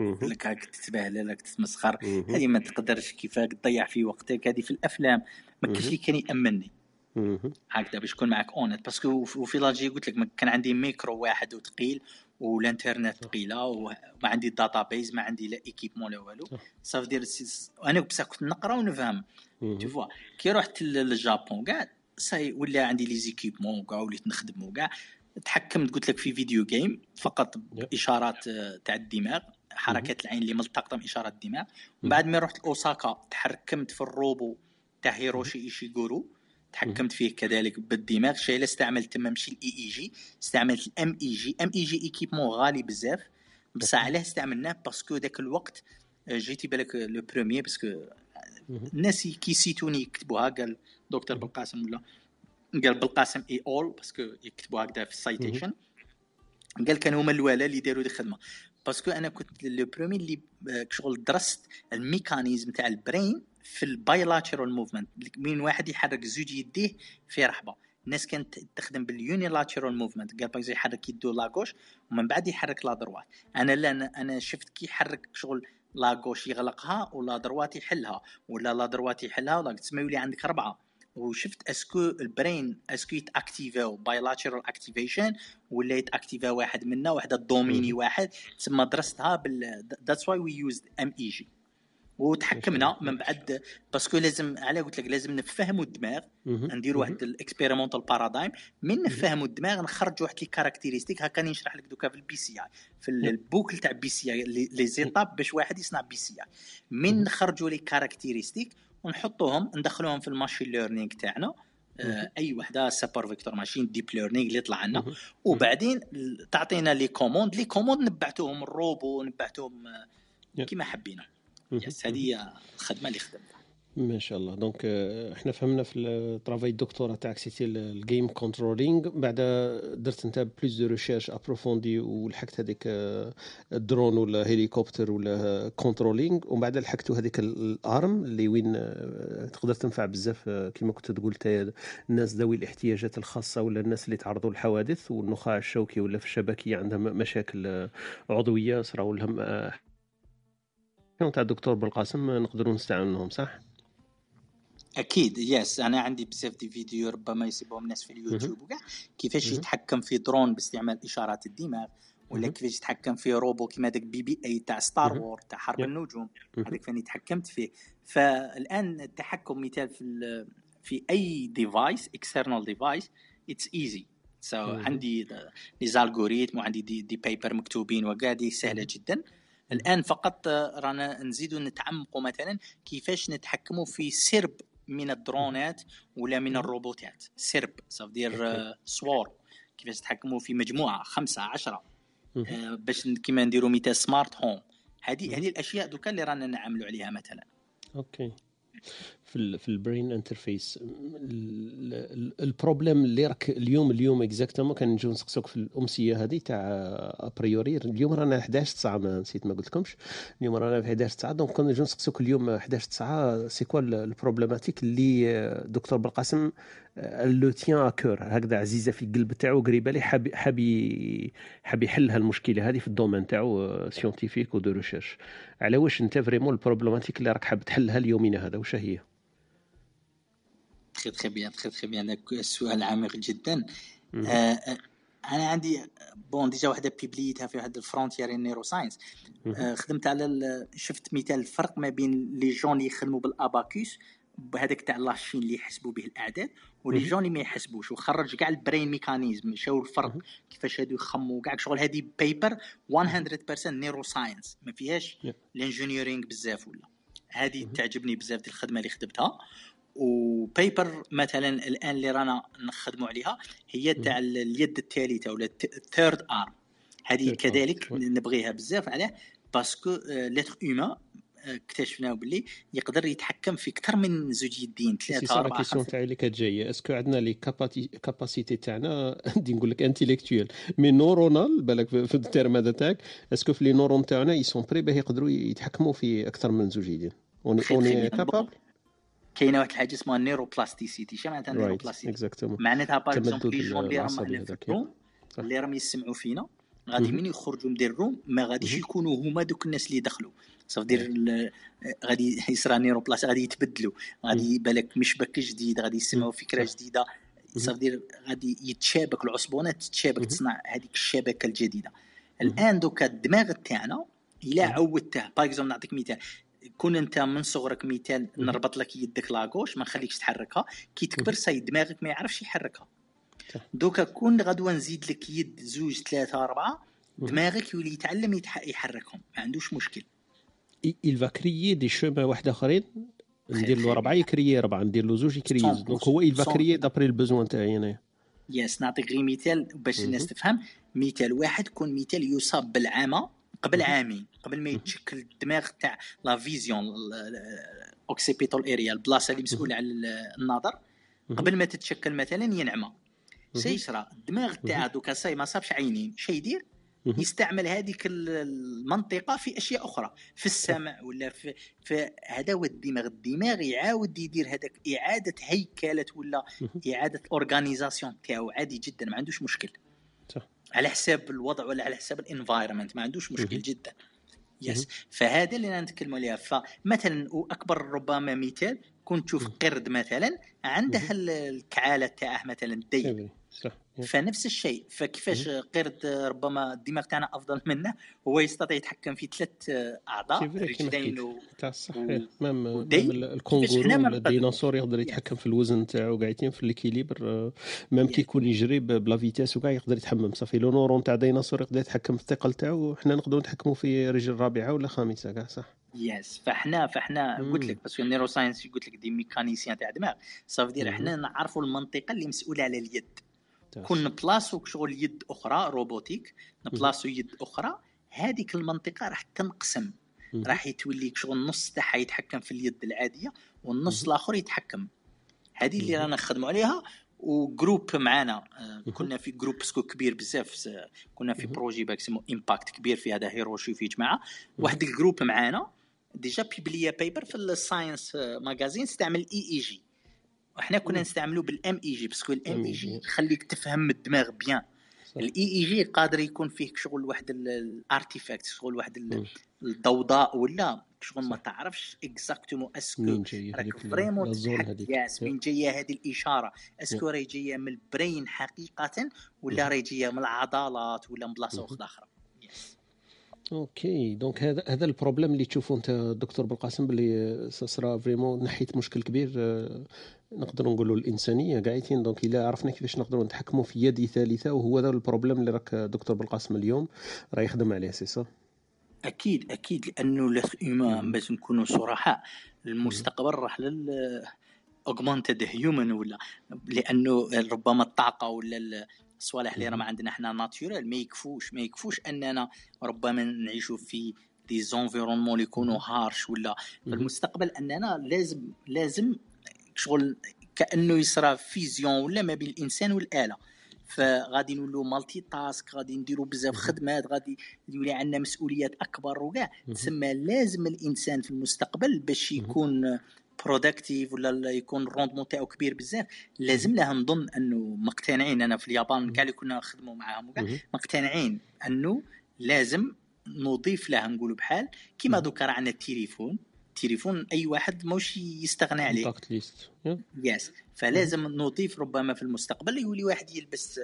لك هاك تتباهل لك تتمسخر. هذه ما تقدرش كيفاك تضيع في وقتك هذه في الأفلام ما كاينش. اللي كان يأمنني مهم. هكذا باش نكون معك honnête parce que وفي لاجي قلت لك كان عندي ميكرو واحد وثقيل والانترنت ثقيلة وما عندي data base ما عندي لا équipement لا والو. ça veut dire أنا بصح كنت نقرأ ونفهم. tu vois كي رحت لل- للجابون كاع صاي ولا عندي les équipements كاع وليت نخدم وكاع تحكمت قلت لك في فيديو game فقط Yep. إشارات آه، تاع الدماغ حركات العين اللي ملتقطة من اشارات الدماغ. من بعد ما رحت لاوساكا تحكمت في الروبو تاع هيروشي إيشيغورو. تحكمت فيه كذلك بالدماغ. شيء استعملت تما ماشي ال EEG؟ استعملت ال MEG. MEG équipement غالي بزاف. بصح علاه استعملناه parce que ذاك الوقت آه، j'étais بالك le premier parce que الناس كي citawni يكتبوها قال دكتور بالقاسم ولا قال بالقاسم et al parce que يكتبوا هكذا في ال citation. قال كان هما ال voilà اللي داروا دي الخدمة. parce que أنا كنت le premier اللي شغل درست ال mécanisme تاع ال brain في ال bilateral movement من واحد يحرك زوج يديه في رحبة. الناس كانت تخدم بال unilateral movement قال par يحرك يدو la gauche ومن بعد يحرك la droite أنا لا أنا شفت كي يحرك شغل la gauche يغلقها و la droite يحلها ولا la droite يحلها ولا تسمى يولي عندك اربعه وشفت اسكو البرين اسكو يتاكتيفاو بايلاترال اكتيفيشن ولا يت activa واحد منا وحده dominer واحد تسمى درستها بال that's why we used MEG وتحكمنا من بعد parce que لازم على قلت لك لازم نفهموا الدماغ نديروا واحد ال experimental paradigm من نفهموا الدماغ نخرجوا واحد les caractéristiques هكا نشرح لك دوكا في ال BCI في ال boucle تاع BCI les étapes باش واحد يصنع BCI من نخرجوا les caractéristiques ونحطوهم ندخلوهم في ال machine learning تاعنا. آه أي وحدة support vector machine deep learning اللي يطلع لنا وبعدين تعطينا les commandes les commandes نبعتوهم الروبو نبعتوهم آه، كيما حبينا. yes هذه هي الخدمة اللي خدمتها. ما شاء الله. donc آه، إحنا فهمنا في ال travail الدكتوراه تاعك c'était ال game controlling بعد درت أنت plus de recherche approfondie ولحقت هذيك الدرون آه، ولا hélicoptère ولا controlling ومن بعد لحقتو هذيك ال arm اللي وين آه، تقدر تنفع بزاف كما كنت تقول الناس ذوي الاحتياجات الخاصة ولا الناس اللي تعرضوا للحوادث والنخاع الشوكي ولا في الشبكية عندهم مشاكل عضوية صراو لهم تاع الدكتور بالقاسم نقدروا نستعملهم صح؟ أكيد yes أنا عندي بزاف des vidéos ربما يسيبهم الناس في اليوتيوب وكاع. كيفاش يتحكم في درون باستعمال إشارات الدماغ ولا كيفاش يتحكم في روبو كيما داك BB-8 تاع Star Wars تاع حرب النجوم. هذاك فاني تحكمت فيه. فالآن التحكم مثال في في any device external device it's easy so عندي les algorithmes وعندي des, des papers مكتوبين وكاع دي سهلة جدا. الآن فقط رانا نزيدوا نتعمقوا مثلا كيفاش نتحكموا في سرب من الدرونات ولا من الروبوتات. سرب dire swarm. كيفاش نتحكموا في مجموعة خمسة عشرة. آه، باش كيما نديروا مثال smart home. هذه هذه الأشياء دوكا اللي رانا نعملوا عليها مثلا. okay. في في ال brain interface ال problème اللي راك اليوم اليوم exactement كنجيو نسقسوك في الأمسية هذه تاع a priori اليوم رانا 11 9 ما نسيت ما قلت لكمش اليوم رانا في 11 9 donc كنا نجيو نسقسوك اليوم 11 9 c'est quoi ال problématique اللي دكتور بالقاسم lui tient à cœur هكذا عزيزة في القلب تاعو قريبة لي حاب حاب حاب يحل هالمشكله هذه في ال domaine تاعو scientifique و de recherche على واش انت vraiment ال problématique اللي راك حاب تحلها اليومين هذا؟ واش هي؟ très très bien très très bien السؤال عميق جدا. آه, آه، أنا عندي bon déjà وحده publitha في واحد ال Frontiers Neuroscience آه خدمت على شفت مثال الفرق ما بين les gens اللي يخدموا بال abacus بهذاك تاع la Chine اللي يحسبوا به الأعداد و les gens اللي ما يحسبوش. وخرج كاع ال brain mechanism شاو الفرق؟ كيفاش هادو يخمموا كاع شغل هذه paper 100% neuroscience ما فيهاش ال engineering بزاف ولا. هذه تعجبني بزاف الخدمة اللي خدمتها. و paper مثلا الآن اللي رانا نخدموا عليها هي تاع اليد الثالثه ولا الثيرد ارم هذه كذلك نبغيها بزاف علاه باسكو ليتر اوما اكتشفناه باللي يقدر يتحكم في أكثر من زوج يدين ثلاثة أربعة خمسة. تاعي اللي كتجايه أسكو عندنا لي كاباسيتي تاعنا ندي نقول لك انتيليكتويال مي نورونال بالك في التيرم هذا تاعك أسكو في لي نورون تاعنا يسون بري باه يقدروا يتحكموا في أكثر من زوج يدين. اوني اوني كابابل كاينة واحد الحاجة اسمها neuroplasticity. شنو معناتها neuroplasticity؟ معناتها par exemple les gens اللي راهم في ال room اللي راهم يسمعوا فينا غادي من يخرجوا من ال room؟ ما غاديش يكونوا هما دوك الناس اللي دخلوا. ça veut dire غادي يصرى neuroplas غادي يتبدلوا. غادي بالك مشبك جديد غادي يسمعوا فكرة جديدة. ça veut dire غادي يتشابك العصبونات تتشابك تصنع هذيك الشبكة الجديدة. الآن دوكا الدماغ تاعنا إلا عودته par نعطيك مثال. كون انت من صغرك مثال نربط لك يدك la gauche ما نخليكش تحركها. كي تكبر ساي دماغك ما يعرفش يحركها. دوكا كون غدوة نزيد لك يد زوج ثلاثة أربعة دماغك يولي يتعلم يحركهم. ما عندوش مشكل. il va créer des chemins واحد آخرين؟ ندير له ربعة ي créer ربعة ندير له زوج ي créer donc هو il va créer d'après ال besoin تاعي انايا yes نعطيك غير مثال باش الناس تفهم. مثال واحد كون مثال يصاب بالعمى. قبل عامين قبل ما يتشكل الدماغ تاع la vision occipital area البلاصة اللي مسؤولة على النظر قبل ما تتشكل مثلا ينعمى شا يصرى الدماغ تاعها دوكا ساي ما صابش عينين شي يدير يستعمل هذيك المنطقة في أشياء أخرى في السمع ولا في, في هذا هو الدماغ. الدماغ يعاود يدير هذاك إعادة هيكلة ولا إعادة organisation تاعو عادي جدا ما عندوش مشكل. صح. على حساب الوضع ولا على حساب ال environment ما عندوش مشكل جدا. yes فهذا اللي نتكلم عليها. فمثلا وأكبر ربما مثال كنت تشوف قرد مثلا عنده الكعالة تاعه مثلا الذيل صح. فنفس الشيء. فكيفاش قرد ربما الدماغ تاعنا أفضل منه هو يستطيع يتحكم في ثلاث أعضاء رجلين و... صحيح. même الكونغورو الديناصور يقدر يتحكم في الوزن تاعو قاعدين في l'équilibre même كي يكون يجري بلا vitesse وكاع يقدر يتحكم. ça fait le neurone تاع ديناصور يقدر يتحكم في الثقل تاعو وحنا نقدروا نتحكموا في رجل رابعة ولا خامسة كاع صح. yes فاحنا فاحنا قلت لك parce que ال neuroscience قلت لك des mécaniciens تاع دماغ ça veut dire إحنا نعرفوا المنطقة اللي مسؤولة على اليد. كون نبلاصو شغل يد أخرى robotique نبلاصو يد أخرى. هذيك المنطقة راح تنقسم. راح يتولي شغل نص تاعها يتحكم في اليد العادية والنص الآخر يتحكم. هذه اللي رانا نخدموا عليها. و groupe معانا آه، كنا في جروب ce que كبير بزاف كنا في projet باك اسمه impact كبير في هذا هيروشي في جماعة. واحد ال groupe معانا déjà publié paper في ال Science Magazine استعمل EEG وحنا كنا نستعملوا بال MEG parce que ال MEG يخليك تفهم الدماغ bien. ال EEG قادر يكون فيه شغل واحد ال artefact شغل واحد الضوضاء ولا شغل ما تعرفش exactement est-ce que راك vraiment ياس من جاية هذه الإشارة. est-ce que راهي جاية من ال brain حقيقة ولا راهي جاية من العضلات ولا من بلاصة أخرى. okay donc هذا هذا ال problème اللي تشوفوا أنت دكتور بالقاسم باللي صرا vraiment ناحيه مشكل كبير آه، نقدروا نقولوا الإنسانية قاعدين. donc إلا عرفنا كيفاش نقدروا نتحكموا في يد ثالثة وهو هذا ال problème اللي راك دكتور بالقاسم اليوم راه يخدم عليه c'est صح أكيد أكيد لأنه الهيومن باش نكونوا صراحة المستقبل راح لل augmented human ولا؟ لأنه ربما الطاقة ولا الصوالح اللي راهم عندنا إحنا natural ما يكفوش ما يكفوش أننا ربما نعيشوا في des environnements اللي يكونوا harsh ولا؟ في المستقبل أننا لازم لازم شغل كأنه يصرى fusion ولا ما بين الإنسان والآلة. فغادي نولوا multitask غادي نديروا بزاف خدمات غادي يولي عندنا مسؤوليات أكبر وكاع. تسمى لازم الإنسان في المستقبل باش يكون productif ولا يكون ال rendement تاعو كبير بزاف لازم له نظن أنه مقتنعين. أنا في اليابان كاع اللي كنا نخدموا معاهم مقتنعين أنه لازم نضيف له نقولوا بحال كيما دوكا راه عندنا التليفون. التليفون أي واحد ماش يستغنى عليه. ليست yes فلازم نضيف ربما في المستقبل يولي واحد يلبس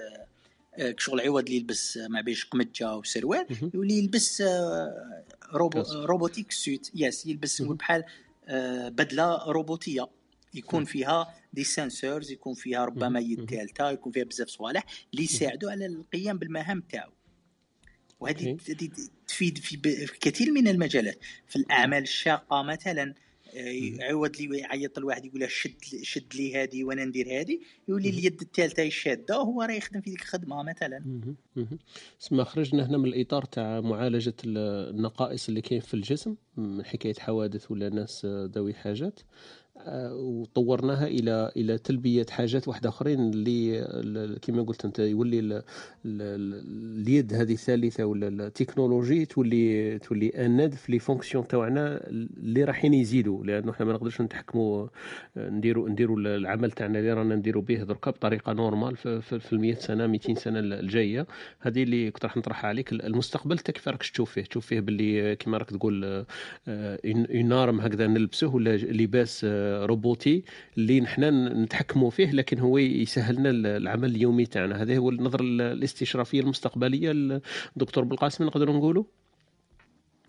آه، شغل عوض اللي يلبس ما يلبش قمجه وسروال يولي يلبس آه، robo robotic suit. yes يلبس بحال آه، بدلة روبوتية. يكون فيها des sensors يكون فيها ربما يد ثالثه يكون فيها بزاف صوالح اللي يساعدوا على القيام بالمهام تاعو. وهذه تفيد في كثير من المجالات. في الأعمال الشاقة مثلا آه، عوض لي يعيط الواحد يقول له شد شد لي هذه وأنا ندير هذه. يولي اليد الثالثة شادة وهو راه يخدم في ديك الخدمة مثلا. اسمع خرجنا هنا من الإطار تاع معالجة النقائص اللي كاين في الجسم من حكاية حوادث ولا ناس ذوي حاجات. وطورناها إلى إلى تلبية حاجات واحدة أخرين اللي كما قلت أنت يولي اليد هذه الثالثة ولا التكنولوجي تولي تولي une aide في les fonctions تاعنا اللي رايحين يزيدوا لأنه إحنا ما نقدرش نتحكموا نديروا نديروا العمل تاعنا اللي رانا نديروا به دركا بطريقة normale في, في, 100 سنة 200 سنة الجاية. هذه اللي كنت راح نطرحها عليك المستقبل كيف راك تشوف فيه؟ تشوف فيه باللي كما راك تقول ينارم هكذا نلبسه ولا لباس روبوتي اللي نحن نتحكموا فيه لكن هو يسهل لنا العمل اليومي تاعنا. هذا هو النظرة الاستشرافية المستقبلية الدكتور بالقاسم نقدروا نقولوا؟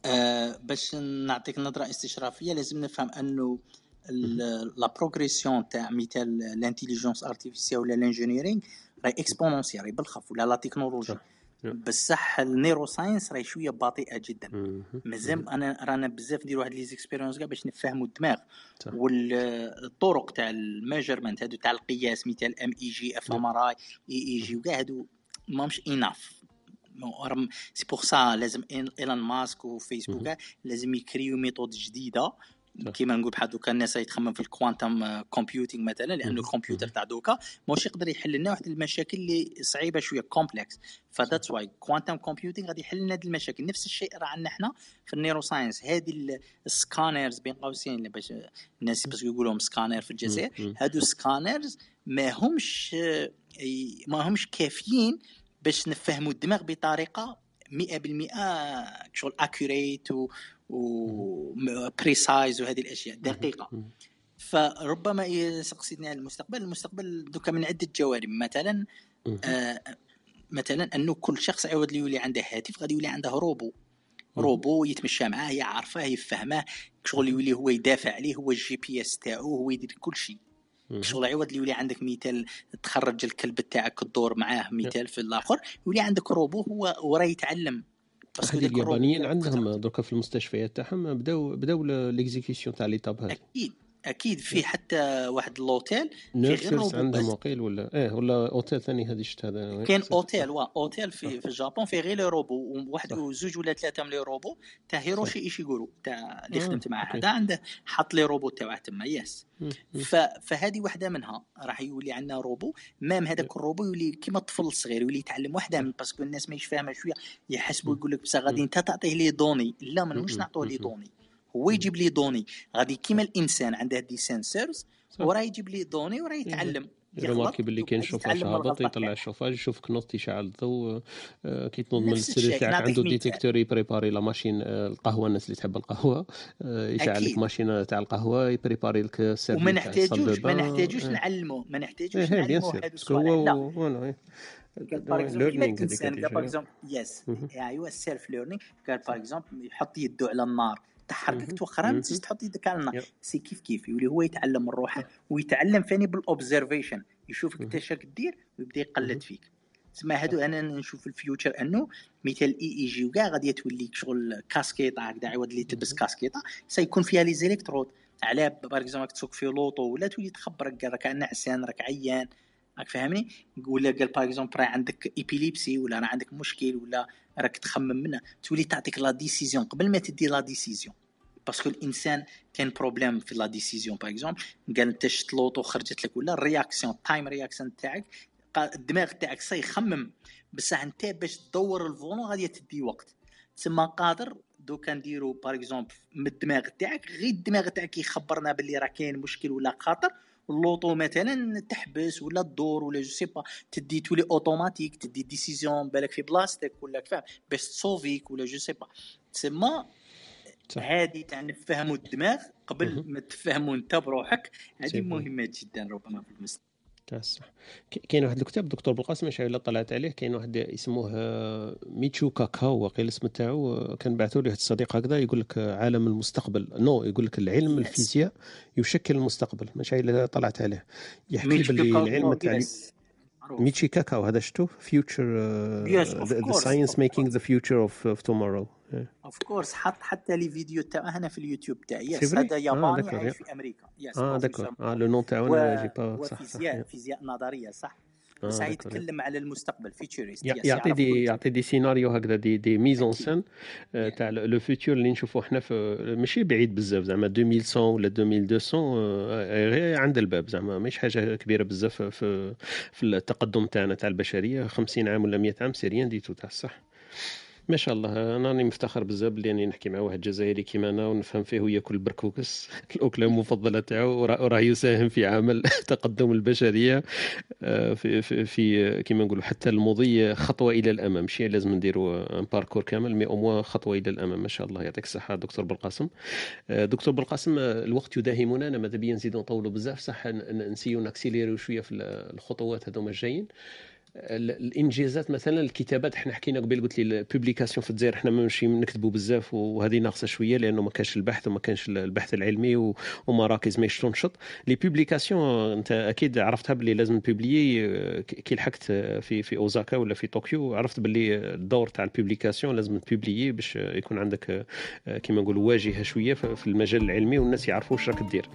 أه باش نعطيك نظرة استشرافية لازم نفهم أنه la progression تاع مثال ال intelligence artificielle ولا ال engineering راهي exponentielle راهي بالخف ولا la technologie بصح ال neuroscience راهي شوية بطيئة جدا. مازال أنا رانا بزاف نديروا هاد les expériences كاع باش نفهموا الدماغ. والطرق تاع ال measurement هادو تاع القياس مثال ام اي جي اف ام ار اي اي اي جي وكاع هادو ماهمش enough c'est pour ça لازم إيلون ماسك وفيسبوك لازم يكريو méthodes جديدة. كيما نقول بحال دوكا الناس يتخمم في ال quantum computing مثلا لأنه الكمبيوتر تاع دوكا ماهوش يقدر يحل لنا واحد المشاكل اللي صعيبة شوية complex that's why quantum computing غادي يحل لنا هذه المشاكل. نفس الشيء راه عندنا إحنا في ال neuroscience هذه ال scanners بين قوسين باش الناس بس يقولوا سكانر في الجزائر هادو scanners ما همش ما همش كافيين باش نفهموا الدماغ بطريقة 100% شغل accurate و precise وهذه الأشياء. دقيقة. فربما سقسيتني على المستقبل. المستقبل دوكا من عدة جوانب. مثلا آه مثلا أنه كل شخص عوض لي يولي عنده هاتف غادي يولي عنده robot. robot يتمشى معاه يعرفه يفهمه. شغل يولي هو يدافع عليه هو ال GPS تاعو هو يدير كل شيء. شغل عوض اللي يولي عندك مثال تخرج الكلب تاعك تدور معاه مثال في الآخر. يولي عندك روبو هو وراه يتعلم. هذه اليابانيين عندهم دركا في المستشفيات تاعهم بداو بداو l'exécution تاع l'étape هذا أكيد. أكيد في في واحد l'hôtel nurses عندهم وقيل ولا؟ إيه ولا أوتيل ثاني هذه شفت هذا؟ كاين أوتيل وا أوتيل في في ال Japon فيه غير les robots وواحد وزوج ولا ثلاثة من لي روبو تاع هيروشي إيشيغورو تاع اللي خدمت معاه. هذا عنده حط les robots تاعه تما yes. فهذه واحدة منها راح يولي عندنا robot même هذاك الروبو يولي كيما الطفل الصغير يولي يتعلم وحدة parce que الناس ماهيش فاهمه شوية يحسبوا يقول لك بصح غادي أنت تعطيه les données. لا ما نعطوه les données. هو يجيب les données. غادي كيما الإنسان عنده des sensors وراه يجيب les données وراه يتعلم. remarquer باللي كاين شوفاج هابط يطلع الشوفاج يشوفك نوض يشعل الضوء آه، كي تنوض من السرير تاعك عنده détecteur ي préparer la machine آه، القهوة الناس اللي تحب القهوة آه، يشعل لك machine تاع القهوة ي préparer لك ال service وما نحتاجوش ما نحتاجوش نعلمه ما نحتاجوش نعلمه هذا exemple كيما الإنسان باغ اكزومبل يس ايوا ال self-learning قال par exemple يحط يده على النار. تحركك توخرها ما تحط يدك على النار. c'est كيف كيف يولي هو يتعلم من روحه ويتعلم ثاني بال observation يشوفك انت شا راك دير ويبدا يقلد فيك. تسمى هادو أنا نشوف ال future أنه مثال EEG وكاع غادي تولي شغل كاسكيطة هكذا عوض اللي تلبس كاسكيطة. سيكون فيها les électrodes على par exemple تسوق في l'auto ولا تولي تخبرك راك نعسان راك عيان. راك فاهمني؟ ولا قال par exemple راه عندك épilepsie ولا راه عندك مشكل ولا راك تخمم منه. تولي تعطيك la décision قبل ما تدي la décision parce que الإنسان كان problème في la décision par exemple قال أنت شت l'auto خرجت لك ولا ال réaction ال time réaction تاعك. الدماغ تاعك سيخمم بصح أنت باش تدور ال volant غادي تدي وقت. تسمى قادر. دوكا نديرو par exemple من الدماغ تاعك غير الدماغ تاعك يخبرنا باللي راه كاين مشكل ولا خطر l'auto مثلا تحبس ولا تدور ولا je sais pas تدي تولي اوتوماتيك تدي décision بالك في بلاصتك ولا فاهم باش ت sauver ك ولا je sais pas تسمى هذه تاع نفهموا الدماغ قبل ما تفهموا انت بروحك. هذه مهمة جدا ربما في المستقبل. صح كاين واحد الكتاب دكتور بالقاسم مش إلا طلعت عليه كاين واحد يسموه ميتشيو كاكو وقيل الاسم تاعو كان بعثوا لي واحد الصديق هكذا يقول لك عالم المستقبل. no يقول لك العلم الفيزياء يشكل المستقبل. مش إلا طلعت عليه. يحكي باللي العلم تاع ميتشيو كاكو هذا شتو future the science making the future of tomorrow of course حط حتى لي فيديو تاعه هنا في اليوتيوب تاعي. yes هذا ياباني عايش في أمريكا. yes آه d'accord آه le nom تاعو أنا j'ai pas صح فيزياء فيزياء نظرية صح؟ بس آه يتكلم على المستقبل futurist يعطي des يعطي des scénarios هكذا des des mises en scène تاع le futur اللي نشوفوه حنا في ماشي بعيد بزاف زعما 2100 ولا 2200 غير عند الباب زعما ماشي حاجة كبيرة بزاف في في التقدم تاعنا تاع البشرية 50 عام ولا 100 عام c'est rien du tout تاع الصح ما شاء الله أنا راني مفتخر بزاف بلي راني نحكي مع واحد جزائري كيما أنا ونفهم فيه وياكل بركوكس الأكلة المفضلة تاعو وراه يساهم في عمل تقدم البشرية. آه، في في, في كيما نقولوا حتى المضي خطوة إلى الأمام. ماشي لازم نديروا parcours كامل mais أو خطوة إلى الأمام. ما شاء الله يعطيك الصحة دكتور بالقاسم. آه، دكتور بالقاسم الوقت يداهمنا أنا ماذا بيا نزيدوا نطولوا بزاف. صح نسيو ن accélérer و شوية في الخطوات هذوما الجايين. الإنجازات مثلا الكتابات إحنا حكينا قبل قلت لي ال publication في الجزائر إحنا ماشي نكتبوا بزاف وهذه ناقصة شوية لأنه ما كانش البحث وما كانش البحث العلمي ومراكز ما تنشط les publications أنت أكيد عرفتها باللي لازم publier كي لحقت في في أوزاكا ولا في طوكيو عرفت باللي الدور تاع ال publication لازم ت publier باش يكون عندك كيما نقولوا واجهة شوية في المجال العلمي والناس يعرفوا واش راك دير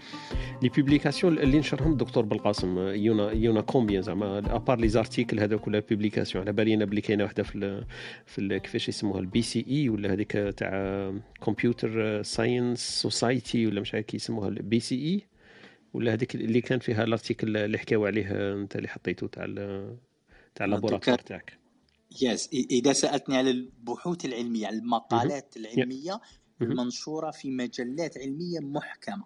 les publications اللي نشرهم الدكتور بالقاسم يونا يونا كومبيان زعما à part les articles هذوك ولا publication على بالي بلي كاينة واحدة في في كيفاش يسموها ال BCI ولا هذيك تاع computer science society ولا مش عارف يسموها ال BCI ولا هذيك اللي كان فيها ال article اللي حكاو عليه أنت اللي حطيته تاع تاع ال laboratoire تاعك. yes إذا سألتني على البحوث العلمية على المقالات العلمية المنشورة في مجلات علمية محكمة.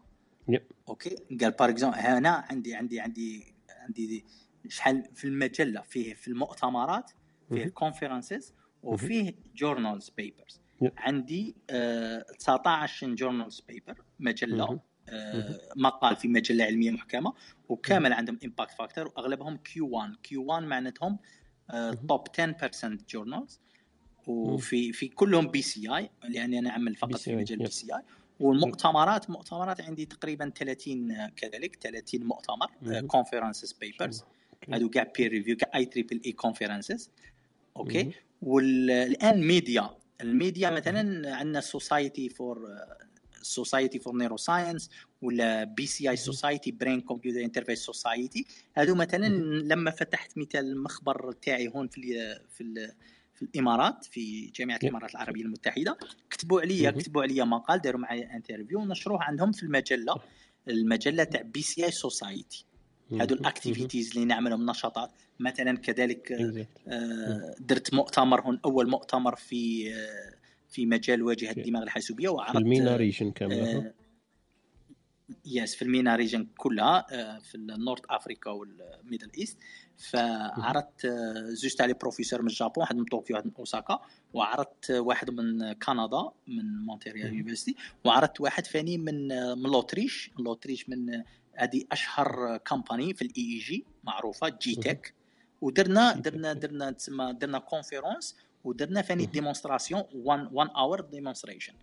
أوكي؟ قال par exemple هنا عندي عندي عندي عندي شحال في المجلة فيه في المؤتمرات فيه conferences وفيه journals papers عندي آه 19 journals paper مجلة آه مقال في مجلة علمية محكمة وكامل عندهم impact factor وأغلبهم Q 1 Q 1 معناتهم top 10% journals وفي في كلهم BCI لأني أنا أعمل فقط في مجال BCI والمؤتمرات مؤتمرات عندي تقريبا 30 كذلك 30 مؤتمر conferences papers هذو كاع peer review كاع IEEE conferences okay والان media ال media مثلا عندنا society for society for neuroscience ولا BCI society brain computer interface society هذو مثلا لما فتحت مثال المخبر تاعي هون في ال في ال في الإمارات في جامعة الإمارات العربية المتحدة كتبوا عليا كتبوا عليا مقال داروا معايا interview ونشروه عندهم في المجلة. المجلة تاع BCI society هادو ال activities اللي نعملهم نشاطات. مثلا كذلك آه درت مؤتمر هون أول مؤتمر في آه في مجال واجهة الدماغ الحاسوبية وعرضت ال MENA region كامله آه yes في ال MENA region كلها في ال North Africa وال Middle East. فعرضت زوج تاع les professeurs من الجابون واحد من طوكيو واحد من أوساكا. وعرضت واحد من كندا من مونتريال University. وعرضت واحد ثاني من من l'Autriche. l'Autriche من هذه أشهر company في ال EEG معروفة g.tec ودرنا درنا درنا تسمى درنا conférence ودرنا ثاني démonstration 1 1 hour demonstration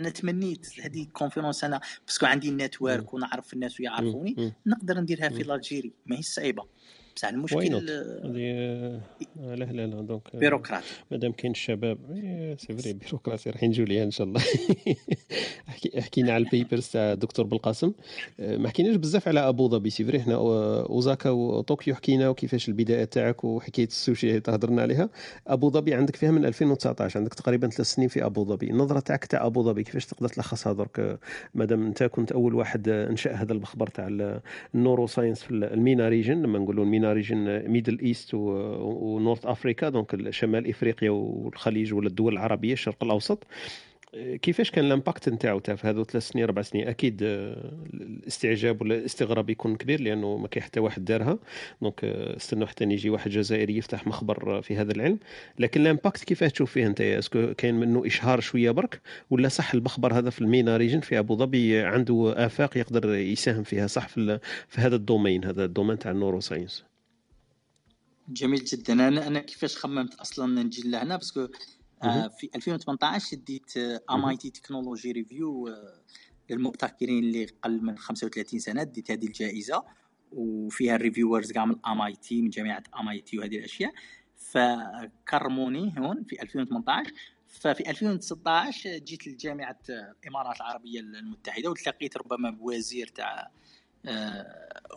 أنا تمنيت هذه conférence أنا parce que عندي network ونعرف الناس ويعرفوني نقدر نديرها في l'Algérie ماهيش صعيبة. بصح المشكل هذه لا لا لا donc bureaucratie. مادام كاين الشباب c'est vrai bureaucratie راح نجيو ليها إن شاء الله. حكينا على ال papers تاع الدكتور بالقاسم. ما حكيناش بزاف على أبو ظبي c'est vrai. حنا أوزاكا وطوكيو حكينا وكيفاش البداية تاعك وحكاية السوشي تهضرنا عليها. أبو ظبي عندك فيها من 2019 عندك تقريبا ثلاث سنين في أبو ظبي. النظرة تاعك تاع أبو ظبي كيفاش تقدر تلخصها درك مادام أنت كنت أول واحد انشا هذا المخبر تاع ال neuroscience في ال MENA region لما نقولوا ال MENA region Middle East و North Africa donc شمال افريقيا والخليج ولا الدول العربية الشرق الأوسط. كيفاش كان ال impact نتاعو تاع في هذو ثلاث سنين أربع سنين؟ أكيد الاستعجاب ولا الاستغراب يكون كبير لأنه ما كاين حتى واحد دارها. donc استنوا حتى يجي واحد جزائري يفتح مخبر في هذا العلم. لكن ال impact كيفاش تشوف فيه أنت؟ est-ce que كاين منه إشهار شوية برك؟ ولا صح المخبر هذا في ال MENA region في أبو ظبي عنده آفاق يقدر يساهم فيها؟ صح في, في هذا ال domaine هذا ال domaine تاع ال neuroscience. جميل جدا. أنا أنا كيفاش خممت أصلا نجي لهنا؟ parce que آه في 2018 ديت MIT Technology Review للمبتكرين اللي قل من 35 سنة ديت هذه الجائزة. وفيها ال reviewers كاع من MIT من جامعه MIT وهذه الأشياء. فكرموني هون في 2018 ففي 2016 جيت لجامعة الإمارات العربية المتحدة وتلاقيت ربما بوزير تاع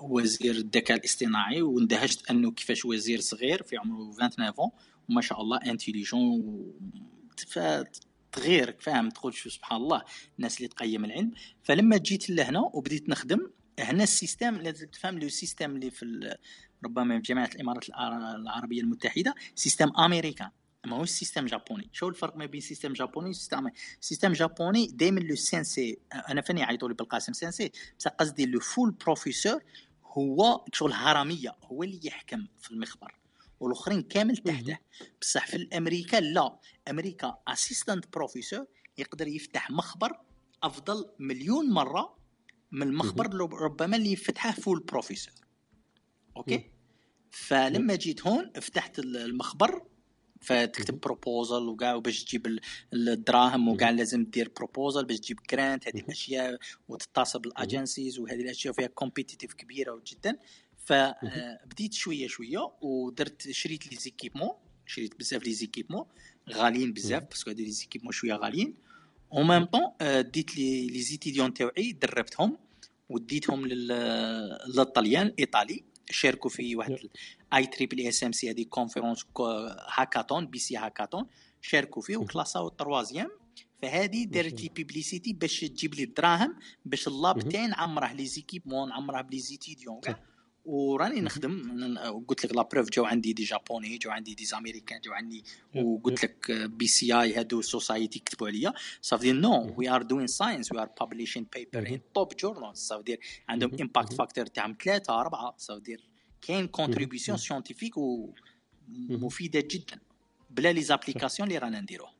وزير الذكاء الاصطناعي واندهشت أنه كيفاش وزير صغير في عمره 29 وما شاء الله intelligent تغيرك فاهم؟ تقول شو سبحان الله الناس اللي تقيم العلم. فلما جيت لهنا وبديت نخدم هنا ال système لازم تفهم le système اللي في ربما في جامعة الإمارات العربية المتحدة système américain. ماهوش système جابوني شو الفرق ما بين système جابوني و système système جابوني دائما le sensei أنا فاني يعيطوا لي بالقاسم sensei. بس قصدي le full professor هو شغل هرمية هو اللي يحكم في المخبر. والأخرين كامل تحته. بصح في الأمريكا لا. أمريكا assistant professor يقدر يفتح مخبر أفضل مليون مرة من المخبر ربما اللي يفتحه full professor okay؟ فلما جيت هون فتحت المخبر فتكتب proposal وكاع وباش تجيب الدراهم وكاع لازم دير proposal باش تجيب grant هذه الأشياء وتتصل بال agencies وهذه الأشياء فيها competitive كبيرة جدا. فبديت شوية شوية ودرت شريت les équipements شريت بزاف les équipements غاليين بزاف parce que هذو les équipements شوية غاليين. au même temps ديت les les étudiants تاوعي دربتهم وديتهم للطليان l'Italie شاركوا في واحد اي تريبل اس ام سي هذه conférence hackathon BCI hackathon شاركوا فيه وكلاساو ال troisième فهذه دارت لي publicité باش تجيب لي الدراهم باش ال lab تاعي نعمره les équipements نعمره ب les étudiants كاع وراني نخدم. قلت لك les profs جاو عندي des Japonais جاو عندي des Américains جاو عندي وقلت لك BCI هادو society كتبوا عليا. ça fait no we are doing science we are publishing paper in top journal ça fait عندهم impact factor تاعهم ثلاثة أربعة. صافي كاين contribution scientifique ومفيده جدا بلا les applications اللي رانا نديروها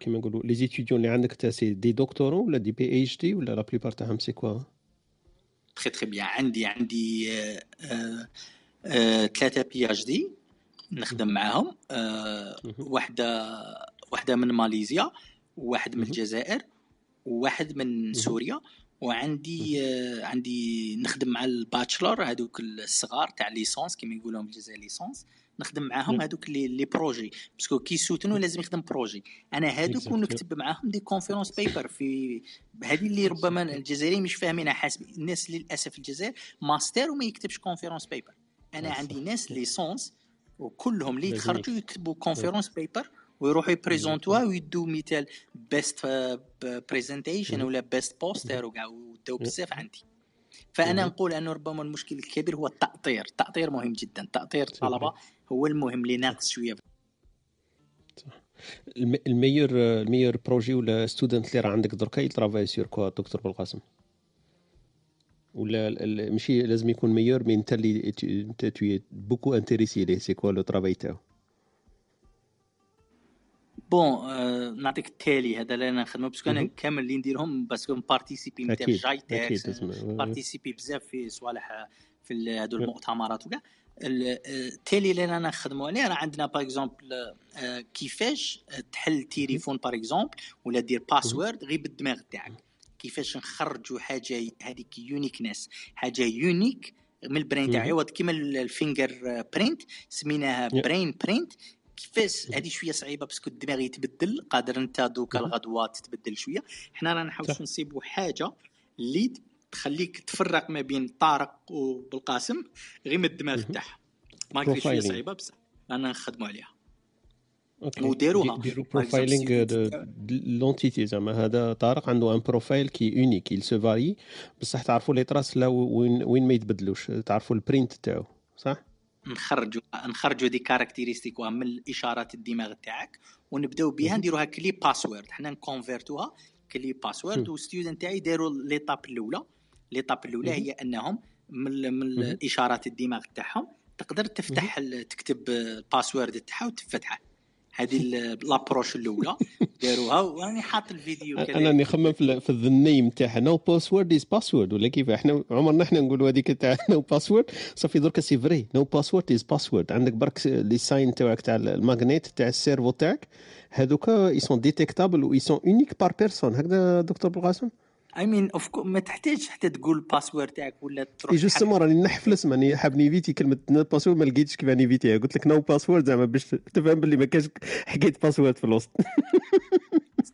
كيما نقولوا les étudiants اللي عندك تا c'est des doctorants ولا des PhD ولا la plupart تاعهم c'est quoi très très bien عندي عندي ثلاثة PhD نخدم معاهم. واحدة واحدة من ماليزيا وواحد من الجزائر وواحد من سوريا. وعندي عندي نخدم مع ال bachelor هذوك الصغار تاع licence كيما يقولون بالجزائر licence. نخدم معاهم هذوك les les projets. parce que كي سوتنو لازم يخدم projet. أنا هذوك ونكتب معاهم des conference paper في هذه اللي ربما الجزائريين مش فاهمينها حاسب الناس للأسف الجزائر ماستر وما يكتبش conference paper أنا عندي ناس licence وكلهم اللي يتخرجوا يكتبوا conference paper ويروحوا يبريزونتوها ويدوا مثال best presentation ولا best poster وكاع وداو بزاف عندي. فأنا نقول أنه ربما المشكل الكبير هو التأطير. التأطير مهم جدا. تاطير الطلبه هو المهم اللي ناقص شوية. ال meilleur ال meilleur projet ولا student اللي راه عندك دركا ي travaille sur quoi دكتور بالقاسم؟ ولا ماشي لازم يكون meilleur mais انت اللي انت toi beaucoup intéressé ليه؟ c'est quoi le travail تاعو؟ bon آه نعطيك التالي. هذا اللي أنا نخدمه. parce que أنا كامل اللي نديرهم parce que participer مثلا GITEX participer بزاف في صوالح في هذو المؤتمرات وكاع. التالي اللي أنا نخدموا عليه راه عندنا par exemple كيفاش تحل تليفون par exemple ولا دير password غير بالدماغ تاعك. كيفاش نخرجوا حاجة هذيك uniqueness حاجة unique من ال brain تاعي. كيما ال fingerprint سميناها brainprint كيفاش؟ هذه شوية صعيبة parce que الدماغ يتبدل قادر انت دوكا الغدوه تتبدل شوية. حنا رانا نحاولوا نصيبوا حاجة اللي تخليك تفرق ما بين طارق وبالقاسم غير من الدماغ تاعها. ما شوية صعيبة بصح رانا نخدموا عليها. وديروها. ديروا profiling l'entité زعما. هذا طارق عنده un profile qui est unique il se varie بصح تعرفوا les traces لا وين وين ما يتبدلوش. تعرفوا ال print تاعو. صح؟ نخرجوا نخرجوا des caractéristiques من الإشارات الدماغ تاعك. ونبداو بها نديروها كلي password حنا ن convertir وها كلي password وال students تاعي داروا l'étape الأولى. l'étape الأولى هي أنهم من, من الإشارات الدماغ تاعهم تقدر تفتح تكتب ال password تاعها وتفتحه. هذه l'approche الأولى داروها وراني حاط الفيديو كذا. أنا نخمم في ال name تاعها no password is password ولا كيف إحنا عمرنا إحنا نقولوا هذيك تاع no password صافي درك c'est vrai no password is password عندك برك les signes تاعك تاع ال magnet تاع ال cerveau تاعك. هذوك ils sont détectables و ils sont uniques par personne هكذا دكتور بالقاسم؟ اي مين اوف ما تحتاج حتى تقول ال password تاعك ولا تروح justement راني نحفلس ماني حاب ن éviter كلمة password ما لقيتش كيف ن éviter ها قلت لك no password زعما باش تفهم باللي ما كاش حكايه password في الوسط.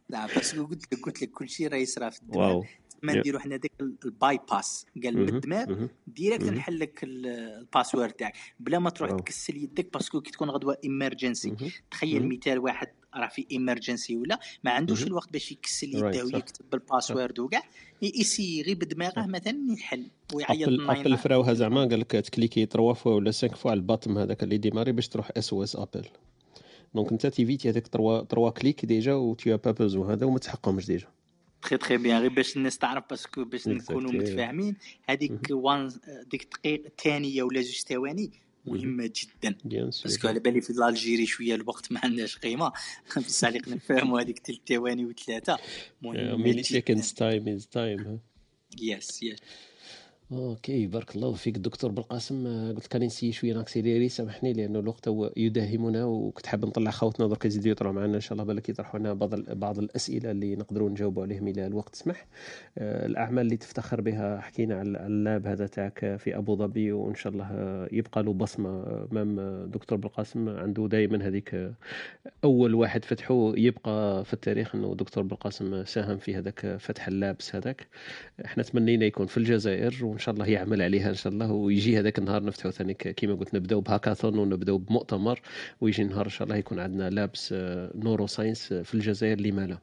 لا بس قلت لك قلت لك كل شيء راه يصرى في الدماغ. ما نديرو حنا ديك ال bypass قال من الدماغ direct نحل لك ال password تاعك. بلا ما تروح تكسل يدك parce que كي تكون غدوة emergency تخيل مثال واحد راه في emergency ولا ما عندوش الوقت باش يكسل يده ويكتب ال password وكاع. ي essayer غير بدماغه مثلا يحل ويعيط appel فراوها زعما قال لك ت cliquer 3 fois ولا 5 fois على ال bouton هذاك اللي démarrer باش تروح SOS appel donc انت ت éviter هذاك 3 3 clics déjà و t'as pas besoin هذا وما تحقهمش déjà. très très bien غير باش الناس تعرف parce que باش نكونوا متفاهمين. هذيك وان ديك الدقيقه الثانية ولا جوج ثواني مهمة جدا. parce que على بالي في l'Algérie شوية الوقت ما عندناش قيمة. بصح اللي نفهموا هذيك ثلاث ثواني وثلاثه milliseconds time is time yes yes okay بارك الله فيك. الدكتور بالقاسم آه، قلت كان نسي شوية ن accélérer سامحني لأنه الوقت هو يداهمنا وكنت حاب نطلع خوتنا درك يزيدوا يطلعوا معنا إن شاء الله بالك يطرحوا لنا بعض بعض الأسئلة اللي نقدروا نجاوبوا عليهم إلى الوقت. سمح آه، الأعمال اللي تفتخر بها حكينا على اللاب هذا تاعك في أبو ظبي وإن شاء الله آه، يبقى له بصمة امام دكتور بالقاسم. عنده دائما هذيك أول واحد فتحه يبقى في التاريخ إنه دكتور بالقاسم ساهم في هذاك فتح اللابس هذاك. إحنا تمنينا يكون في الجزائر وان شاء الله يعمل عليها إن شاء الله ويجي هذاك النهار نفتحوا ثاني كيما قلت نبدأو بهاكاثون ونبدأو بمؤتمر ويجي نهار إن شاء الله يكون عندنا لابس neuroscience في الجزائر لما لا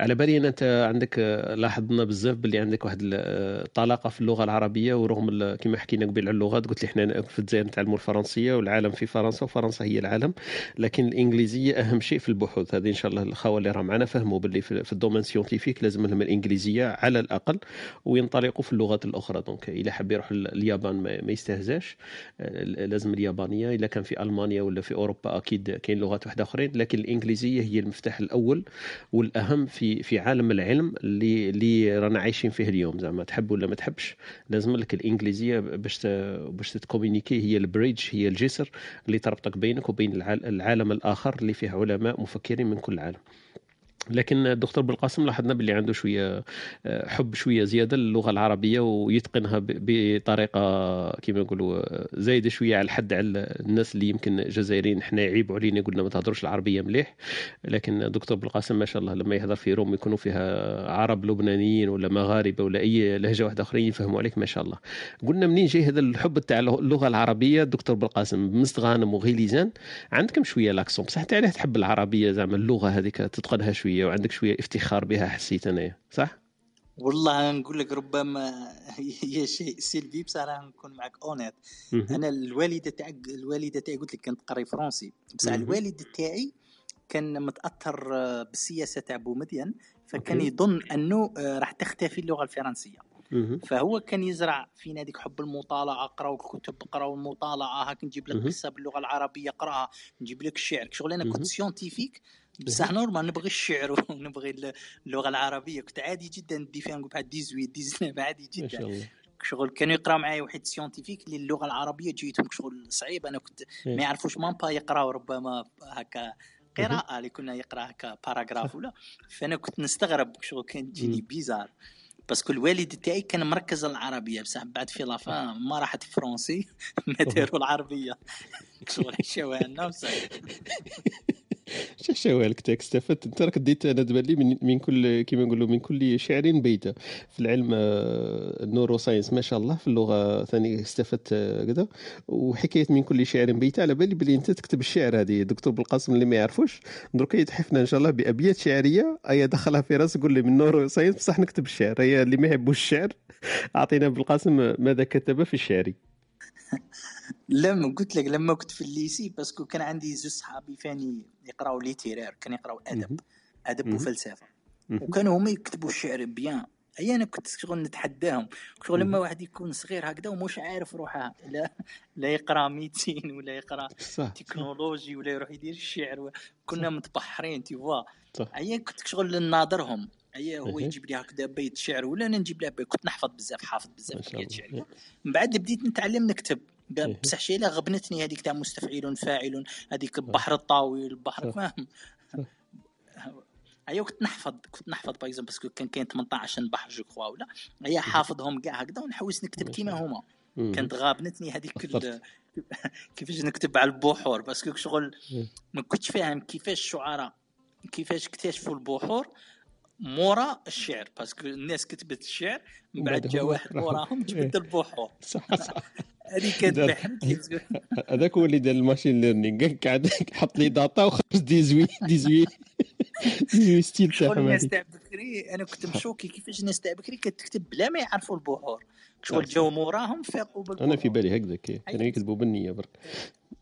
على بالي ان أنت عندك لاحظنا بزاف باللي عندك واحد الطلاقه في اللغة العربية ورغم كما حكينا قبل على اللغات قلت لي إحنا في الجزائر نتعلموا الفرنسية والعالم في فرنسا وفرنسا هي العالم. لكن الإنجليزية أهم شيء في البحوث. هذه إن شاء الله الأخوة اللي راه معنا فهموا باللي في ال domaine scientifique لازم لهم الإنجليزية على الأقل وينطلقوا في اللغات الأخرى. donc اذا حب يروح اليابان ما يستهزاش. لازم اليابانية اذا كان في ألمانيا ولا في أوروبا أكيد كاين لغات واحدة أخرين. لكن الإنجليزية هي المفتاح الأول والأهم في عالم العلم اللي اللي رانا عايشين فيه اليوم. زعما تحب ولا ما تحبش لازم لك الإنجليزية باش باش تكومينيكي هي البريدج هي الجسر اللي تربطك بينك وبين العالم الآخر اللي فيه علماء مفكرين من كل العالم لكن الدكتور بالقاسم لاحظنا باللي عنده شوية آه، حب شوية زيادة للغة العربية ويتقنها بطريقة كما نقولوا زايدة شوية على الحد على الناس اللي يمكن جزائريين إحنا يعيبوا علينا يقولنا ما تهضروش العربية مليح. لكن الدكتور بالقاسم ما شاء الله لما يهضر في روم يكونوا فيها عرب لبنانيين ولا مغاربة ولا أي لهجة واحدة أخرين يفهموا عليك ما شاء الله. قلنا منين جاي هذا الحب تاع اللغة العربية؟ الدكتور بالقاسم مستغانم وغيليزان عندكم شوية لاكسون بصح انت علاه تحب العربية زعما اللغة هذيك تتقنها شوية؟ شوية وعندك شوية افتخار بها حسيت أنا صح؟ والله نقول لك ربما هي شيء سلبي بصراحة نكون معك honnête أنا الوالدة تاعك الوالدة تاعي قلت لك كانت تقري فرنسي. بصح الوالد تاعي كان متأثر بالسياسة تاع بومدين فكان يظن أنه راح تختفي اللغة الفرنسية. فهو كان يزرع فينا هذيك حب المطالعة قراو الكتب قراو المطالعة هاك نجيب لك قصة باللغة العربية قراها نجيب لك الشعر شغل أنا كنت scientifique بصح normal نبغي الشعر ونبغي اللغة العربية. كنت عادي جدا ندي فيها نقول بحال 18 19 عادي جدا ما شاء الله. شغل كانوا يقراو معايا واحد scientifique اللي اللغة العربية جيتهم شغل صعيب. أنا كنت إيه. ما يعرفوش même pas يقراو ربما هكا قراءة اللي كنا يقرأ هكا paragraphe ولا. فأنا كنت نستغرب شغل كان تجيني bizarre. parce que الوالد تاعي كان مركز على العربية بصح بعد في لافا ما راحت français ما داروا العربية. شغل حشاوها لنا شوالك تاك استفدت انت راك ديت أنا تبان لي من, من كل كيما نقولوا من كل شعر بيته في العلم آه، ال neuroscience ما شاء الله في اللغة ثاني استفدت آه، كذا. وحكاية من كل شعر بيته على بالي بلي أنت تكتب الشعر هذه دكتور بالقاسم اللي ما يعرفوش. درك يتحفنا إن شاء الله بأبيات شعرية. اي دخلها في راسك قول لي من neuroscience. بصح نكتب الشعر. هي اللي ما يحبوش الشعر. أعطينا بالقاسم ماذا كتب في الشعر. لما قلت لك لما كنت في ال lycée parce que كان عندي زوج صحابي فاني يقراو littéraire كان يقراو أدب أدب وفلسفة. وكانوا هما يكتبوا الشعر bien. أي أنا كنت شغل نتحداهم شغل لما واحد يكون صغير هكذا ومش عارف روحه لا لا يقرأ ميتين ولا يقرأ صح تكنولوجي ولا يروح يدير الشعر كنا متبحرين des fois. أي كنت شغل ناظرهم اي هو يجيب لي هكذا بيت شعر ولا أنا نجيب له كنت نحفظ بزاف حافظ بزاف بيت شعر من بعد بديت نتعلم نكتب. بصح شي غبنتني هذيك تاع مستفعل فاعل هذيك البحر الطويل البحر فاهم ايوا كنت نحفظ كنت نحفظ. par باسكو كان كاين 18 بحر je crois ولا؟ هي حافظهم كاع هكذا ونحوس نكتب كيما هما. كانت غابنتني هذيك كيفاش نكتب على البحور. parce que شغل ما كنتش فاهم كيفاش الشعراء كيفاش اكتشفوا البحور. مورا الشعر parce que الناس كتبت الشعر من بعد جا واحد موراهم جبد البحور صح صح. هذه هذاك هو اللي دار ال machine learning. قاعد حط les data وخرج des ويديزوي ديزوي styles تاعهم الناس تاع بكري أنا كنت choqué كيفاش الناس تاع بكري كتكتب بلا ما يعرفوا البحور. شغل جاو موراهم فاقوا بالبحور. أنا في بالي هكذا كانوا يكتبوا بالنية برك.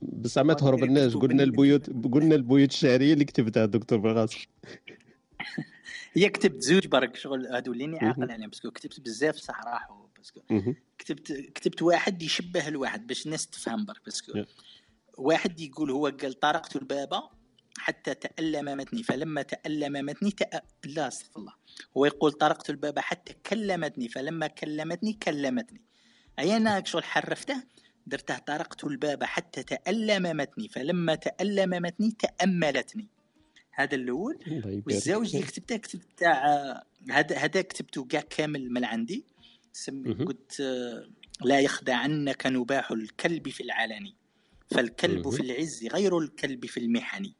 بصح ما تهرب الناس قلنا البيوت قلنا البيوت الشعرية اللي كتبتها الدكتور بغاس هي كتبت زوج برك شغل هادو اللي عاقل عليهم parce que كتبت بزاف صح راحوا parce que. كتبت كتبت واحد يشبه الواحد باش الناس تفهم برك parce que. واحد يقول هو قال طرقت الباب حتى تألممتني فلما تألممتني تأ... لا استغفر الله. هو يقول طرقت الباب حتى كلمتني فلما كلمتني كلمتني. أي أنا شغل حرفته درته طرقت الباب حتى تألممتني فلما تألممتني تأملتني. هذا الأول. والزوج اللي كتبته كتبت تاع هذا هذا كتبته كاع كامل من عندي. قلت لا يخدعنك نباح الكلب في العلن فالكلب في العز غير الكلب في المحن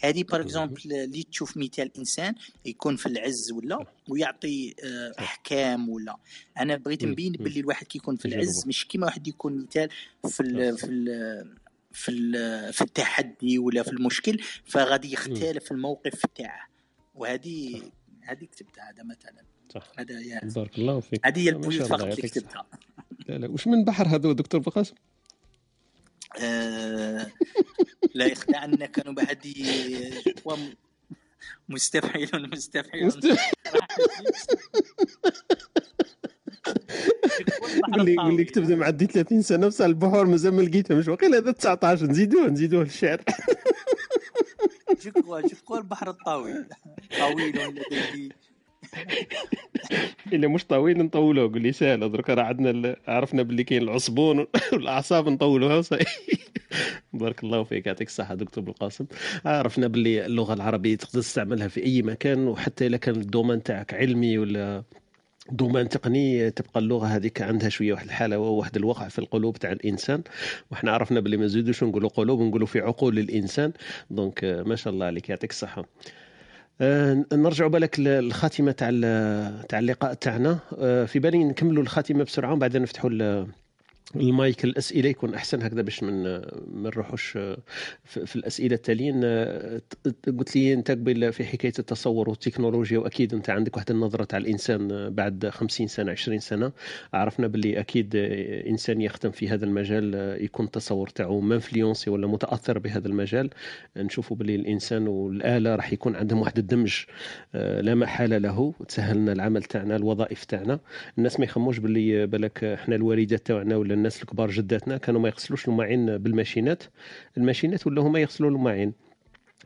هذه par exemple اللي تشوف مثال إنسان يكون في العز ولا ويعطي آه، أحكام ولا. أنا بغيت نبين باللي الواحد كيكون في العز مش كيما واحد يكون مثال في ال في ال في في التحدي ولا في المشكل فغادي يختلف الموقف تاعه وهذه هذه كتبتها هذا مثلا. صح. هذا يا بارك الله فيك. هذه هي البوينت فقط اللي كتبتها. لا لا وش من بحر هذا دكتور بقاسم؟ آه لا يخدعنك انه بعدي مستفعل مستفعل اللي اللي كتبت معدي 30 سنة بصح البحور مازال ما لقيتها مش واقيلا هذا 19 نزيدوه نزيدوه للشعر. جكوا جكوا البحر الطويل طويل لديه إلا مش طويل نطولوه. قول لي سهل درك راه عندنا عرفنا باللي كاين العصبون والأعصاب نطولوها. بارك الله فيك يعطيك الصحة دكتور بالقاسم. عرفنا باللي اللغة العربية تقدر تستعملها في أي مكان وحتى اذا كان الدومين تاعك علمي ولا دومان تقني تبقى اللغة هذيك عندها شوية واحد الحالة وواحد الوقع في القلوب تاع الإنسان. وحنا عرفنا باللي ما نزيدوش نقولوا قلوب نقولوا في عقول الإنسان. دونك ما شاء الله عليك يعطيك الصحة. آه، نرجع بالك للخاتمة تاع تاع اللقاء تاعنا. آه، في بالي نكملوا الخاتمة بسرعة وبعدين نفتحوا المايك الأسئلة يكون أحسن هكذا باش من ما نروحوش في الأسئلة التاليين قلت لي أنت قبل في حكاية التصور والتكنولوجيا وأكيد أنت عندك واحد النظرة تاع الإنسان بعد 50 سنة 20 سنة. عرفنا باللي أكيد إنسان يخدم في هذا المجال يكون التصور تاعو مانفلونسي ولا متأثر بهذا المجال. نشوفوا باللي الإنسان والآلة راح يكون عندهم واحد الدمج لا محالة له. تسهل لنا العمل تاعنا الوظائف تاعنا. الناس ما يخموش باللي بالك إحنا الوالدات تاعنا ولا الناس الكبار جداتنا كانوا ما يغسلوش الماعين بالماشينات. الماشينات ولا هما يغسلوا الماعين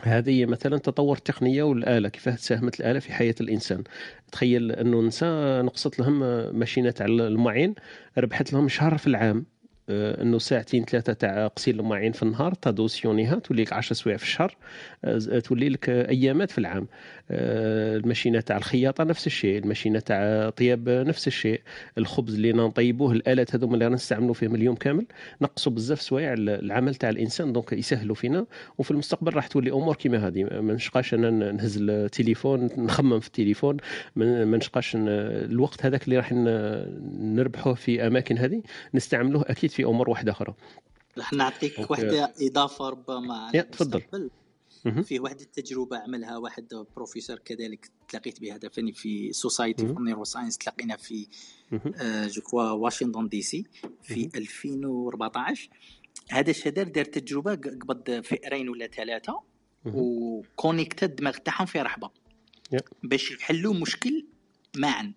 هذه مثلا تطور التقنية والآلة كيف ساهمت الآلة في حياة الإنسان. تخيل أنه نساء نقصت لهم ماشينات على الماعين ربحت لهم شهر في العام. آه، أنه ساعتين ثلاثة تاع غسيل المواعين في النهار تادوسيونيها تولي لك 10 سوايع في الشهر آه، تولي لك أيامات في العام. الماشينة تاع الخياطة نفس الشيء الماشينة تاع طياب نفس الشيء. الخبز اللي نطيبوه الآلات هذوما اللي نستعملوا فيهم اليوم كامل نقصوا بزاف سوايع العمل تاع الإنسان دونك يسهلوا فينا. وفي المستقبل راح تولي أمور كيما هذه ما نشقاش أنا نهز التليفون نخمم في التليفون. ما نشقاش الوقت هذاك اللي راح نربحوه في أماكن هذه نستعملوه أكيد في أمور واحدة أخرى. راح نعطيك واحدة إضافة ربما تفضل. في واحد التجربة عملها واحد بروفيسور كذلك تلاقيت بها فاني في Society for Neuroscience تلاقينا في آه je واشنطن DC في 2014 هذا الشدر دار تجربة قبض فئرين ولا ثلاثة و connecta الدماغ تاعهم في رحبة. باش يحلوا مشكل معا.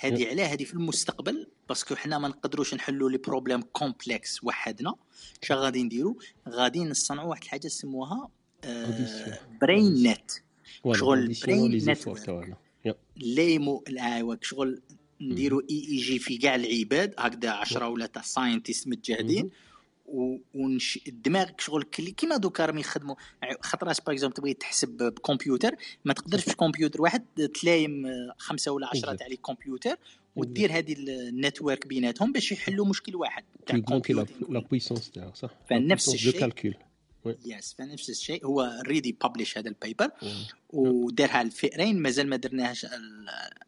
هذه علاه هذه في المستقبل parce que حنا ما نقدروش نحلوا les problèmes complexes وحدنا. اش غادي نديروا غادي نصنعوا واحد الحاجة سموها brain net شغل brain net ليمو ايوا شغل نديروا EEG في كاع العباد. هكذا 10 ولا تاع scientist متجاهدين ونش دماغك شغل كيما دوكا راهم يخدموا خطرات par exemple تبغي تحسب بكمبيوتر ما تقدرش في كمبيوتر واحد. تلايم خمسة ولا عشرة تاع les computers ودير هذه ال network بيناتهم باش يحلوا مشكل واحد تاع la puissance تاعو صح. فنفس الشيء. yes فنفس الشيء. هو already published هذا ال paper ودارها الفئرين مازال ما درناهاش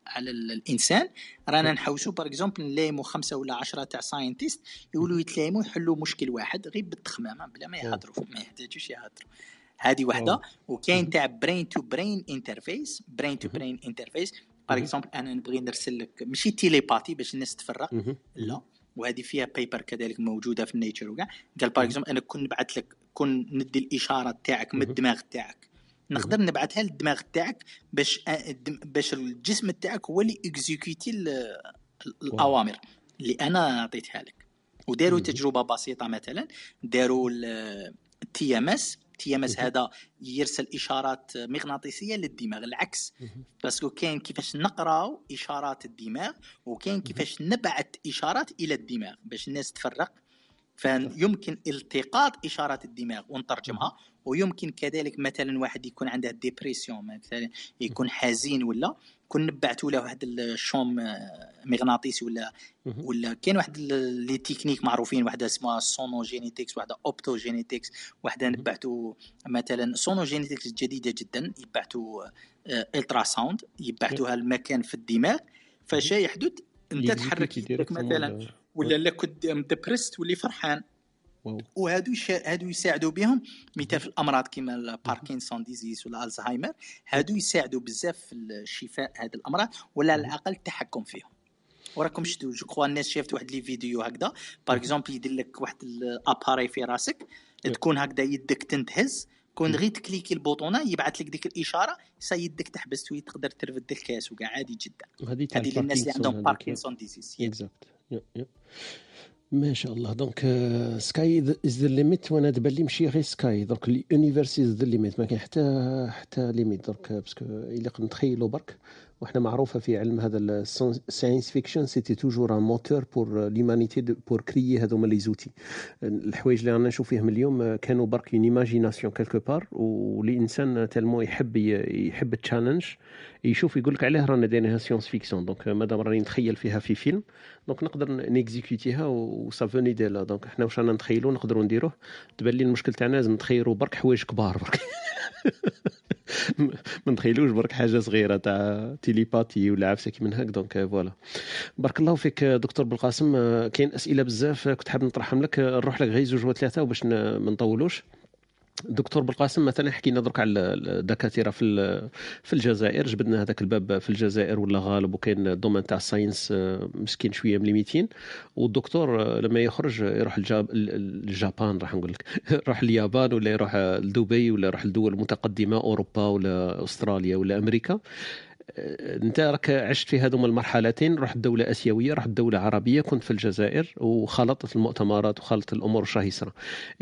على الإنسان. رانا نحوسوا par exemple نلايموا خمسة ولا عشرة تاع scientist يقولوا يتلايموا يحلوا مشكل واحد غير بالتخمامة بلا ما يهضروا ما يحتاجوش يهضروا هذه واحدة وكاين تاع brain to brain interface brain to brain interface par exemple أنا نبغي نرسل لك ماشي télépathie باش الناس تفرق. لا. وهذه فيها paper كذلك موجودة في ال Nature وكاع. قال par exemple أنا كون نبعث لك كون ندي الإشارة تاعك من الدماغ تاعك. نقدر نبعثها للدماغ تاعك باش باش الجسم تاعك هو اللي exécuter الأوامر اللي أنا عطيتها لك. وداروا تجربة بسيطة مثلا داروا ال TMS TMS هذا يرسل إشارات مغناطيسية للدماغ العكس. parce que كاين كيفاش نقراو إشارات الدماغ وكاين كيفاش نبعث إشارات إلى الدماغ باش الناس تفرق. فيمكن التقاط إشارات الدماغ ونترجمها ويمكن كذلك مثلا واحد يكون عنده dépression مثلا يكون حزين ولا. كون نبعثوا له واحد ال champ مغناطيسي ولا ولا كاين واحد les techniques معروفين واحدة اسمها sonogenetics واحدة optogenetics واحدة نبعثوا مثلا sonogenetics جديدة جدا يبعثوا ultrasound يبعثوها المكان في الدماغ فاش يحدث أنت تحرك يدك مثلا ولا لا كنت depressed تولي فرحان. وهادو هادو يساعدوا بهم مثال في الأمراض كيما ال Parkinson disease ولا الزهايمر هادو يساعدوا بزاف في الشفاء هاد الأمراض ولا على الأقل التحكم فيهم. وراكم شفتوا je crois الناس شافت واحد les vidéos هكذا par exemple يدير لك واحد l'appareil في راسك تكون هكذا يدك تنتهز كون غير تcliquer ال bouton يبعث لك ديك الإشارة سا يدك تحبس تقدر ترفد الكاس وكاع عادي جدا. هذه للناس اللي عندهم Parkinson disease exact ما شاء الله. donc sky is the limit وأنا دابا لي ماشي غير sky donc ال universe is the limit ما كاين حتى حتى limite donc parce que الا نتخيلوا برك وحنا معروفة في علم هذا ال science fiction c'était toujours un moteur pour l'humanité pour créer هذوما les outils الحوايج اللي رانا نشوف فيهم اليوم كانوا برك une imagination quelque part والإنسان tellement يحب يحب ال challenge يشوف يقول لك علاه رانا دايرينها science-fiction donc مادام راني نتخيل فيها في فيلم donc نقدر نيكزيكوتيها و ça vient de là donc حنا واش رانا نتخيلوا نقدروا نديروه؟ تبان لي المشكل تاعنا لازم نتخيلوا برك حوايج كبار برك. ما نتخيلوش برك حاجة صغيرة تاع télépathie ولا عفسة من هاك donc voilà. بارك الله فيك دكتور بالقاسم. كاين أسئلة بزاف كنت حاب نطرحهم لك. نروح لك غير زوج وثلاثة وباش ما نطولوش. دكتور بالقاسم مثلا حكينا درك على الدكاترة في في الجزائر جبدنا هذاك الباب في الجزائر ولا غالب وكاين ال domaine تاع ال science آه، مسكين شوية مليميتين والدكتور آه، لما يخرج يروح الجابان راح نقول لك يروح اليابان ولا يروح لدبي ولا يروح لدول متقدمة أوروبا ولا أستراليا ولا أمريكا. أنت راك عشت في هذوما المرحلتين رحت دولة آسيوية رحت دولة عربية كنت في الجزائر وخلطت المؤتمرات وخلطت الأمور الشهيصه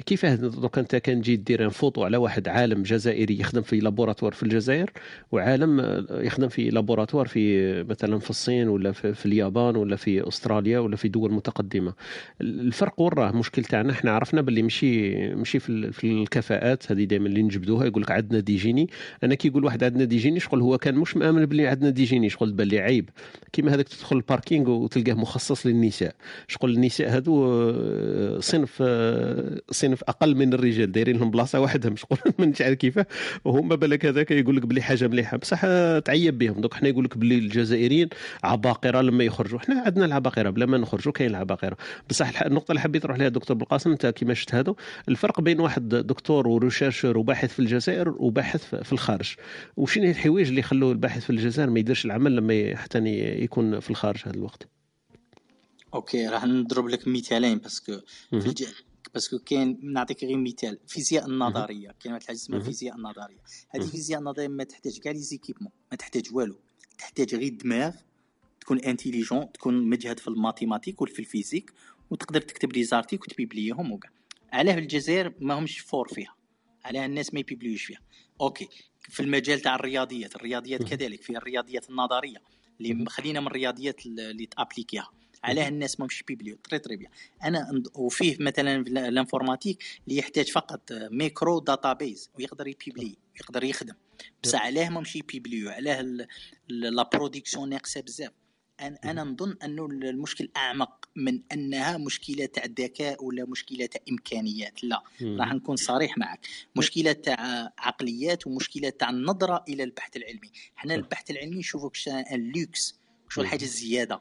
كيف دوك أنت كان جيت دير فوطو على واحد عالم جزائري يخدم في لابوراتوار في الجزائر وعالم يخدم في لابوراتوار في مثلا في الصين ولا في, في اليابان ولا في أستراليا ولا في دول متقدمة. الفرق وراه مشكل تاعنا إحنا عرفنا باللي مشي مشي في, في الكفاءات هذه دائما اللي نجبدوها يقول لك عندنا des génies أنا كي يقول واحد عندنا des génies شغل هو كان مش مآمن باللي عندنا des génies شغل تبان لي عيب. كيما هذاك تدخل ال parking وتلقاه مخصص للنساء. شغل النساء هذو آه، صنف آه، صنف أقل من الرجال دايرين لهم بلاصة وحدهم. شغل من عارف كيفاه وهما بالك هذاك يقول لك بلي حاجة مليحة. بصح تعيب بهم. دوك حنا يقول لك بلي الجزائريين عباقرة لما يخرجوا. حنا عندنا العباقرة. بلا ما نخرجوا كاين العباقرة. بصح النقطة اللي حبيت نروح لها دكتور بالقاسم انت كيما شفت هذا الفرق بين واحد دكتور و chercheur وباحث في الجزائر وباحث في الخارج. وشنو هي الحوايج اللي يخلوا الباحث في الجزائر؟ ما يديرش العمل لما حتى يكون في الخارج هذا الوقت. OK راح نضرب لك مثالين parce que. parce que كاين نعطيك غير مثال. الفيزياء النظرية. كاين واحد الحاجة اسمها الفيزياء النظرية. هذه الفيزياء النظرية ما تحتاج كاع les équipements. ما تحتاج والو. تحتاج غير دماغ. تكون intelligent تكون مجهد في ال mathématiques وفي ال physique. وتقدر تكتب les articles وتبيبليهم وكاع. علاه الجزائر ما همش fort فيها. علاه الناس ما يبيبليوش فيها. OK في المجال تاع الرياضيات الرياضيات كذلك في الرياضيات النظرية اللي خلينا من الرياضيات اللي تابليكيها. علاه الناس ما مش بيبليو très très bien. أنا وفيه مثلا في ال informatique اللي يحتاج فقط micro database ويقدر يبيبلي يقدر يخدم. بصح علاه ما مشي يبيبليو علاه la production ناقصة بزاف. أنا نظن أنه المشكل أعمق من أنها مشكلة تاع ذكاء ولا مشكلة تاع إمكانيات. لا راح نكون صريح معك. مشكلة تاع عقليات ومشكلة تاع النظرة إلى البحث العلمي. حنا البحث العلمي نشوفوك اللوكس شو الحاجة الزيادة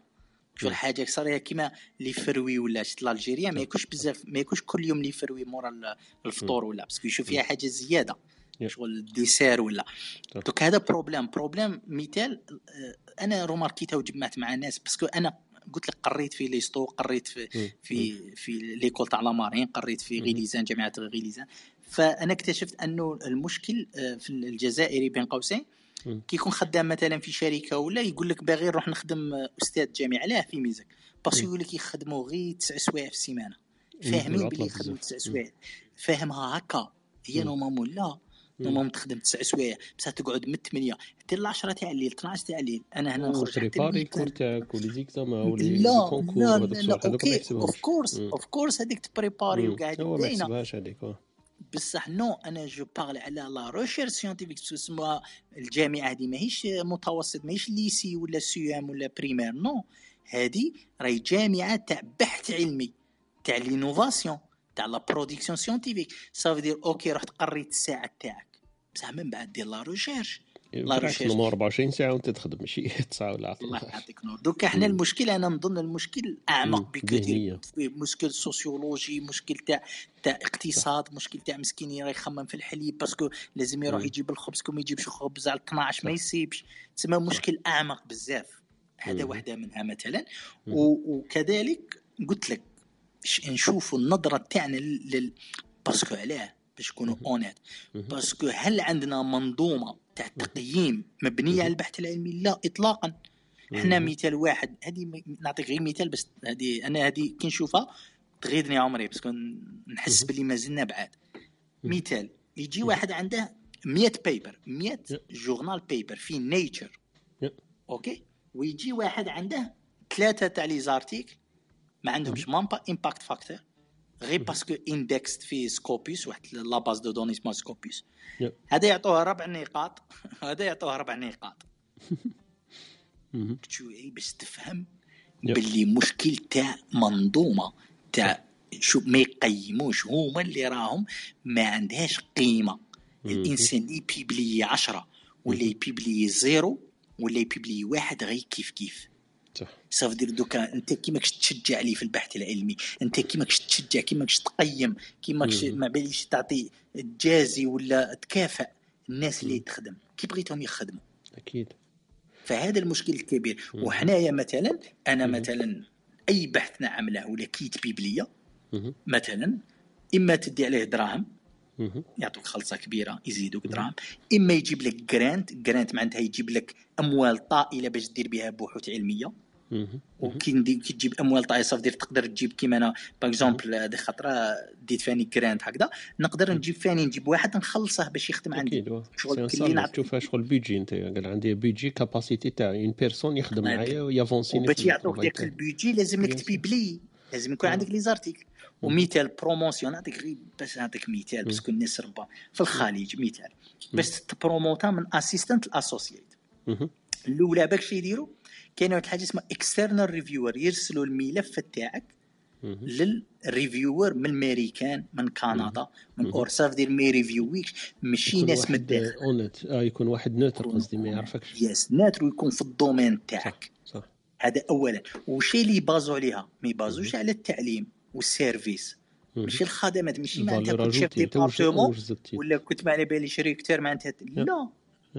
شو الحاجة صار كيما les fruits ولا شت l'Algérien ما ياكلش بزاف ما ياكلش كل يوم les fruits مورا الفطور ولا parce que يشوف فيها حاجة زيادة. شغل dessert ولا. دوك هذا problème. problème مثال آه، أنا روماركيتها وجمعت مع ناس parce que أنا قلت لك قريت في l'USTO قريت في في في l'école تاع la marine قريت في غيليزان جامعة غيليزان. فأنا اكتشفت أنه المشكل آه، في الجزائري بين قوسين كي يكون خدام مثلا في شركة ولا يقول لك باغي نروح نخدم أستاذ جامعة علاه في ميزك. parce que يقول لك يخدموا غير تسع سوايع في السيمانة. فاهمين بلي يخدموا تسع سوايع. فاهمها هكا هي normalement لا. normalement تخدم تسع سوايع بصح تقعد من 8 حتى ل 10 تاع الليل 12 تاع الليل. أنا هنا نخرج حتى تبريباري cours تاعك و les examens ولي لا لا لا OK of course. of course هذيك تبريباري مم. وكاع هذيك هو ما يحسبهاش هذيك آه. بصح non أنا je parle على la recherche scientifique تسمى الجامعة هذه ماهيش متوسط ماهيش lycée ولا CEM ولا primaire non. هذه راهي جامعة تاع بحث علمي تاع l'innovation تاع la production scientifique. صافي دير OK رحت قريت الساعة تاعك. بصح من بعد دير la recherche. لا بالعكس recherche. normal 24 ساعة وأنت تخدم ماشي 9 ولا الله 14 يعطيك نور. دوكا إحنا مم. المشكل أنا نظن المشكل اعمق. بكثير. مشكل سوسيولوجي مشكل تاع تاع اقتصاد مشكل تاع مسكين راه يخمم في الحليب parce que لازم يروح. يجيب الخبز كون ما يجيبش خبز على 12 ما يسيبش. تسمى مشكل أعمق بزاف. هذا. واحدة منها مثلا. وكذلك قلت لك ش- نشوفوا النظرة تاعنا لل parce que علاه باش نكونوا. honnête. parce que هل عندنا منظومة تاع تقييم مبنية على. البحث العلمي لا اطلاقا إحنا. مثال واحد هذه نعطيك غير مثال بس هذه أنا هذه كي نشوفها تغيظني عمري parce que نحس. باللي ما زلنا بعاد. مثال يجي. واحد عنده 100 paper 100 يا. journal paper في Nature. OK ويجي واحد عنده ثلاثة تاع les articles ما عندهمش مهم. même pas impact factor غير. parce que indexed في Scopus واحد la base de données اسمها Scopus يا. هذا يعطوه ربع نقاط هذا يعطوه ربع نقاط. شوي باش تفهم. باللي مشكل تاع منظومة تاع شو ما يقيموش هما اللي راهم ما عندهاش قيمة. الإنسان اللي يبيبلي عشرة ولا مهم. يبيبلي زيرو ولا يبيبلي واحد غير كيف كيف صافي دير دوكا انت كي ماكش تشجع لي في البحث العلمي انت كي ماكش تشجع كي ماكش تقيم كي ماكش. ما باليش تعطي تجازي ولا تكافئ الناس اللي. تخدم كي بغيتهم يخدموا أكيد فهذا المشكل الكبير. وحنايا مثلا أنا. مثلا أي بحث نعمله ولا كيت بيبلية. مثلا إما تدي عليه دراهم. يعطوك خلصة كبيرة يزيدوك. دراهم إما يجيب لك جرانت جرانت معناتها يجيب لك أموال طائلة باش دير بها بحوث علمية. وكي كي تجيب أموال صافي دير تقدر تجيب كيما أنا. باغ اكزومبل هذه خطرة ديت فاني جرانت هكذا. نقدر نجيب فاني نجيب واحد نخلصه باش يخدم عندي. شغل نعطي. تشوفها شغل بيجي أنت. قال عندي بيجي كاباسيتي تاع اون بيرسون يخدم. معايا ويافونسيني وباش في يعطوك تاعي. البيجي لازم لك. ت publier لازم يكون. عندك les articles مم. ومثال promotion نعطيك غير باش نعطيك مثال. parce que الناس ربا. في الخليج مثال. باش تبروموتا من assistant ل associate. الأولى باك شي يديروا كاين واحد الحاجة اسمها external reviewer يرسلوا الملف تاعك. لل reviewer من الميريكان من كندا من. or ça veut dire ما ي review يكش ماشي ناس من الداخل. اونت آه يكون واحد neutre قصدي ما يعرفكش. yes neutre يكون في ال domaine تاعك. صح. هذا اولا. وشي اللي يبازوا عليها؟ ما يبازوش. على التعليم وال service. ماشي الخدمات ماشي معناتها كنت chef département زدتي ولا كنت ما على باليش recteur معناتها لا.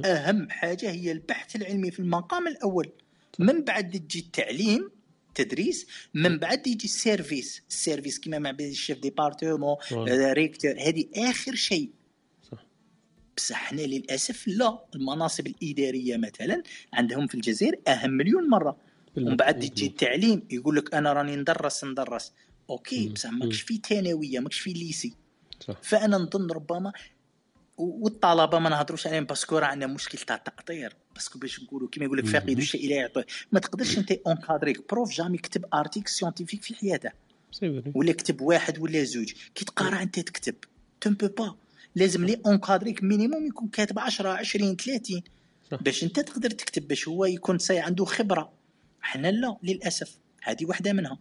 أهم حاجة هي البحث العلمي في المقام الأول. من بعد تجي التعليم تدريس من بعد يجي ال service. ال service كما مع ال chef département. آه، recteur. هذه آخر شيء. صح. بصح حنا للأسف لا. المناصب الإدارية مثلا عندهم في الجزائر أهم مليون مرة. ومن بعد يجي التعليم يقول لك أنا راني ندرس ندرس. OK. بصح ماكش في ثانوية ماكش في lycée. صح. فأنا نظن ربما والطلبة ما نهضروش عليهم parce que راه عندنا مشكل تاع التأطير. parce que باش نقولوا كيما يقول لك فاقد. الشيء لا يعطيه ما تقدرش أنت encadre يك prof جامي كتب article scientifique في حياته. ولا كتب واحد ولا زوج. كي تقرأ أنت تكتب. tu peux pas لازم اللي encadre يك minimum يكون كاتب 10 20 30 صح. باش أنت تقدر تكتب باش هو يكون سي عنده خبرة. حنا لا للأسف. هذه واحدة منها.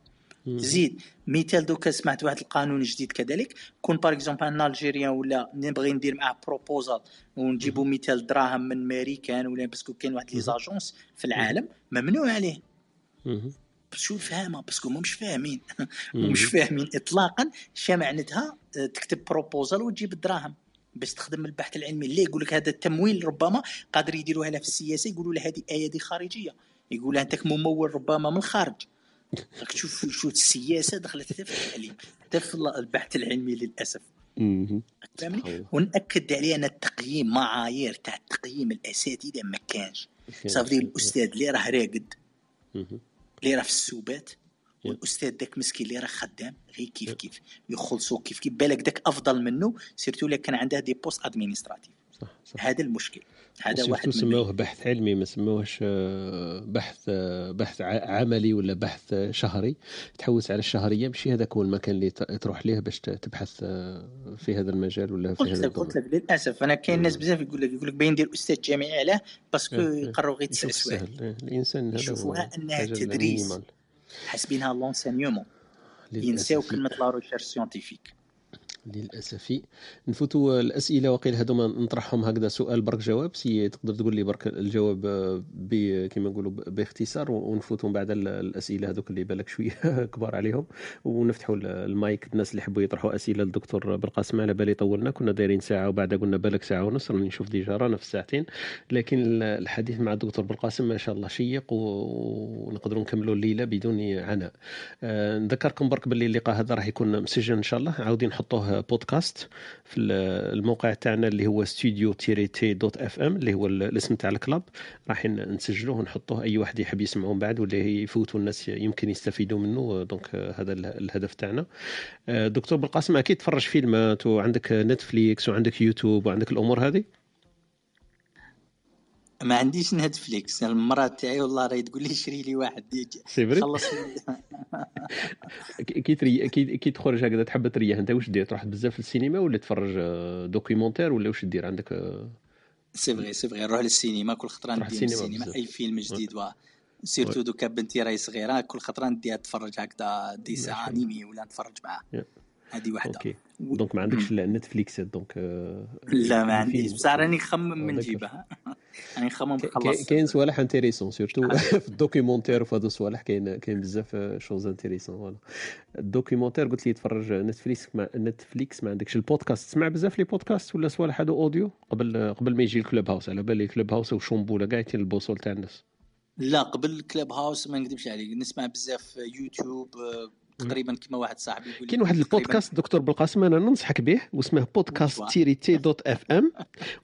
زيد مثال دوكا سمعت واحد القانون جديد كذلك؟ كون par exemple un Algérien ولا نبغي ندير معاه proposal ونجيبوا مثال دراهم من ماريكان ولا parce que كاين واحد les agences في العالم ممنوع عليه. شو فاهمة parce que مش فاهمين. مش فاهمين. اطلاقا شا معناتها آه، تكتب proposal وتجيب الدراهم باش تخدم البحث العلمي. اللي يقول لك هذا التمويل ربما قادر يديروها لها في السياسة يقولوا لها هذه ايادي خارجية. يقول لها انت ممول ربما من الخارج. راك تشوف شو السياسة دخلت حتى في التعليم حتى في البحث العلمي للأسف. الله. ونأكد عليه أن التقييم معايير تاع التقييم الأساتذة ما كانش. صافي. الأستاذ اللي راه راقد. اللي راه في السوبات والأستاذ داك مسكين اللي راه خدام غير كيف كيف. يخلصوا كيف كيف. بالك داك أفضل منه surtout الا كان عنده des postes administratifs. صح صح. هذا المشكل. هذا واحد سموه؟ بحث علمي ما سموهش آه، بحث آه، بحث عملي ولا بحث شهري. تحوس على الشهرية ماشي هذاك هو المكان اللي تروح ليه باش تبحث آه، في هذا المجال ولا في هذا قلت لك للأسف أنا كاين ناس بزاف يقول لك يقول لك باين ندير أستاذ جامعي علاه parce que يقروا غير تسع سوايع. الإنسان هذا يشوفوها أنها تدريس. حاسبينها l'enseignement ينساو كلمة la recherche scientifique للأسف. نفوتوا الأسئلة وقيل هذوما نطرحهم هكذا سؤال برك جواب. si تقدر تقول لي برك الجواب كما نقولوا باختصار ونفوتوا بعد الأسئلة هذوك اللي بالك شوية كبار عليهم. ونفتحوا المايك الناس اللي يحبوا يطرحوا أسئلة للدكتور بالقاسم على بالي طولنا. كنا دايرين ساعة وبعد قلنا بالك ساعة ونص. راني نشوف déjà رانا في الساعتين. لكن الحديث مع الدكتور بالقاسم ما شاء الله شيق ونقدروا نكملوا الليلة بدون عناء. آه، نذكركم برك باللي اللقاء هذا راح يكون مسجل إن شاء الله. عاودين نحطوه بودكاست في الموقع تاعنا اللي هو studio tiret T dot FM اللي هو الاسم تاع ال club. راح نسجلوه ونحطوه أي واحد يحب يسمعه من بعد ولا يفوتوا الناس يمكن يستفيدوا منه donc هذا الهدف تاعنا. دكتور بالقاسم أكيد تفرج فيلمات وعندك نتفليكس وعندك يوتيوب وعندك الأمور هذه؟ ما عنديش نتفليكس. المرأة تاعي والله راهي تقول لي شري لي واحد. خلص. كي تري كي تخرج هكذا تحب تريح. انت واش دير؟ تروح بزاف للسينما ولا تفرج documentaire ولا واش دير؟ عندك c'est vrai c'est vrai نروح للسينما. كل خطرة ندير للسينما أي فيلم جديد surtout دوكا بنتي راهي صغيرة كل خطرة نديها تفرج هكذا dessins animés ولا نتفرج معاه. هذه واحدة OK. donc ما عندكش نتفليكس donc آه، لا ما عنديش. بصح راني نخمم من نجيبها راني نخمم نخلص كاين صوالح intéressants surtout في ال documentaire وفي هذو الصوالح كاين كاين بزاف choses intéressantes voilà ال documentaire قلت لي تفرج نتفليكس ما نتفليكس ما عندكش. البودكاست تسمع بزاف les podcasts ولا صوالح هذو audio قبل قبل ما يجي الكلوب هاوس على بالي كلوب هاوس وشومبولا كاع ال boussole تاع الناس. لا قبل كلوب هاوس ما نكذبش عليك. نسمع بزاف يوتيوب تقريبا كما واحد صاحبي يقول كاين واحد البودكاست دكتور بالقاسم أنا ننصحك به واسمه podcast tiret T dot FM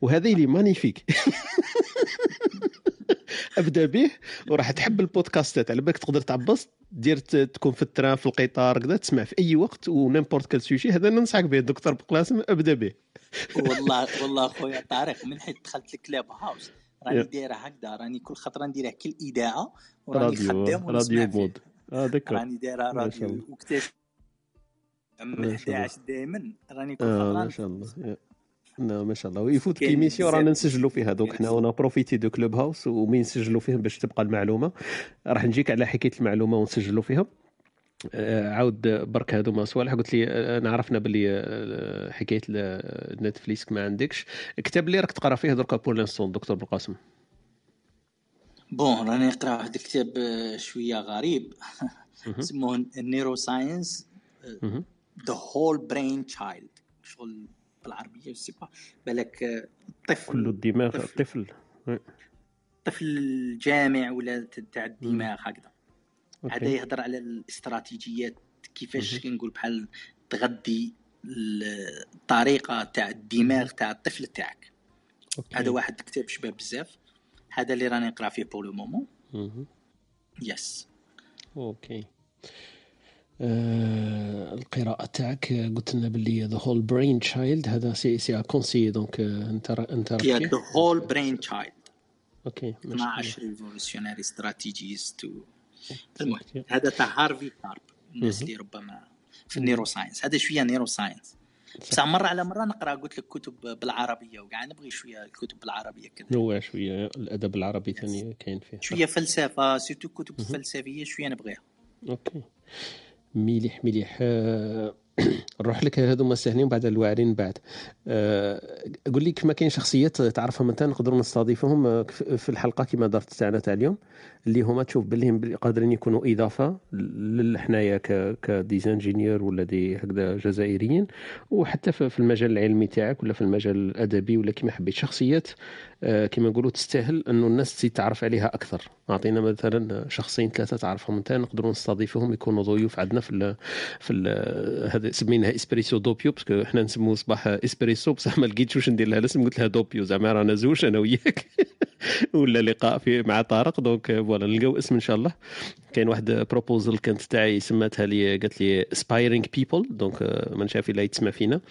وهذا اللي magnifique. أبدأ به وراح تحب البودكاستات على بالك تقدر تعبص دير تكون في ال train في القطار كذا تسمع في أي وقت و n'importe quel sujet هذا ننصحك به دكتور بالقاسم أبدأ به. والله والله خويا طارق من حيت دخلت الكلاب هاوس راني دايره هكذا راني كل خطره نديرها كل اذاعه وراني خدام راديو mode. آه ذكر راني دايرة راديو واكتشف من 11 دائما راني كل آه ما شاء الله. لا ما شاء الله. ويفوت ك émission رانا نسجلوا فيها دوك حنا أنا profité de كلوب هاوس ومين نسجلوا فيهم باش تبقى المعلومة. راح نجيك على حكاية المعلومة ونسجلوا فيها. آه، عاود برك هذوما صوالح. قلت لي آه، أنا عرفنا باللي آه، حكاية نتفليكس ما عندكش. كتاب اللي راك تقرا فيه دركا pour l'instant دكتور بالقاسم. Bon راني نقرا واحد الكتاب آه، شوية غريب. اسمه ال neuroscience The Whole-Brain Child شغل بالعربية sais pas بالك الطفل آه، كل الدماغ الطفل الطفل الجامع ولا تاع الدماغ هكذا. هذا يهضر على الاستراتيجيات كيفاش نقول بحال تغذي الطريقة تاع الدماغ تاع الطفل تاعك. هذا واحد كتاب شبه بزاف. هذا اللي راني نقرأ فيه pour le moment yes Okay. آه القراءة تاعك قلت لنا باللي The Whole-Brain Child هذا c'est c'est conseillé donc انت انت The Whole-Brain Child okay 12 revolutionary strategies المهم هذا تاع هارفي كارب الناس اللي ربما في ال neuroscience هذا شوية neuroscience بصح مرة على مرة نقرأ قلت لك كتب بالعربية وكاع نبغي شوية الكتب بالعربية كذا. نوع شوية الأدب العربي ثاني كاين فيه. شوية فلسفة surtout كتب فلسفية شوية نبغيها. Okay. مليح مليح. آه، نروح لك هذوما ساهلين بعد الواعرين بعد. أه قول لي كما كاين شخصيات تعرفهم انت نقدروا نستضيفهم آه، في الحلقة كما درت تاعنا تاع اليوم اللي هما تشوف باللي قادرين يكونوا إضافة حنايا ك des ingénieurs ولا des هكذا جزائريين وحتى في المجال العلمي تاعك ولا في المجال الأدبي ولا كما حبيت. شخصيات آه، كما نقولوا تستاهل إنه الناس تزيد تعرف عليها أكثر. اعطينا مثلا شخصين ثلاثة تعرفهم انت نقدروا نستضيفهم يكونوا ضيوف عندنا في في هذا سميناها Espresso Doppio parce que حنا نسموه صباح إسبريسو بصح ما لقيتش واش ندير لها الاسم قلت لها Doppio زعما رانا زوج أنا وياك. ولا لقاء في مع طارق donc voilà نلقاو اسم إن شاء الله. كاين واحد proposal كانت تاعي سماتها لي قالت لي inspiring people donc ما نشاف إلا يتسمى فينا.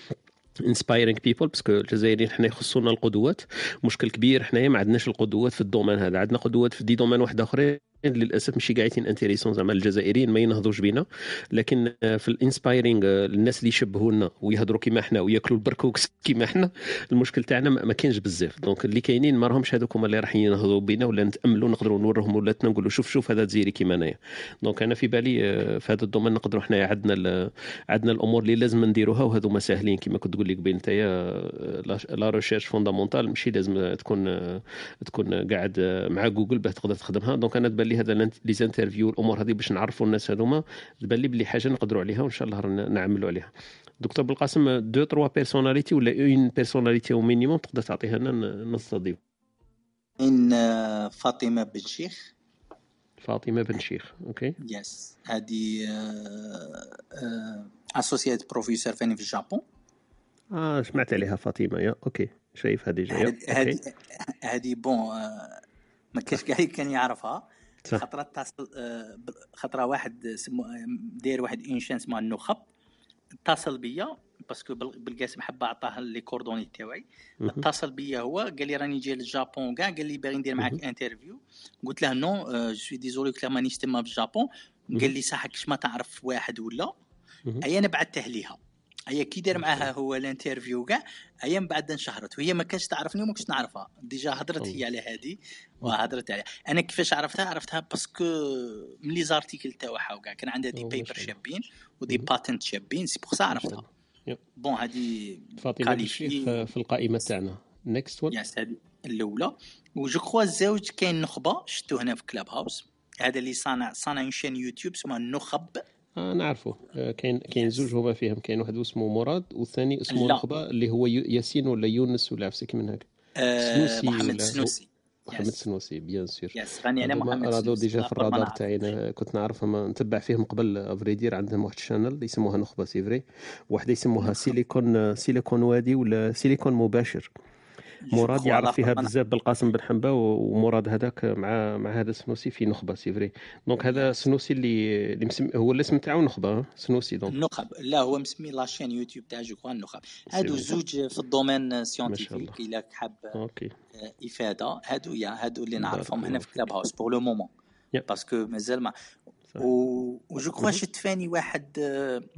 inspiring people parce que الجزائريين حنا يخصونا القدوات. مشكل كبير حنايا ما عندناش القدوات في ال domaine هذا عندنا قدوات في des domaines واحد آخرين. للأسف ماشي قاعدين intéressants زعما الجزائريين ما ينهضوش بينا. لكن في ال inspiring الناس اللي يشبهونا ويهضروا كيما حنا وياكلوا البركوكس كيما حنا المشكل تاعنا ما كاينش بزاف. donc اللي كاينين ما راهمش هذوك هما اللي راح ينهضوا بينا ولا نتأملوا نقدروا نوريهم ولاتنا نقولوا شوف شوف هذا تزيري كيما أنايا. donc أنا في بالي في هذا ال domaine نقدروا حنا عندنا عندنا الأمور اللي لازم نديروها وهذوما ساهلين كيما كنت تقول لك بين نتايا la recherche fondamentale ماشي لازم تكون تكون قاعد مع جوجل باه تقدر تخدمها. donc أنا تبان لي هذا les interviews الأمور هذه باش نعرفوا الناس هذوما. تبان لي بلي حاجة نقدروا عليها وإن شاء الله نعملوا عليها. دكتور بالقاسم deux trois personnalités ولا une personnalité au minimum تقدر تعطيها لنا؟ نستضيف. إن فاطمة بن شيخ. فاطمة بن شيخ okay. yes هذه associate professor vraiment في ال Japon. آه سمعت عليها فاطمة يا okay. شايف هذه جاية هذه هذه bon ما كاش كاع كان يعرفها. خطرة اتصل خطرة واحد سمو داير واحد une chaîne اسمها النخب اتصل بيا parce que بالقاسم حب عطاه لي coordonnées تاعي اتصل بيا هو قال لي راني جاي لل Japon كاع قال لي باغي ندير معاك interview قلت له non je suis désolé قلت له مانيش تما بال Japon قال لي صح كش ما تعرف واحد ولا. أي أنا بعثته ليها. هي كي دار معاها هو ال interview كاع هي من بعد انشهرت وهي ما كانش تعرفني وما كنتش نعرفها. déjà هضرت هي على هذه وهضرت عليها. أنا كيفاش عرفتها؟ عرفتها parce que من les articles تاعها وكاع كان عندها des papers شابين و des patents شابين c'est pour ça عرفتها. Bon هذه فاطمة الشيخ في القائمة تاعنا. Next one yes هذه الأولى. و je crois الزوج كاين نخبة شفتو هنا في Clubhouse هذا اللي صانع صانع chaîne YouTube اسمها النخب آه نعرفه. آه كاين كاين زوج هما فيهم. كاين واحد اسمه مراد والثاني اسمه نخبه اللي هو ياسين ولا يونس ولا عفسك من هكا. آه سنوسي محمد سنوسي. محمد سنوسي bien sûr yes غني على محمد رادو déjà في الرادار تاعي. كنت نعرفهم نتبع فيهم قبل à vrai dire عندهم واحد ال channel يسموها نخبة c'est vrai وحده يسموها Silicon Silicon وادي ولا سيليكون مباشر مراد يعرف فيها بزاف بالقاسم بن حنبه ومراد هذاك مع مع هذا سنوسي في نخبة c'est vrai. donc هذا سنوسي اللي اللي مسمي هو الاسم تاعو نخبة سنوسي donc. النخب. لا هو مسمي la chaîne YouTube تاعو النخب. هادو زوج في ال domaine scientifique إلا حاب okay. إفادة. هادو يا هادو اللي نعرفهم هنا في Clubhouse pour le moment parce que مازال ما و je crois شفت vraiment واحد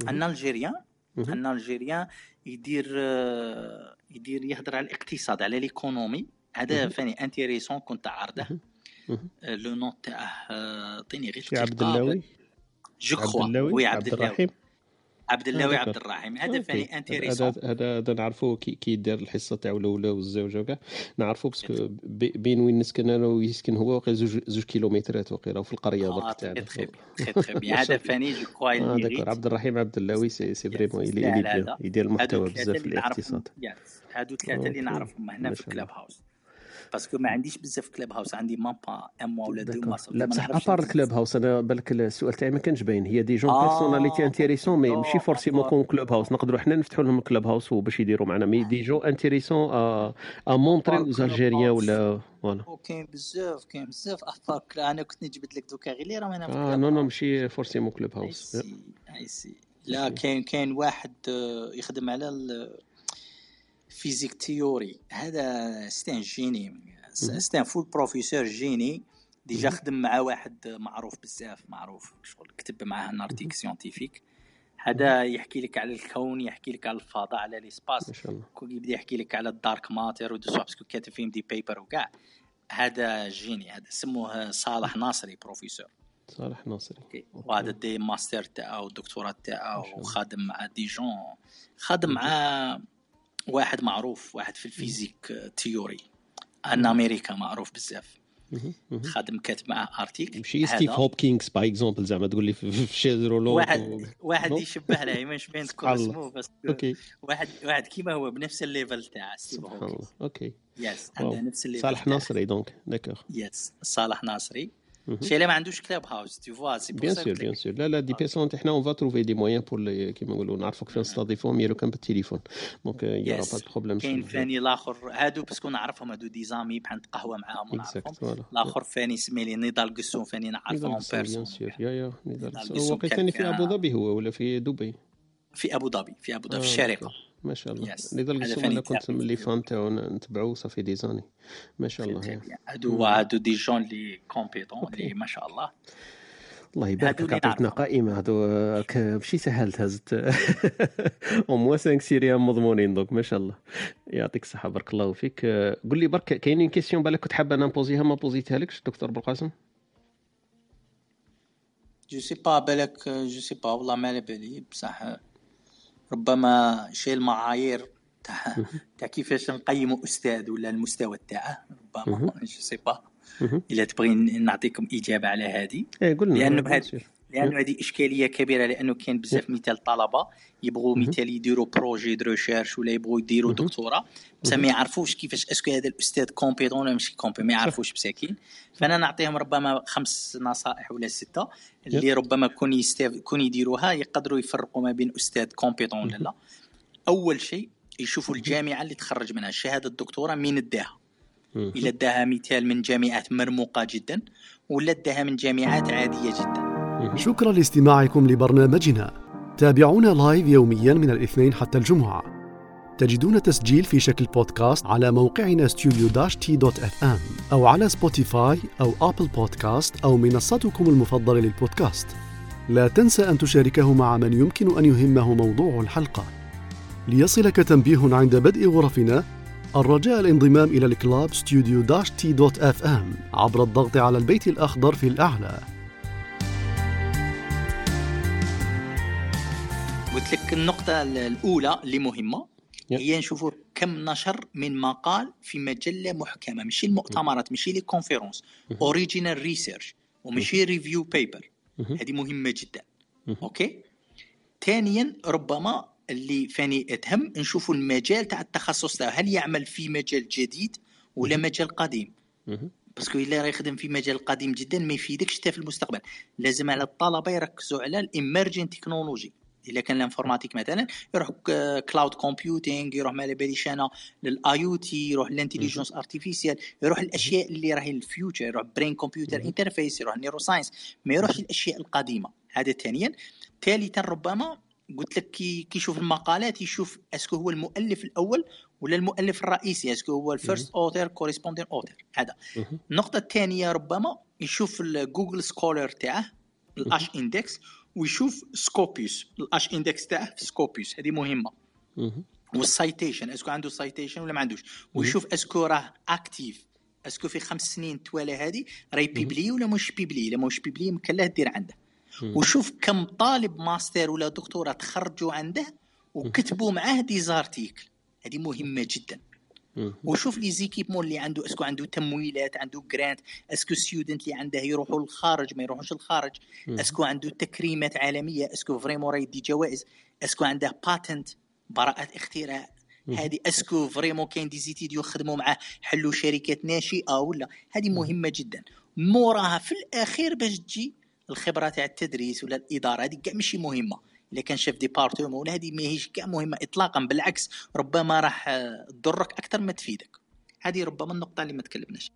un Algérien un Algérien يدير يدير يهضر على الاقتصاد على l'économie هذا vraiment intéressant كنت عارضه. le nom تاعه عطيني غير عبد اللاوي؟ je crois oui عبد الرحيم. عبد اللاوي عبد الرحيم. هذا vraiment intéressant هذا هذا نعرفوه كي كي دار الحصة تاعو الأولى والزوجة وكاع نعرفوه parce que بين وين نسكن أنا ويسكن هو وقيل زوج زوج كيلومترات وقيل في القرية برك تاعنا. هذا vraiment je crois d'accord عبد الرحيم عبد اللاوي c'est c'est vraiment يدير يدير المحتوى بزاف في الاقتصاد. هادو ثلاثة اللي نعرفهم هنا في Clubhouse parce que ما عنديش بزاف Clubhouse عندي même pas un mois ولا deux mois là بصح à part ال Club house أنا بالك السؤال تاعي ما كانش باين. y a des gens personnalités intéressantes mais ماشي forcément كون Clubhouse نقدروا حنا نفتحوا لهم Clubhouse باش يديروا معنا. mais des gens intéressants à montrer aux Algériens ولا voilà وكاين بزاف كاين بزاف افكار أنا كنت نجبد لك دوكا غير اللي راهم هنا آه non non ماشي forcément Clubhouse ici là كاين كاين واحد يخدم على physique théorie هذا c'est un génie c'est un full professor génie déjà خدم مع واحد معروف بزاف معروف شغل كتب معاه un article scientifique هذا يحكي لك على الكون يحكي لك على الفضاء على l'espace يبدأ يحكي لك على ال dark matter و tout parce que كاتب فيهم des papers وكاع هذا جيني هذا سموه صالح ناصري بروفيسور صالح ناصري. وهذا دي ماستر تاعو الدكتوراه تاعو وخادم مع ديجون خادم مع واحد معروف واحد في الفيزيك تيوري. أن أمريكا معروف بزاف. خادم كاتب معاه ارتيكل ماشي ستيف هوبكينغز باغ اكزومبل زعما تقول لي في شيزرولوج واحد واحد يشبه له مش بين تذكر اسمه بس أوكي. واحد واحد كيما هو بنفس الليفل تاع ستيف هوبكينغز. أوكي. يس عنده نفس الليفل صالح ناصري دونك داكوغ يس صالح ناصري. شي اللي ما عندوش Clubhouse tu vois c'est pour بيان سور بيان سور لا لا des personnes حنا on trouvait des moyens pour كيما نقولوا نعرفوا كيف نستضيفوهم يا لو كان بالتليفون donc y aura pas problème كاين ثاني الآخر هادو parce que نعرفهم هادو des amis بحال نتقهوى معاهم ونعرفهم الآخر ثاني سمي لي نضال قسو ثاني نعرفهم personnel يا يا نضال نضال هو في ابو ظبي هو ولا في دبي في ابو ظبي في ابو ظبي في الشارقه. ما شاء الله. Yes. قسو فاني أنا كنت le fan تاعو نتبعو ça fait des années ما شاء الله. هادو هادو des gens les compétents اللي ما شاء الله. الله يبارك فيك اللي عطيتنا. قائمه هادو ماشي سهل هزت au moins 5 سيريا مضمونين donc ما شاء الله. يعطيك الصحة بارك الله فيك. قول لي برك كاينين questions بالك كنت حابة أنا نبوزيها؟ ما بوزيتها لكش دكتور بالقاسم je sais pas بالك je sais pas والله ما على بالي بصح ربما شي المعايير تاع تاع كيفاش نقيموا أستاذ ولا المستوى تاعه؟ ربما je sais pas. إلا تبغي نعطيكم إجابة على هذه. إيه قلنا لأنه بهذا. لأنه هذه إشكالية كبيرة لأنه كاين بزاف مثال طلبة يبغوا مثال يديروا projet de recherche ولا يبغوا يديروا دكتوراه بصح ما يعرفوش كيفاش est-ce que هذا الأستاذ compétent ولا ماشي compé ما يعرفوش مساكين فأنا نعطيهم ربما خمس نصائح ولا ستة اللي ربما كون يستاف كون يديروها يقدروا يفرقوا ما بين أستاذ compétent ولا لا. أول شيء يشوفوا الجامعة اللي تخرج منها شهادة الدكتوراه مين اداها. إلا اداها مثال من جامعات مرموقة جدا ولا اداها من جامعات عادية جدا. شكرا لاستماعكم لبرنامجنا. تابعونا live يوميا من الاثنين حتى الجمعة. تجدون تسجيل في شكل بودكاست على موقعنا studio T dot FM أو على سبوتيفاي أو أبل بودكاست أو منصتكم المفضلة للبودكاست. لا تنسى أن تشاركه مع من يمكن أن يهمه موضوع الحلقة. ليصلك تنبيه عند بدء غرفنا الرجاء الانضمام إلى ال club studio T dot FM عبر الضغط على البيت الأخضر في الأعلى. قلت لك النقطة الأولى اللي مهمة. هي نشوفوا كم نشر من مقال في مجلة محكمة ماشي المؤتمرات ماشي les conférences original research وماشي review paper. هذه مهمة جدا. okay؟ ثانيا ربما اللي ثاني تهم نشوفوا المجال تاع التخصص تاعو. هل يعمل في مجال جديد ولا مجال قديم. parce que إلا راه يخدم في مجال قديم جدا ما يفيدكش حتى في المستقبل. لازم على الطلبة يركزوا على ال emerging technology. الا كان l'informatique مثلا يروح cloud computing يروح ما على باليش أنا لل IoT يروح ل l'intelligence artificielle يروح الأشياء اللي راهي ال future يروح brain computer interface يروح neuroscience ما يروحش الأشياء القديمة. هذا ثانيا ثالثا ربما قلت لك كي يشوف المقالات يشوف est-ce que هو المؤلف الأول ولا المؤلف الرئيسي est-ce que هو ال first author corresponding author هذا. مهم. النقطة الثانية ربما يشوف ال Google Scholar تاعه ال H index ويشوف Scopus ال H index تاعه في Scopus هذه مهمة. مهم. وال citation est-ce que عنده citation ولا ما عندوش؟ ويشوف est-ce que راه actif est-ce que في خمس سنين توالى هذه؟ راهي publié ولا مش publié الا مش publié يمكن له دير عنده. وشوف كم طالب ماستر ولا دكتوراه تخرجوا عنده وكتبوا معاه des articles هذه مهمة جدا. وشوف les équipements اللي عنده est-ce que عنده تمويلات عنده grant est-ce que student اللي عنده يروحوا للخارج ما يروحوش للخارج. est-ce que عنده تكريمات عالمية est-ce que vraiment راه يدي جوائز. est-ce que عنده patent براءة اختراع. هذه est-ce que vraiment كاين des étudiants خدموا معاه. حلوا شركات ناشئة ولا هذه مهمة جدا. موراها في الأخير باش تجي الخبرة تاع التدريس ولا الإدارة هذه كاع ماشي مهمة. الا كان chef département ولا هذه ماهيش كاع مهمة اطلاقا بالعكس ربما راح آه، تضرك أكثر ما تفيدك. هذه ربما النقطة اللي ما تكلمناش.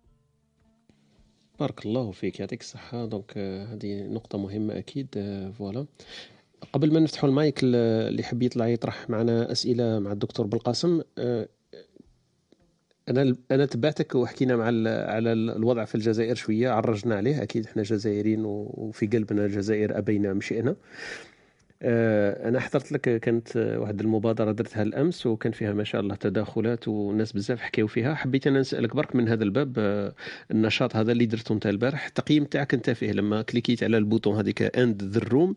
بارك الله فيك يعطيك الصحة. donc آه، هذه نقطة مهمة أكيد آه، voilà. قبل ما نفتحوا المايك اللي يحب يطلع يطرح معنا أسئلة مع الدكتور بالقاسم أنا أنا تبعتك وحكينا مع على ال- الوضع في الجزائر شوية عرجنا عليه. أكيد إحنا جزائريين وفي قلبنا الجزائر أبينا مشئنا. آه، أنا حضرت لك كانت آه، واحد المبادرة درتها الأمس وكان فيها ما شاء الله تداخلات والناس بزاف حكاو فيها. حبيت أنا نسألك برك من هذا الباب آه، النشاط هذا اللي درته أنت البارح التقييم تاعك أنت فيه لما كليكيت على ال bouton هذيك end the room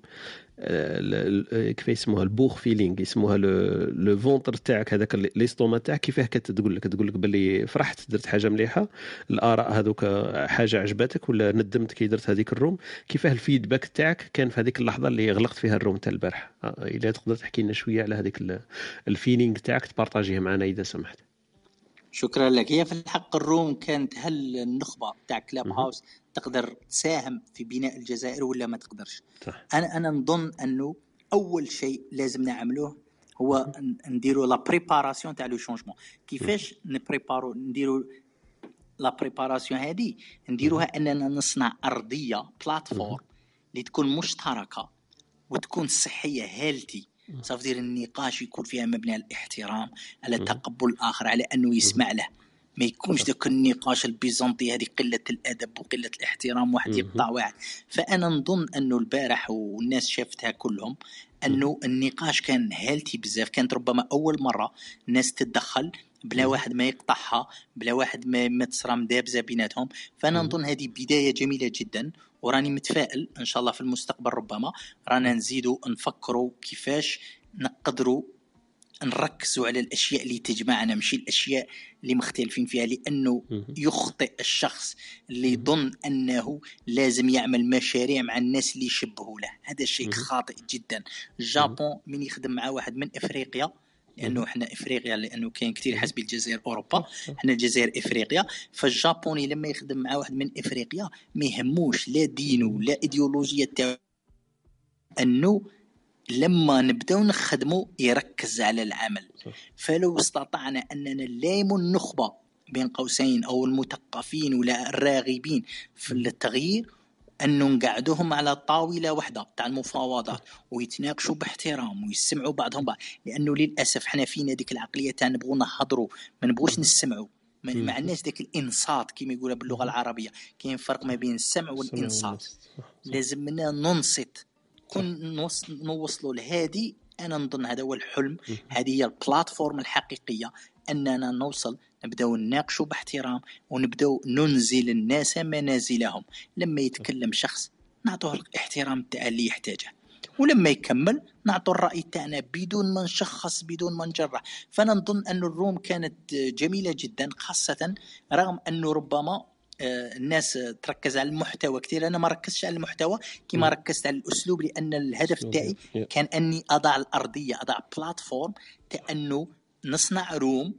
كيف يسموها البوخ feeling يسموها le ventre تاعك هذاك l'estomac تاعك كيفاه كتقول لك؟ تقول لك باللي فرحت درت حاجة مليحة الآراء هذوك حاجة عجبتك ولا ندمت كي درت هذيك ال room؟ كيفاه ال feedback تاعك كان في هذيك اللحظة اللي غلقت فيها ال room تاع البارح؟ آه، اذا تقدر تحكي لنا شوية على هذيك ال- ال feeling تاعك تبارطاجيه معنا إذا سمحت. شكرا لك. هي في الحق ال room كانت هل النخبة تاع Clubhouse تقدر تساهم في بناء الجزائر ولا ما تقدرش؟ صح. أنا أنا نظن أنه أول شيء لازم نعملوه هو نديروا la préparation تاع le changement كيفاش نبريبارو نديروا la préparation هذه نديروها أننا نصنع أرضية plateforme اللي تكون مشتركة وتكون صحية هيلتي صافي النقاش يكون فيها مبني على الاحترام على تقبل الآخر على أنه يسمع له. ما يكونش ذاك النقاش البيزنطي هذه قلة الأدب وقلة الاحترام واحد يقطع واحد فأنا نظن أنه البارح والناس شافتها كلهم أنه النقاش كان هالتي بزاف. كانت ربما أول مرة الناس تتدخل بلا واحد ما يقطعها بلا واحد ما, ما تصرى مدابزه بيناتهم. فأنا نظن هذه بداية جميلة جدا وراني متفائل إن شاء الله في المستقبل ربما. رانا نزيدوا نفكروا كيفاش نقدروا نركزوا على الأشياء اللي تجمعنا مش الأشياء اللي مختلفين فيها لأنه يخطئ الشخص اللي يظن أنه لازم يعمل مشاريع مع الناس اللي يشبهوا له. هذا شيء خاطئ جدا. الجابون من يخدم مع واحد من إفريقيا لأنه إحنا إفريقيا لأنه كاين كثير حسب الجزائر أوروبا. إحنا الجزائر إفريقيا. فالجابوني لما يخدم مع واحد من إفريقيا ما يهموش لا دينه لا إيديولوجيا تاعو. أنه لما نبداو نخدموا يركز على العمل. فلو استطعنا أننا نلام النخبة بين قوسين أو المثقفين ولا الراغبين في التغيير انه نقعدوهم على طاولة واحدة تاع المفاوضات ويتناقشوا باحترام ويسمعوا بعضهم بعض. لأنه للأسف إحنا فينا ديك العقلية تاع نبغوا نهضروا ما نبغوش نسمعوا ما عندناش ذاك الإنصات كما يقولها باللغة العربية. كاين فرق ما بين السمع والإنصات. لازم منا ننصت. كون نوصلوا لهذه أنا نظن هذا هو الحلم. هذه هي البلاتفورم الحقيقية. أننا نوصل نبداو نناقشوا باحترام ونبداو ننزل الناس منازلهم. لما يتكلم شخص نعطوه الاحترام تاع اللي يحتاجه. ولما يكمل نعطوا الرأي تاعنا بدون ما نشخص بدون ما نجرح. فانا نظن أن الروم كانت جميلة جدا خاصة رغم أنه ربما آه، الناس تركز على المحتوى كثير. أنا ما ركزتش على المحتوى كما ركزت على الأسلوب لأن الهدف تاعي كان أني أضع الأرضية أضع بلاتفورم تاع انه نصنع روم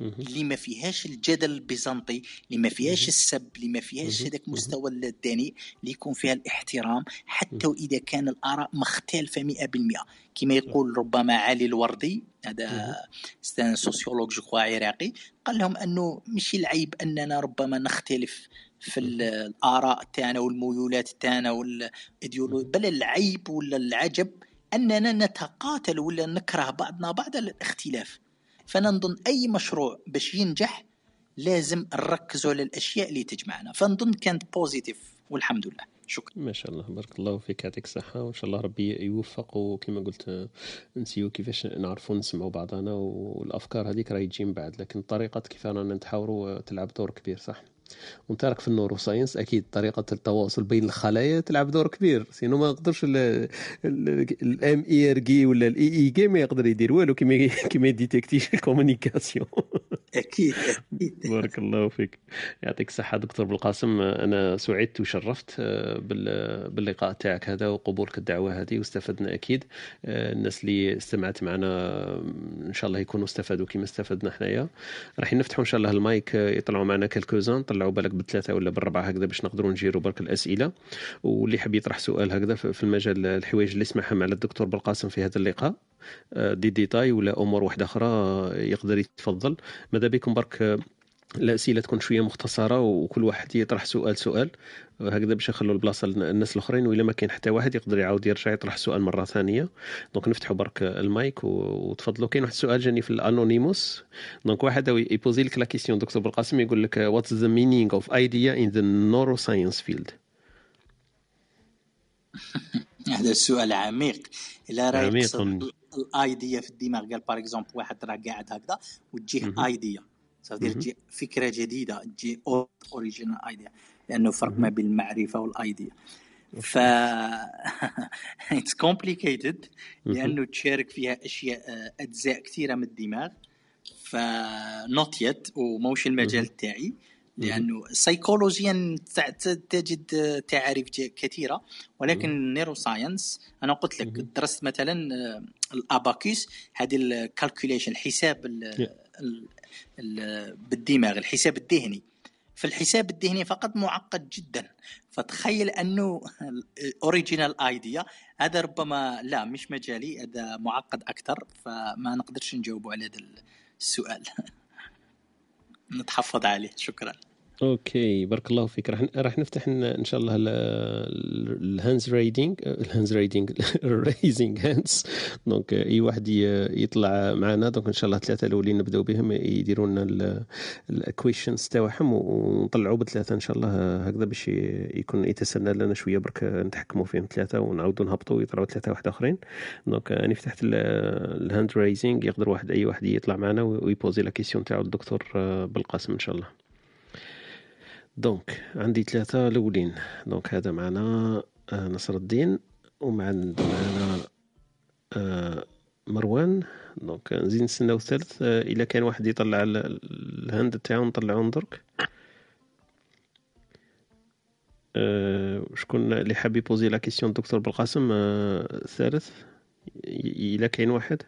اللي ما فيهاش الجدل البيزنطي اللي ما فيهاش السب اللي ما فيهاش هذاك مستوى الداني اللي يكون فيها الاحترام حتى وإذا كان الآراء مختلفة 100% كما يقول ربما علي الوردي هذا c'est un sociologue عراقي قال لهم أنه مش العيب أننا ربما نختلف في الآراء تاعنا والميولات تاعنا والايديولوجيا بل العيب ولا العجب أننا نتقاتل ولا نكره بعضنا بعض الاختلاف. فانا نظن أي مشروع باش ينجح لازم نركزوا على الاشياء اللي تجمعنا. فنظن كانت positive والحمد لله. شكرا. ما شاء الله بارك الله فيك يعطيك الصحة وإن شاء الله ربي يوفق وكما قلت نسيو كيفاش نعرفوا نسمعوا بعضنا والأفكار هذيك راهي تجي من بعد لكن الطريقة كيف رانا نتحاوروا تلعب دور كبير صح؟ وانت راك في ال neuroscience أكيد طريقة التواصل بين الخلايا تلعب دور كبير. sinon ما يقدرش ال MRI ولا ال EEG ما يقدر يدير والو كيما كيما يديتيكتي communication أكيد أكيد. بارك الله فيك. يعطيك الصحة دكتور بالقاسم أنا سعدت وشرفت آه، باللقاء تاعك هذا وقبولك الدعوة هذه واستفدنا أكيد. آه، الناس اللي استمعت معنا إن شاء الله يكونوا استفادوا كما استفدنا حنايا. راح نفتحوا إن شاء الله المايك آه، يطلعوا معنا quelques-uns. طلعوا بالك بثلاثة ولا بالربعة هكذا باش نقدروا نجيروا برك الأسئلة. واللي حاب يطرح سؤال هكذا في المجال الحوايج اللي سمعهم على الدكتور بالقاسم في هذا اللقاء. آه، دي ديتاي ولا أمور واحدة أخرى آه، يقدر يتفضل. ماذا بكم برك؟ الاسئله تكون شوية مختصرة وكل واحد يطرح سؤال سؤال. هكذا باش نخلوا البلاصة للناس الأخرين وإلا ما كاين حتى واحد يقدر يعاود يرجع يطرح سؤال مرة ثانية. donc نفتحوا برك المايك وتفضلوا كاين واحد السؤال جاني في ال anonymous. donc واحد يبوزي لك la question دكتور بالقاسم يقول لك what's the meaning of idea in the neuroscience field هذا السؤال عميق. إلى راه ال idea في الدماغ؟ قال par exemple واحد راه قاعد هكذا وتجيه idea تجي فكره جديده تجي original idea لأنه فرق ما بين المعرفة وال idea. ف it's complicated لأنه تشارك فيها أشياء أجزاء كثيرة من الدماغ. ف not yet وموش المجال تاعي. لأنه سيكولوجيا تجد تعاريف كثيرة. ولكن ال neuroscience أنا قلت لك درست مثلا ال abacus هذه ال calculation الحساب بالدماغ الحساب الذهني. في الحساب الذهني فقط معقد جدا. فتخيل أنه original idea هذا ربما لا مش مجالي هذا معقد أكثر فما نقدرش نجاوبه على هذا السؤال. نتحفظ عليه. شكرا. okay بارك الله فيك. راح راح نفتح ان شاء الله ال hands raising ال hands raising raising hands donc أي واحد يطلع معنا. donc إن شاء الله الثلاثة الأولين نبداو بهم يديروا لنا ال questions تاعهم ونطلعوا بثلاثه إن شاء الله هكذا باش يكون يتسنى لنا شوية. برك نتحكموا فيهم ثلاثة ونعاودوا نهبطوا ويطلعوا ثلاثة واحد آخرين. donc أنا فتحت ال hand raising يقدر واحد أي واحد يطلع معنا ويبوزي la question تاعو الدكتور بالقاسم إن شاء الله. donc عندي ثلاثة الأولين. donc هذا معنا آه، نصر الدين ومعنا آه، مروان. donc نزيد نستناو الثالث آه، إلا كان واحد يطلع ال hand تاعو نطلعو درك شكون اللي حاب يبوزي la question دكتور بالقاسم؟ الثالث. إلا كاين واحد.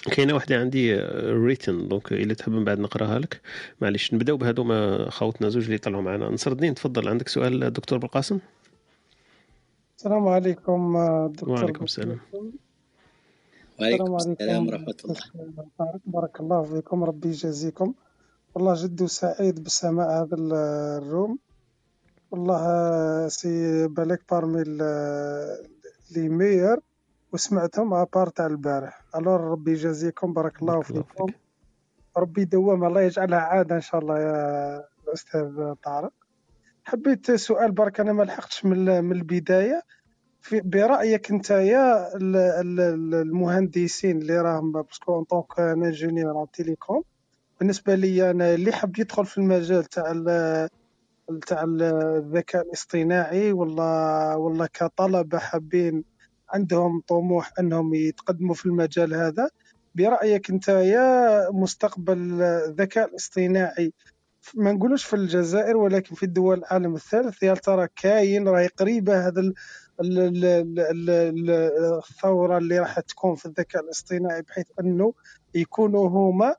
كاينة واحدة عندي written donc إلا تحب من بعد نقراها لك. معليش نبداو بهذو ما خوتنا زوج اللي طلعوا معنا. نصر الدين تفضل. عندك سؤال دكتور بالقاسم؟ السلام عليكم دكتور وعليكم السلام. وعليكم السلام ورحمة الله. بارك الله فيكم. ربي يجازيكم. والله جد سعيد بسماع هذا ال room. والله c'est بالك parmi les meilleurs وسمعتهم à part تاع البارح. alors ربي يجازيكم بارك الله فيكم. ربي يدوم الله يجعلها عادة إن شاء الله يا الاستاذ طارق. حبيت سؤال برك أنا ما لحقتش من, من البداية. في برأيك أنت يا المهندسين اللي راهم parce que en tant qu'ingénieur télécom بالنسبة لي أنا اللي حب يدخل في المجال تاع تاع الذكاء الاصطناعي ولا ولا كطلبة حابين عندهم طموح أنهم يتقدموا في المجال هذا. برأيك أنت يا مستقبل الذكاء الاصطناعي ما نقولوش في الجزائر ولكن في الدول العالم الثالث يا ترى كاين راهي قريبة هذا الثورة اللي راح تكون في الذكاء الاصطناعي بحيث أنه يكونوا هما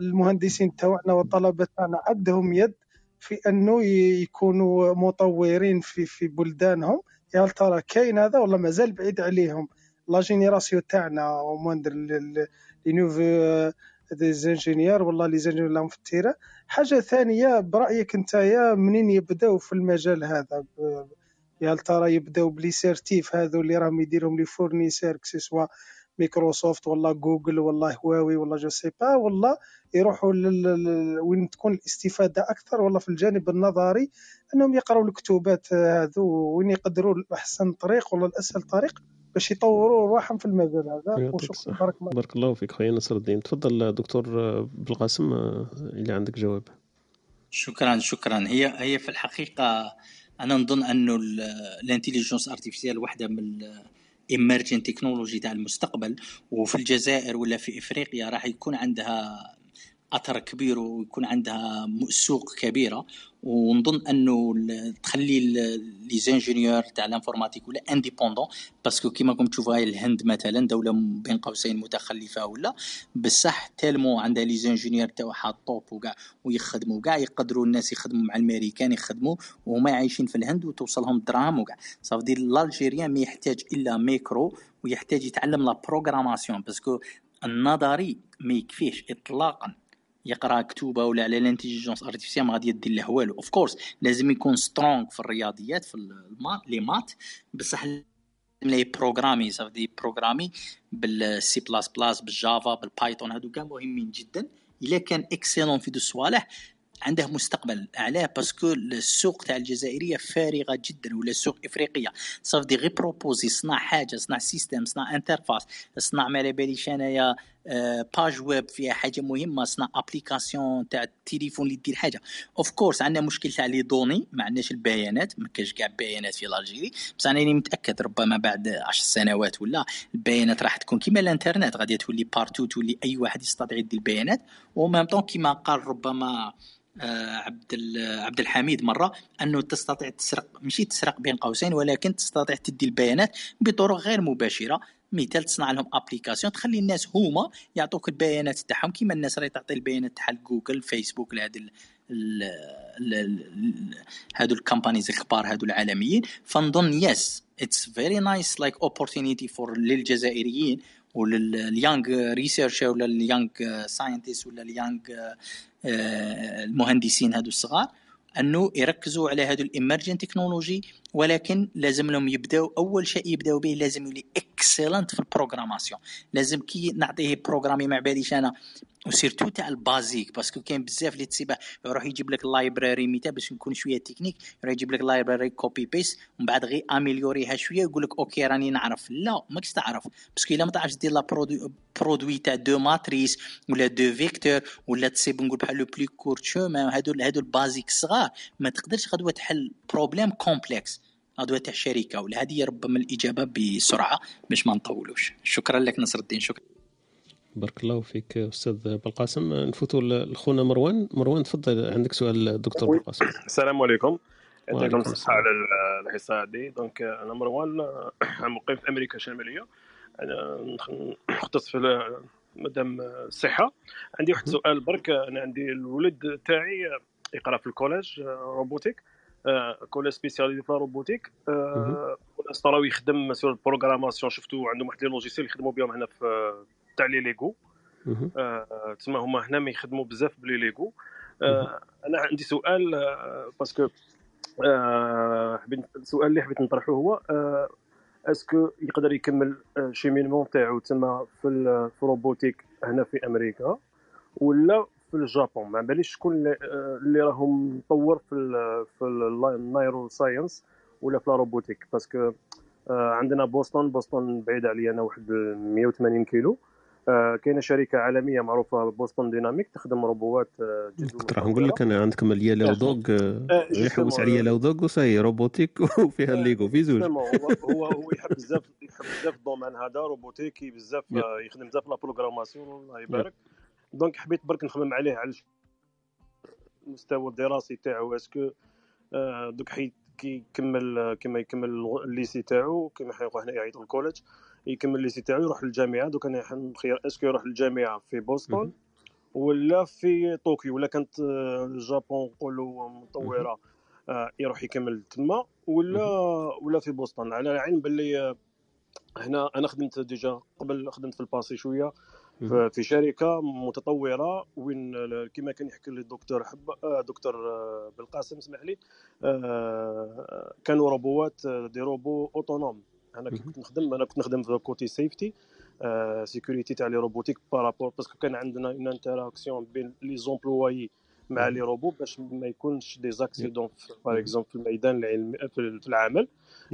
المهندسين تاعنا والطلبه تاعنا عندهم يد في أنه يكونوا مطورين في في بلدانهم. يا هل ترى كاين هذا ولا مازال بعيد عليهم؟ la génération تاعنا وموندر les niveaux des ingénieurs والله les ingénieurs لهم في التيره حاجة ثانية برأيك أنت يا منين يبداو في المجال هذا؟ يا هل ترى يبداو ب les certifs هذو اللي راهم يديرهم les fournisseurs que ce soit مايكروسوفت ولا جوجل ولا هواوي ولا je sais pas ولا يروحوا وين تكون الاستفادة أكثر ولا في الجانب النظري؟ أنهم يقرأوا الكتوبات هذو وين يقدروا الاحسن طريق ولا الأسهل طريق باش يطوروا روحهم في المجال هذا. وشكرا. بارك, بارك الله فيك خويا نصر الدين. تفضل دكتور بالقاسم اللي عندك جواب. شكرا شكرا. هي هي في الحقيقة أنا نظن أنه ال intelligence artificielle واحدة من emerging technology تاع المستقبل وفي الجزائر ولا في إفريقيا راح يكون عندها أثر كبير ويكون عندها سوق كبيرة ونظن أنه تخلي les ingénieurs تاع ال informatique ولا indépendants parce que كيما راكم تشوفوا هاي الهند مثلا دولة بين قوسين متخلفة ولا بصح tellement عندها les ingénieurs تاعها top وكاع ويخدموا كاع يقدروا الناس يخدموا مع الأمريكان يخدموا وهما عايشين في الهند وتوصلهم دراهم وكاع. صافي ال algérien ما يحتاج إلا ميكرو ويحتاج يتعلم la programmation parce que النظري ما يكفيش اطلاقا. يقرأ كتوبة ولا على ال intelligence artificielle ما غادي يدير له والو. of course لازم يكون strong في الرياضيات في ال maths les maths. بصح لي programmer صافي programmer بال C plus plus بال Java بال Python هادو كاع مهمين جدا. إلا كان excellent في دو الصوالح عنده مستقبل اعلاه parce que السوق تاع الجزائرية فارغة جدا ولا السوق إفريقية. صافي غير proposer صنع حاجة صنع système صنع interface صنع ما على باليش أنايا page web فيها حاجة مهمة صنع application تاع التليفون اللي دير حاجة. of course عندنا مشكل تاع les données ما عندناش البيانات ما كاش كاع بيانات في Algérie بصح أنا متأكد ربما بعد 10 سنوات ولا البيانات راح تكون كيما الإنترنت غادي تولي partout تولي أي واحد يستطيع يدير البيانات. و même temps كيما قال ربما آه، عبد عبد الحميد مرة أنه تستطيع تسرق ماشي تسرق بين قوسين ولكن تستطيع تدي البيانات بطرق غير مباشرة. مثال تصنع لهم application تخلي الناس هما يعطوك البيانات تاعهم كيما الناس راهي تعطي البيانات تاع جوجل فيسبوك لهاد هادو ال companies الكبار هادو العالميين. فنظن yes it's very nice like opportunity for للجزائريين ولل young researcher ولا ال young scientist ولا ال young المهندسين هادو الصغار إنه يركزوا على هذا ال emerging technology ولكن لازم لهم يبداو أول شيء يبداو به لازم يولي excellent في ال programmation. لازم كي نعطيه programmer ما باليش أنا. و surtout تاع ال basic parce que كاين بزاف اللي تسيبه. يروح يجيب لك library مثال باش نكون شوية تكنيك يروح يجيب لك library copy paste ومن بعد غير améliorer ها شوية يقول لك okay راني نعرف. لا ماكش تعرف parce que إلا ما تعرفش دير le produit تاع deux matrices ولا deux vecteurs ولا تسيب نقول بحال le plus court chemin هادو هادو ال basic صغار ما تقدرش غدوة تحل problème complexe تاع شركة ولا هذه ربما الإجابة بسرعة باش ما نطولوش. شكرا لك نصر الدين شكرا. بارك الله فيك أستاذ بالقاسم. نفوتوا لخونا مروان. مروان تفضل عندك سؤال دكتور بالقاسم. السلام عليكم. يعطيكم الصحة على الحصة هذه donc أنا مروان مقيم في أمريكا الشمالية. أنا نختص في مدام الصحة. عندي واحد السؤال برك. أنا عندي الولد تاعي يقرأ في ال collège robotique. collège spécialisé في robotique. راهو يخدم sur ال programmation شفتو عندهم واحد les logiciels يخدموا بهم هنا في تاع les Lego. آه تسمى هما هنا ما يخدموا بزاف ب les Lego. آه أنا عندي سؤال آه parce que آه السؤال اللي حبيت نطرحه هو آه est-ce que يقدر يكمل cheminement تاعو تما في ال robotique هنا في أمريكا ولا في ال Japon. ما باليش شكون اللي راهم مطور في ال في ال neuroscience ولا في ال robotique parce que عندنا بوسطن بوسطن بعيد عليا أنا واحد 180 كيلو. آه، كاينة شركة عالمية معروفة بوسطن ديناميك تخدم روبوات آه، كنت راح نقول لك أنا عندكم اليالاو دوغ يحوس عليا لاو دوغ وساي روبوتيك وفيها الليغو في زوج. هو هو هو يحب بزاف يحب بزاف الدومين هذا روبوتيكي بزاف يخدم بزاف لا بروغراماسيون الله يبارك. دونك حبيت برك نخمم عليه على المستوى الدراسي تاعو. اسكو آه، دوك حيت كي يكمل كيما يكمل الليسي تاعو كيما حيقولوا هنا يعيطوا الكوليج يكمل ال lycée تاعو يروح للجامعة. دوك أنا نخير est-ce que يروح للجامعة في بوسطن ولا في طوكيو؟ ولا كانت ال Japon نقولوا مطورة آه، يروح يكمل تما ولا ولا في بوسطن على العلم باللي هنا أنا خدمت déjà قبل خدمت في الباسي شوية. في شركة متطورة وين كما كان يحكي لي الدكتور حب آه، دكتور آه، بالقاسم اسمح لي. كانوا روبوات des robots autonomes. أنا كنت نخدم أنا كنت نخدم في côté safety sécurité تاع les robotiques par rapport parce que كان عندنا une interaction بين les employés مع les robots باش ما يكونش des accidents par exemple في الميدان العلمي في العمل.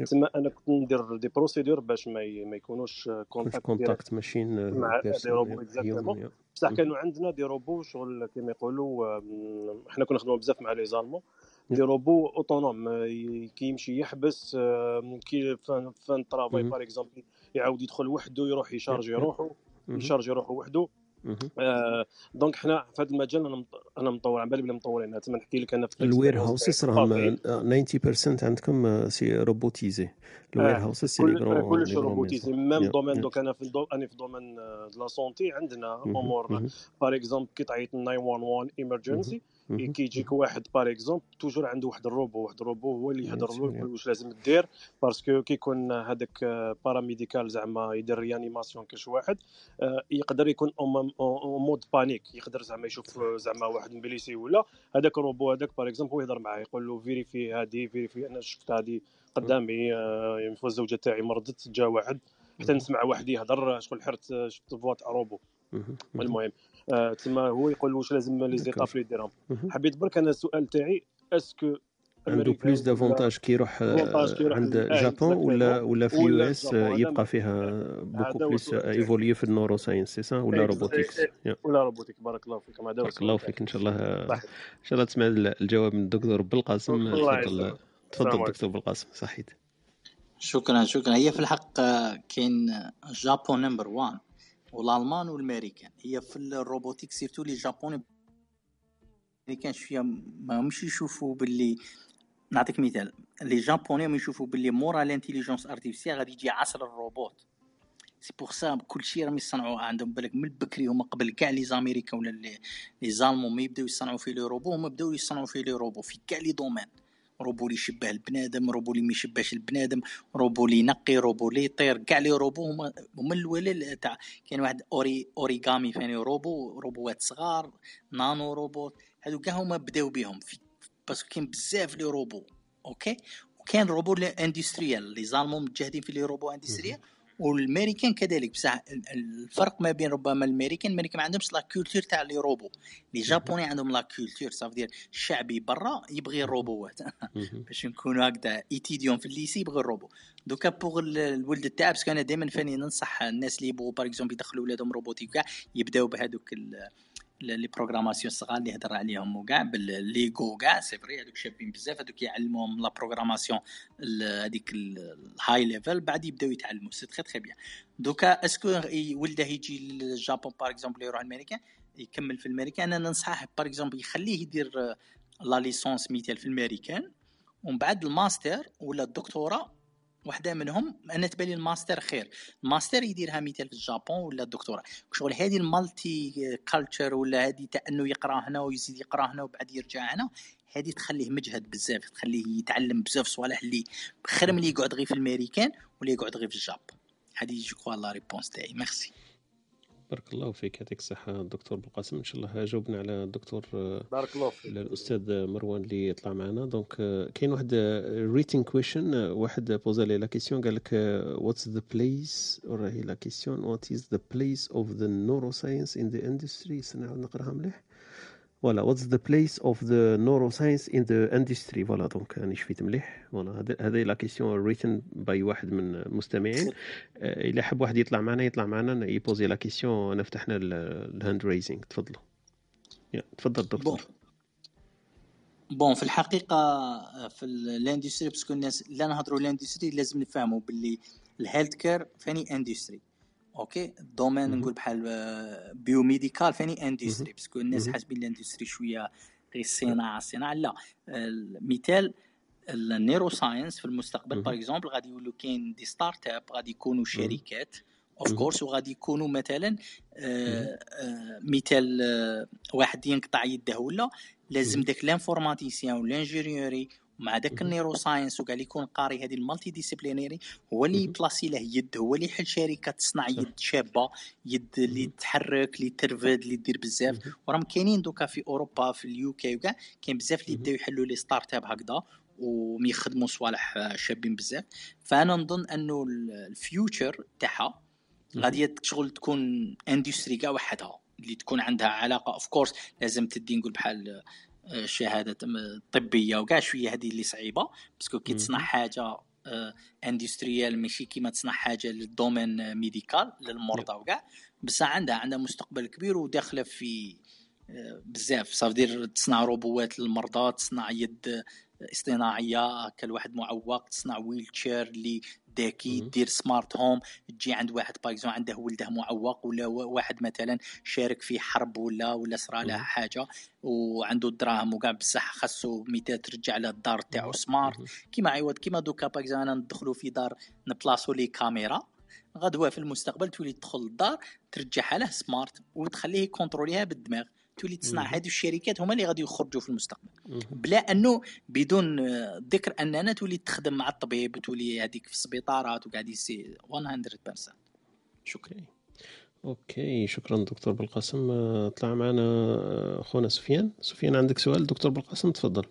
تما أنا كنت ندير des procédures باش ما ما يكونوش contact contact machine مع des robots exactement بصح كانوا عندنا des robots شغل كيما يقولوا حنا كنا نخدموا بزاف مع les Allemands des robots autonomes كي يمشي يحبس كي fin travail par exemple يعاود يدخل وحده يروح يشارجي روحه يشارجي روحه وحده. آه donc حنا في هذا المجال أنا أنا مطور على بالي بلي مطورين. تما نحكي لك أنا في ال warehouses راهم 90% عندكم c'est robotisé. ال warehouses c'est لي كلش robotisé. même domaine دوك أنا في الدو... أنا في domaine de la santé عندنا أمور par exemple كي تعيط 911 emergency كي يجيك واحد par exemple toujours عنده واحد الروبو واحد الروبو هو اللي يهضر له يقول واش لازم دير parce que كي يكون هذاك paramédical زعما يدير réanimation كاش واحد يقدر يكون en mode panique يقدر زعما يشوف زعما واحد مبليسي ولا هذاك الروبو هذاك par exemple هو يهضر معاه يقول له vérifie هذه vérifie أنا شفت هذه قدامي الزوجة تاعي مرضت جا واحد حتى نسمع واحد يهضر شغل حرت شفت voix تاع روبو المهم آه تما هو يقول واش لازم les étapes اللي يديرهم حبيت برك أنا السؤال تاعي est-ce que عنده plus d'avantages كي يروح عند Japon ولا ولا في ال US يبقى فيها beaucoup plus évolué في ال neuroscience c'est ça ولا robotics ولا robotique بارك الله فيك بارك الله فيك إن شاء الله. إن شاء الله تسمع الجواب من الدكتور بالقاسم. تفضل. تفضل دكتور بالقاسم. صحيت. شكرا شكرا. هي في الحق كاين Japon number 1 والألمان والأمريكان. هي في ال robotique surtout les Japonais. كان شوية ما همش يشوفوا باللي نعطيك مثال. les Japonais يشوفوا باللي مورا l'intelligence artificielle غادي يجي عصر الروبوت. c'est pour ça كلشي راهم يصنعوا. عندهم بالك من بكري هما قبل كاع les Américains ولا les Allemands ما يبداو يصنعوا في لي روبو هما بداو يصنعوا في les robots في كاع les domaines. روبو اللي يشبه البنادم روبو اللي ما يشبهش البنادم روبو اللي ينقي روبو اللي يطير كاع les robots هما هما الاولى تاع كاين واحد اوري أوريغامي فاني روبو روبوات صغار nano robots هادو كاع هما بداو بهم parce que كاين بزاف les robots okay؟ وكاين robots industriels les Allemands متجهدين في les robots industriels والامريكان كذلك بصح الفرق ما بين ربما الامريكان الامريكان ما عندهمش la culture تاع les robots. les Japonais عندهم la culture ça fait دير الشعبي برا يبغي الروبوات. باش نكونوا هكذا étudiants في ال lycée يبغي الروبو. دوكا pour الولد تاعي parce que أنا دائما ثاني ننصح الناس اللي يبغوا par exemple يدخلوا ولادهم robotique كاع يبداو بهذوك les programmations الصغار اللي هضر عليهم وكاع بالليغو كاع c'est vrai هذوك شابين بزاف هذوك يعلموهم la programmation هذيك ال high level بعد يبداو يتعلموا. c'est très très bien دوكا est-ce que ولده يجي لل Japon par exemple يروح الميريكان يكمل في الميريكان أنا ننصحه par exemple يخليه يدير la licence مثال في الميريكان ومن بعد الماستر ولا الدكتوراه واحدة منهم أنا تبالي الماستر خير. الماستر يديرها مثال في ال Japon ولا الدكتوراه؟ شغل هذه ال multiculture ولا هذه تاع أنه يقرأ هنا ويزيد يقرأ هنا وبعد يرجع هنا هذه تخليه مجهد بزاف تخليه يتعلم بزاف صوالح اللي خير من يقعد غير في الامريكان ولا يقعد غير في ال Japon هذه je crois la réponse تاعي. ميرسي بارك الله فيك يعطيك الصحة الدكتور بالقاسم. إن شاء الله جاوبنا على الدكتور بارك الله فيك. الأستاذ مروان اللي طلع معنا. donc كاين واحد written question واحد بوزا لي la question قال لك what's the place راهي la question what is the place of the neuroscience in the industry نقراها مليح. voilà what's the place of the neuroscience in the industry voilà donc راني شفيت مليح. voilà هذه la question written by واحد من المستمعين إلا حب واحد يطلع معنا يطلع معنا يبوزي la question انا فتحنا ال hand raising تفضلوا. تفضل دكتور. bon في الحقيقة في ال industry parce que الناس لا نهضروا ال industry لازم نفهموا باللي ال healthcare ثاني industry okay؟ ال domaine نقول بحال biomédical ثاني industry parce que الناس حاسبين ال industry شوية غير الصناعه الصناعه لا. المثال ال neuroscience في المستقبل par exemple غادي يولوا كاين des start-ups غادي يكونوا شركات of course وغادي يكونوا مثلا آه آه مثال آه واحد ينقطع يده ولا لازم داك l'informaticien وال ingénieur مع داك ال neuroscience وكاع اللي يكون قاري هذه ال multidisciplinary هو اللي يبلاصي له يد هو اللي يحل شركة تصنع يد شابة يد اللي تحرك اللي ترفد اللي دير بزاف. وراهم كاينين دوكا في أوروبا في ال UK وكاع كاين بزاف اللي يبداو يحلوا les start-ups هكذا ويخدموا صوالح شابين بزاف. فأنا نظن أنه ال future تاعها غادي شغل تكون industry كاع وحدها اللي تكون عندها علاقة. of course لازم تدي نقول بحال شهادة طبية وكاع شوية هذه اللي صعيبة parce que كي تصنع حاجة industrial ماشي كيما تصنع حاجة لل domaine médical للمرضى وكاع بصح عندها عندها مستقبل كبير وداخلة في بزاف. صافي دير تصنع robots للمرضى تصنع يد اصطناعية كالواحد معوق تصنع wheelchair اللي ذكي دير smart home تجي عند واحد par عنده ولده معوق ولا واحد مثلا شارك في حرب ولا ولا صرا له حاجة وعنده الدراهم وكاع بصح خاصو مثال ترجع له الدار تاعو smart. كيما عوض كيما دوكا par أنا ندخلوا في دار نبلاصو les caméras غدوة في المستقبل تولي تدخل الدار ترجعها له سمارت وتخليه يكونتروليها بالدماغ. تولي تصنع هذه الشركات هما اللي غادي يخرجوا في المستقبل. بلا أنه بدون ذكر أننا تولي تخدم مع الطبيب وتولي هذيك في السبيطارات وقاعد يسي 100% شكرا. أوكي شكرا دكتور بالقاسم. طلع معنا خونا سفيان. سفيان عندك سؤال؟ دكتور بالقاسم تفضل.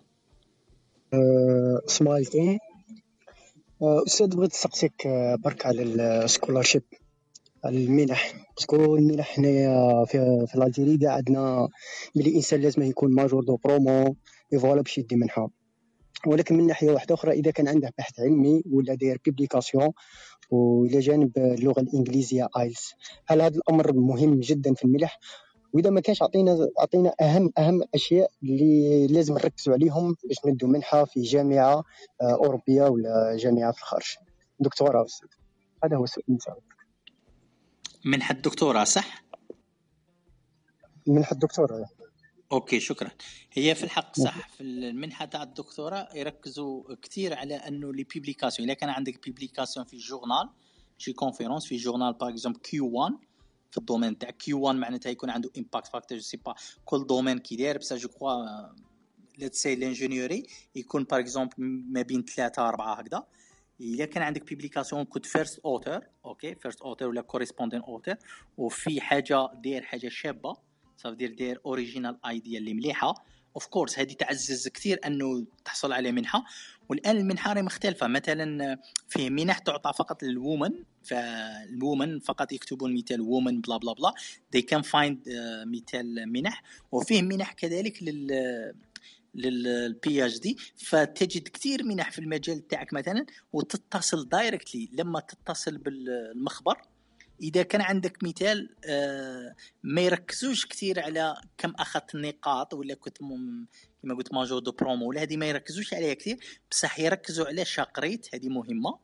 السلام عليكم. أستاذ بغيت نسقسيك برك على ال scholarship المنح parce que المنح هنايا في, في l'Algérie كاع عندنا بلي الإنسان لازم يكون major de promo et voilà باش يدي منحة. ولكن من ناحية واحدة أخرى إذا كان عنده بحث علمي ولا داير publication وإلى جانب اللغة الإنجليزية IELTS هل هذا الأمر مهم جدا في المنح؟ وإذا ما كانش عطينا عطينا أهم أهم الاشياء اللي لازم نركزوا عليهم باش ندوا منحة في جامعة آه، أوروبية ولا جامعة في الخارج. دكتوراه هذا هو السؤال منحه الدكتوراه صح؟ منحه الدكتوراه okay شكرا. هي في الحق صح. في المنحة تاع الدكتوراه يركزوا كثير على أنه les publications إذا كان عندك publication في journal شي conférence في journal par exemple Q 1 في ال domaine تاع Q 1 معناتها يكون عنده impact factor je sais pas كل domaine كي داير بصح je crois let's say l'ingénierie يكون par exemple ما بين ثلاثة أربعة هكذا. إذا كان عندك publication كنت first author okay? first author ولا corresponding author وفي حاجة داير حاجة شابة صافي دير داير original idea اللي مليحة. of course هذه تعزز كثير إنه تحصل على منحة. والآن المنحة راهي مختلفة. مثلا فيه منح تعطى فقط لل women فال women فقط يكتبون مثال women bla bla bla can find uh, مثال منح. وفيه منح كذلك لل لل PhD فتجد كثير منح في المجال تاعك مثلا وتتصل directly لما تتصل بالمخبر. إذا كان عندك مثال آه، ما يركزوش كثير على كم أخذت النقاط ولا كنت كما قلت major de promo ولا هذه ما يركزوش عليها كثير. بصح يركزوا على شاقريت هذه مهمة.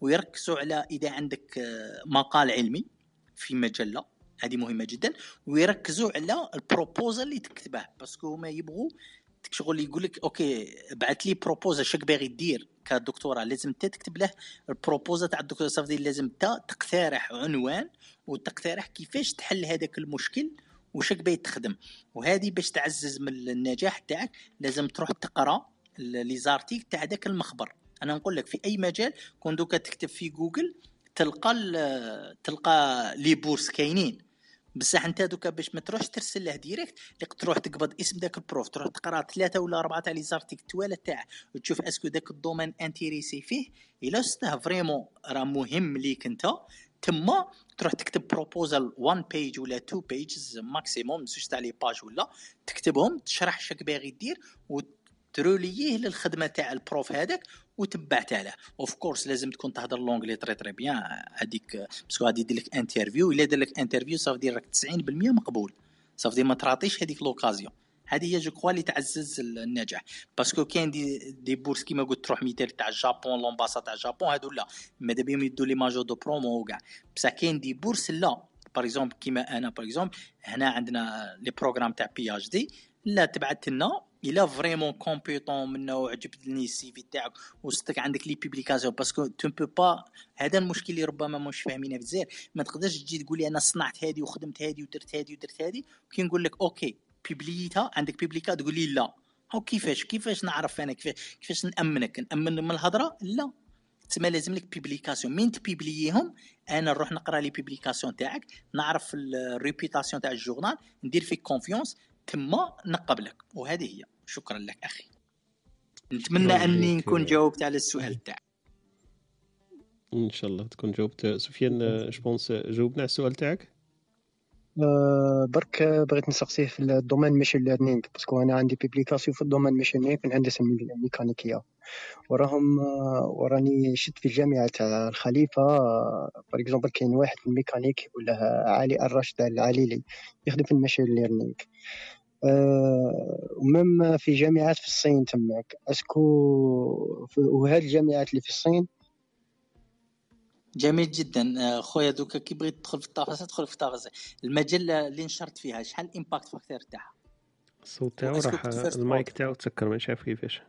ويركزوا على إذا عندك آه، مقال علمي في مجله هذه مهمة جدا. ويركزوا على ال proposal اللي تكتبه parce que هما يبغوا شغل يقول لك okay بعث لي proposal شك باغي دير كدكتوراه لازم انت تكتب له ال proposal تاع الدكتوراه صافي لازم انت تقترح عنوان وتقترح كيفاش تحل هذاك المشكل وشك باغي تخدم. وهذه باش تعزز من النجاح تاعك لازم تروح تقرأ les articles تاع ذاك المخبر. أنا نقول لك في أي مجال كون دوكا تكتب في جوجل تلقى تلقى les bourses كاينين. بصح انت دوكا باش ما تروحش ترسل له direct تروح تقبض اسم ذاك ال prof تروح تقرا ثلاثة ولا أربعة تاع les articles توالى تاعه وتشوف est-ce que ذاك ال domaine intéressé فيه إلا c'était vraiment راه مهم ليك انت تما تروح تكتب proposal 1 page ولا 2 pages maximum زوج تاع les pages ولا تكتبهم تشرح شك باغي دير وتروليه للخدمة تاع ال prof هذاك وتبعتها له of course لازم تكون تهضر l'anglais très très bien. هذيك parce que غادي يدير لك interview إلا دار لك interview صافي دير راك 90% مقبول. صافي ما تراطيش هذيك l'occasion هذه هي je crois اللي تعزز النجاح. parce que كاين des, des bourses كيما قلت تروح مثال تاع ال Japon l'ambassade تاع ال Japon هادو لا. ماذا بهم يدوا les majors de promo وكاع بصح كاين des bourses لا. par exemple كيما أنا par exemple هنا عندنا les programmes تاع PhD لا تبعت لنا الا vraiment compétent منه وعجبني ال CV تاعك وصدق عندك les publications parce que tu peux pas هذا المشكل اللي ربما مش فاهمينه بزاف. ما تقدرش تجي تقول لي أنا صنعت هذه وخدمت هذه ودرت هذه ودرت هذه. كي نقول لك okay بيبليتها عندك بيبليكا تقول لي لا. هاو كيفاش؟ كيفاش نعرف أنا كيفاش كيفاش نأمنك؟ نأمن من الهضرة؟ لا. تسمى لازم لك publication مين تبيبليهم أنا نروح نقرأ les publications تاعك نعرف ال réputation تاع ال journal ندير فيك confiance تما نقبلك. وهذه هي. شكرا لك أخي. نتمنى أني نكون جاوبت على السؤال تاعك. ان شاء الله تكون جاوبت. سفيان je pense جاوبنا على السؤال تاعك. أه برك بغيت نسقسيه في ال domaine machine learning parce que أنا عندي publication في ال domaine machine learning في الهندسه الميكانيكيه وراهم وراني شفت في الجامعة تاع الخليفه par exemple كاين واحد في الميكانيك يقول له علي الراشد العليلي يخدم في ال machine learning. ومم آه، في جامعات في الصين تماك. est-ce que وهاد الجامعات اللي في الصين؟ جميل جدا. آه، خويا دوكا كي بغيت تدخل في التفاصيل تدخل في التفاصيل المجله اللي نشرت فيها شحال ال impact factor تاعها؟ الصوت تاعو راح المايك تاعو تسكر ما شاف كيفاش.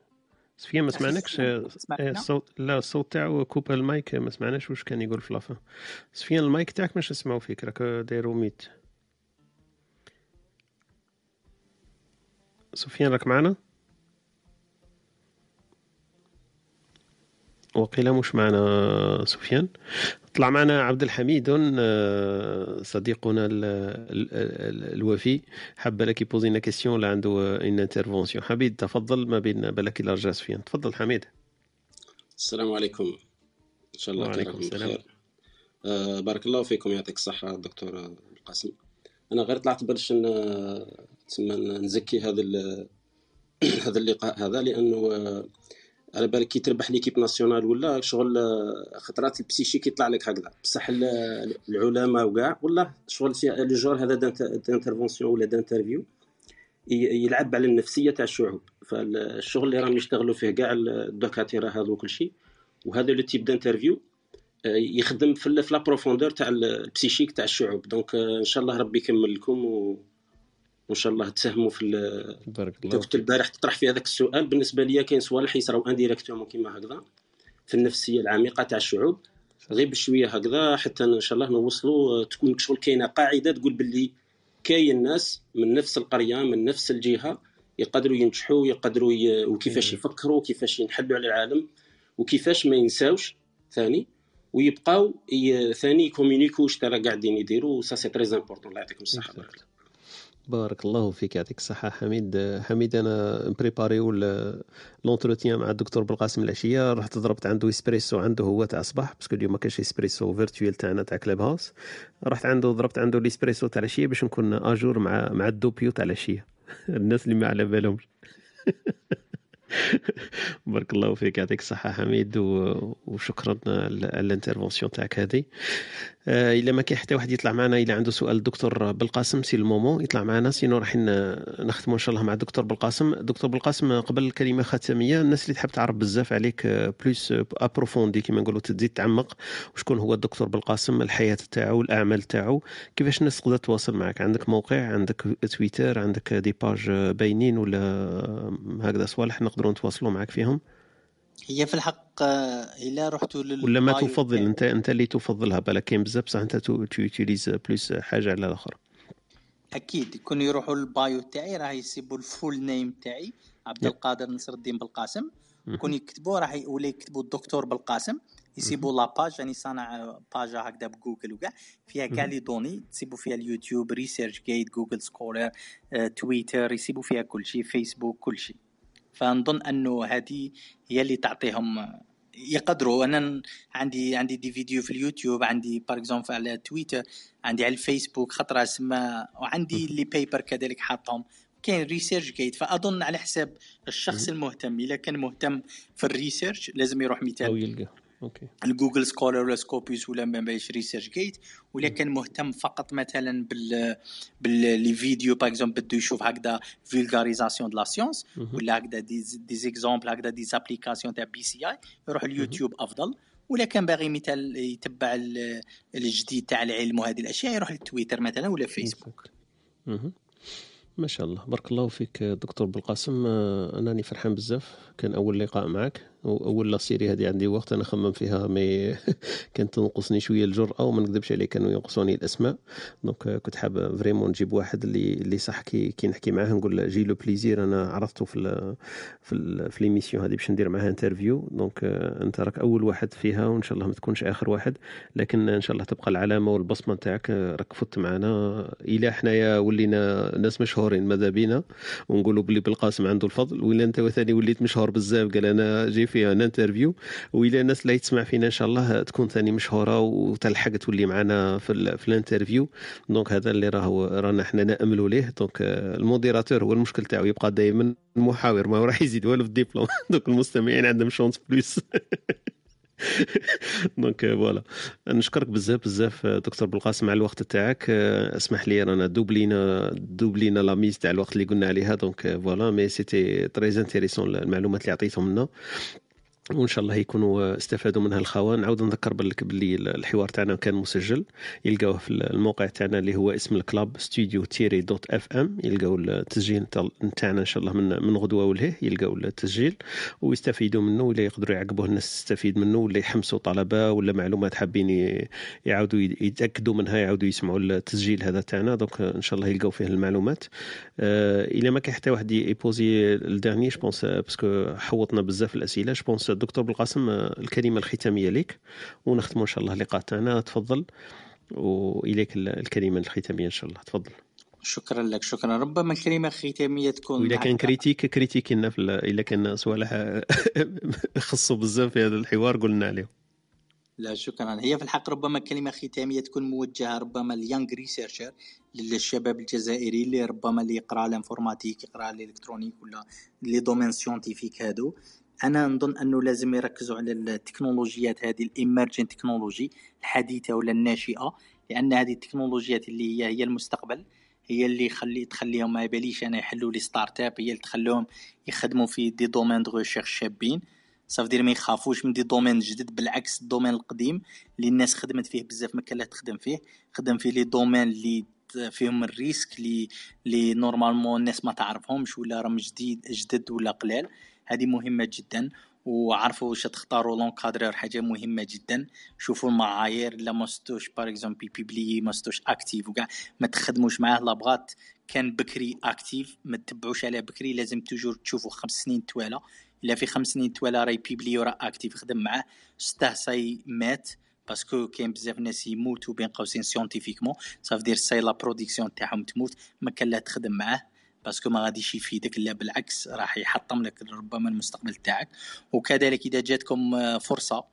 سفيان ما سمعناكش؟ آه، الصوت لا الصوت تاعو coupé ال mic ما سمعناش واش كان يقول في لافا سفيان المايك تاعك مش نسمعو فيك راك دايرو mute. سفيان راك معنا؟ وقيل مش معنا سفيان. طلع معنا عبد الحميد آه، صديقنا الوفي. حاب لك يبوزي لنا question ولا عنده une intervention حميد تفضل ما بين بالك إلى رجع سفيان. تفضل حميد. السلام عليكم. إن شاء الله وعليكم السلام. بخير. آه بارك الله فيكم يعطيك الصحة دكتور القاسم. أنا غير طلعت باش تسمى نزكي هذا هذا اللقاء هذا لأنه على بالك كي تربح l'équipe nationale ولا شغل آه، خطرات ال psyché يطلع لك هكذا. بصح العلماء وكاع والله شغل le genre هذا d'intervention ولا d'interview يلعب على النفسية تاع الشعوب. فالشغل اللي راهم يشتغلوا فيه كاع الدكاتره هذو كل شيء وهذا le type d'interview يخدم في la profondeur تاع ال psychique تاع الشعوب. donc إن شاء الله ربي يكمل لكم و وإن شاء الله تساهموا في بارك الله. البارح تطرح في هذاك السؤال. بالنسبة لي كاين صوالح يصراو indirectement كيما هكذا في النفسية العميقة تاع الشعوب. غير بشويه هكذا حتى إن شاء الله نوصلوا تكون شغل كاينة قاعدة تقول باللي كاين ناس من نفس القرية من نفس الجهة يقدروا ينجحوا يقدروا ي... وكيفاش يفكروا وكيفاش ينحلوا على العالم وكيفاش ما ينساوش. ثاني ويبقاو ي... ثاني يكومونيكو واش ترى قاعدين يديروا ça c'est très important الله يعطيكم الصحة. بارك الله فيك يعطيك الصحة. حميد حميد أنا مبريباريو l'entretien مع الدكتور بالقاسم العشية. رحت ضربت عنده إسبريسو عنده هو تاع الصباح parce que اليوم ما كانش إسبريسو virtuel تاعنا تاع Clubhouse رحت عنده ضربت عنده الإسبريسو تاع العشية باش نكون à jour مع مع ال Doppio تاع العشية. الناس اللي ما على بالهمش. بارك الله فيك يعطيك الصحة حميد وشكرا على ال intervention تاعك هذه. إلا ما كاين حتى واحد يطلع معنا إلا عنده سؤال الدكتور بالقاسم c'est le moment يطلع معنا. sinon راح نختموا إن شاء الله مع الدكتور بالقاسم. دكتور بالقاسم قبل الكلمة ختامية الناس اللي تحب تعرف بزاف عليك plus approfondi كما نقولوا تزيد تعمق. وشكون هو الدكتور بالقاسم؟ الحياة تاعو الأعمال تاعو. كيفاش الناس تقدر تواصل معك؟ عندك موقع؟ عندك تويتر عندك des pages باينين؟ ولا هكذا؟ صوالح نقدروا نتواصلوا معك فيهم. هي في الحق إلا رحتوا لل ولا ما تفضل أنت أنت اللي تفضلها بالك كاين بزاف بصح أنت t'utilises plus حاجة على الاخرى أكيد يكون يروحوا لل bio تاعي راه يسيبوا ال full name تاعي عبد القادر نصر الدين بالقاسم. يكون يكتبوا راح ولا يكتبوا الدكتور بالقاسم. يسيبوا la page يعني صانع page هكذا بجوجل وكاع. فيها كاع les données. تسيبوا فيها اليوتيوب ResearchGate Google Scholar تويتر يسيبوا فيها كل شيء فيسبوك كل شيء فنظن أنه هذه هي اللي تعطيهم يقدروا. أنا عندي عندي des vidéos في اليوتيوب عندي par exemple على تويتر عندي على الفيسبوك خطرة اسمها وعندي اللي بيبر كذلك حاطهم. كاين ResearchGate فأظن على حساب الشخص المهتم. إذا كان مهتم في ال research لازم يروح مثال. أو يلقى. okay. ال Google Scholar ولا Scopus ولا ما باش ResearchGate ولا كان مهتم فقط مثلا بال ب les vidéos par exemple بده يشوف هكذا vulgarisation de la science ولا هكذا des exemples هكذا des applications تاع BCI يروح اليوتيوب أفضل. ولا كان باغي مثال يتبع الجديد تاع العلم وهذه الأشياء يروح للتويتر مثلا ولا فيسبوك ما شاء الله. بارك الله فيك دكتور بالقاسم انني فرحان بزاف. كان أول لقاء معك. واول la série هذه عندي وقت أنا خمم فيها mais كانت تنقصني شوية الجرأة وما نكذبش عليك كانوا ينقصوني الأسماء. donc كنت حاب vraiment نجيب واحد اللي اللي صح كي, كي نحكي معاه نقول j'ai le plaisir أنا عرضته في ال في في l'émission هذه باش ندير معاه interview donc أنت راك أول واحد فيها وإن شاء الله ما تكونش آخر واحد. لكن إن شاء الله تبقى العلامة والبصمة تاعك راك فت معنا. إلى حنايا ولينا ناس مشهورين ماذا بينا ونقولوا بلي بالقاسم عنده الفضل. ولا أنت ثاني وليت مشهور بزاف قال أنا j'ai fait interview وإلى الناس اللي تسمع فينا إن شاء الله تكون ثاني مشهورة وتلحق تولي معنا في, في ال interview. donc هذا اللي راهو رانا حنا ناملوا ليه. donc ال modérateur هو المشكل تاعو يبقى دائما المحاور ما راح يزيد والو في الدبلوم. donc المستمعين عندهم chance plus donc voilà نشكرك بزاف بزاف دكتور بالقاسم على الوقت تاعك. اسمح لي رانا دوبلينا دوبلينا la mise تاع الوقت اللي قلنا عليها. donc voilà mais c'était très intéressant المعلومات اللي عطيتهم لنا. وإن شاء الله يكونوا استفادوا منها الخوان نعاود نذكر بالك باللي الحوار تاعنا كان مسجل. يلقاوه في الموقع تاعنا اللي هو اسم ال club ستوديو تيري dot FM. يلقاو التسجيل تاعنا إن شاء الله من من غدوة ولهيه. يلقاو التسجيل ويستفيدوا منه ولا يقدروا يعقبوه الناس تستفيد منه ولا يحمسوا طلبة ولا معلومات حابين يعاودوا يتأكدوا منها يعاودوا يسمعوا التسجيل هذا تاعنا. donc إن شاء الله يلقاو فيه المعلومات. آه إلى ما كان حتى واحد يبوزي ال dernière je pense parce que حوطنا بزاف الأسئلة je pense الدكتور بالقاسم الكلمة الختامية لك ونختم إن شاء الله اللقاء تاعنا تفضل وإليك الكلمة الختامية إن شاء الله. تفضل. شكرا لك شكرا. ربما الكلمة الختامية تكون وإذا كان critique critique لنا في إذا كان صوالح خصوا بزاف في هذا الحوار قلنا عليه لا شكرا. هي في الحق ربما كلمة ختامية تكون موجهة ربما ل young researchers للشباب الجزائري اللي ربما اللي يقرأ ال informatique يقرأ ال électronique ولا les domaines scientifiques هادو. أنا نظن أنه لازم يركزوا على التكنولوجيات هذه ال emerging technology الحديثة ولا الناشئة لأن هذه التكنولوجيات اللي هي هي المستقبل هي اللي خلي تخليهم ما يباليش أنا يحلوا les start-up هي اللي تخليهم يخدموا في des domaines de recherche شابين ça veut dire ما يخافوش من des domaines جدد بالعكس ال domaine القديم اللي الناس خدمت فيه بزاف ما كان تخدم فيه. خدم فيه les domaines اللي فيهم ال risque اللي اللي normalement الناس ما تعرفهمش ولا راهم جديد جدد ولا قلال هذه مهمة جدا وعرفوا واش تختاروا l'encadreur حاجة مهمة جدا. شوفوا المعايير لا ماشتوش par exemple publie ماشتوش actif وكاع. ما تخدموش معاه لابغات كان بكري actif ما تتبعوش عليه بكري لازم toujours تشوفوا خمس سنين توالى إلا في خمس سنين توالى راهي publie وراه actif خدم معاه. سته ça y est مات parce que كاين بزاف ناس يموتوا بين قوسين scientifiquement ça veut dire ça y est la production تاعهم تموت. ما كان لا تخدم معاه. parce que ما غاديش يفيدك لا بالعكس راح يحطم لك ربما المستقبل تاعك. وكذلك إذا جاتكم آه، فرصة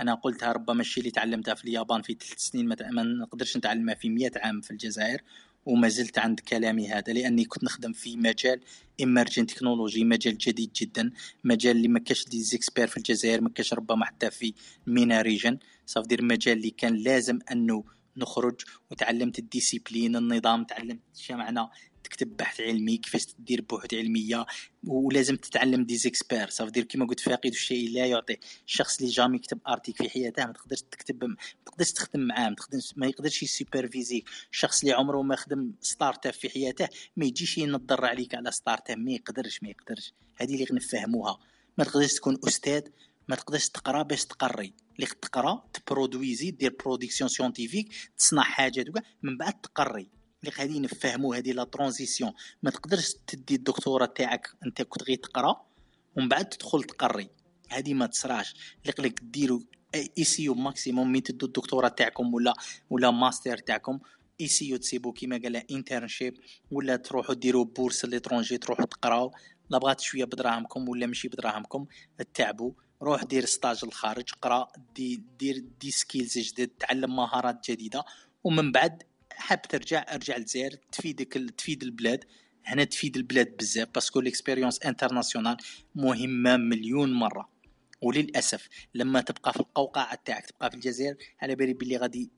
أنا قلتها ربما الشيء اللي تعلمتها في اليابان في ثلاث سنين ما نقدرش نتعلمها في 100 عام في الجزائر وما زلت عند كلامي هذا لأني كنت نخدم في مجال emerging technology مجال جديد جدا مجال اللي ما كاش دي زيكسبير في الجزائر ما كاش ربما حتى في MENA region ça veut dire مجال اللي كان لازم أنه نخرج وتعلمت ال discipline النظام تعلمت شو معنى تكتب بحث علمي كيفاش تدير بحوث علمية ولازم تتعلم des experts ça veut dire كيما قلت فاقد الشيء لا يعطي الشخص اللي jamais يكتب article في حياته ما تقدرش تكتب ما تقدرش تخدم معاه ما تقدرش ما يقدرش ي superviser ك الشخص اللي عمره ما خدم start-up في حياته ما يجيش ينضر عليك على start-up ما يقدرش ما يقدرش. هذه اللي نفهموها ما تقدرش تكون أستاذ ما تقدرش تقرأ باش تقري. اللي تقرا ت produire دير production scientifique تصنع حاجات من بعد تقري. اللي غادي نفهموا هذه la transition. ما تقدرش تدي الدكتوراه تاعك انت كنت غير تقرا ومن بعد تدخل تقري. هذه ما تصراش اللي قلك ديروا essayez maximum مين تدو الدكتوراه تاعكم ولا ولا ماستر تاعكم. essayez تسيبو كيما قال internship ولا تروحوا ديروا bourse l'étranger تروحوا تقراو. لا بغات شوية بدراهمكم ولا ماشي بدراهمكم تعبوا روح دير stage الخارج قرا des دير des skills جدد تعلم مهارات جديدة. ومن بعد حاب ترجع أرجع للجزائر تفيدك تفيد البلاد. هنا تفيد البلاد بزاف parce que l'expérience internationale مهمة مليون مرة. وللأسف لما تبقى في القوقعة تاعك تبقى في الجزائر على بالي بلي غادي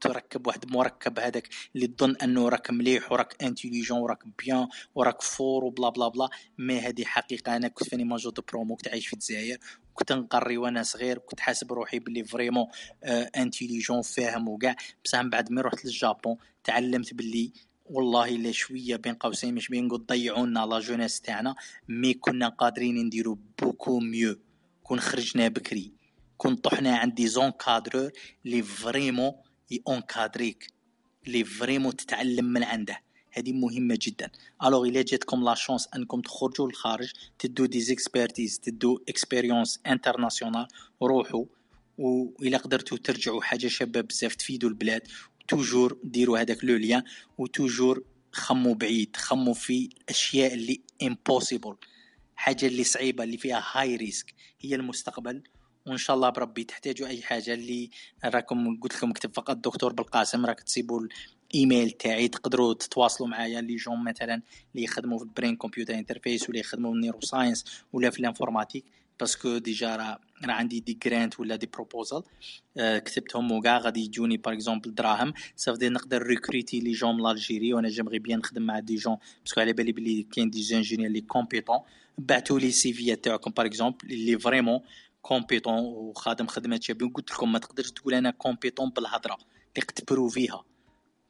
تركب واحد المركب هذاك اللي تظن أنه راك مليح وراك intelligent وراك bien وراك fort و bla bla bla. mais هذه حقيقة. أنا كنت فاني major de promo كنت عايش في الجزائر كنت نقري وأنا صغير كنت حاسب روحي بلي vraiment آه intelligent فاهم وكاع. بصح من بعد مين رحت لل Japon تعلمت بلي والله إلا شوية بين قوسين مش بين نقول ضيعونا la jeunesse تاعنا mais كنا قادرين نديرو beaucoup mieux. كون خرجنا بكري كون طحنا عند des encadreurs اللي vraiment ي encadrer ك اللي vraiment تتعلم من عنده. هذه مهمة جدا. alors الا جاتكم la chance انكم تخرجوا للخارج تدو des expertises تدو expérience internationale روحوا وإلا قدرتوا ترجعوا حاجة شابة بزاف تفيدوا البلاد toujours ديروا هذاك le lien و toujours خموا بعيد خموا في الاشياء اللي impossible حاجة اللي صعيبة اللي فيها high risk هي المستقبل. وإن شاء الله بربي تحتاجوا أي حاجة اللي راكم قلت لكم اكتب فقط دكتور بالقاسم راك تسيبوا الايميل تاعي تقدروا تتواصلوا معايا les jeunes مثلا اللي يخدموا في ال brain computer interface ولا يخدموا في ال neuroscience ولا في l'informatique parce que déjà راه راه عندي des grants ولا des proposals آه كتبتهم وكاع غادي يجوني par exemple دراهم. ça fait نقدر recruter les jeunes من l'Algérie وأنا j'aimerais bien نخدم مع des jeunes parce que على بالي بلي كاين des ingénieurs اللي compétents بعثوا les CV تاعكم par exemple اللي vraiment compétent وخادم خدمة شابين قلت لكم ما تقدرش تقول أنا compétent بالهضرة. اللي ت prouver ها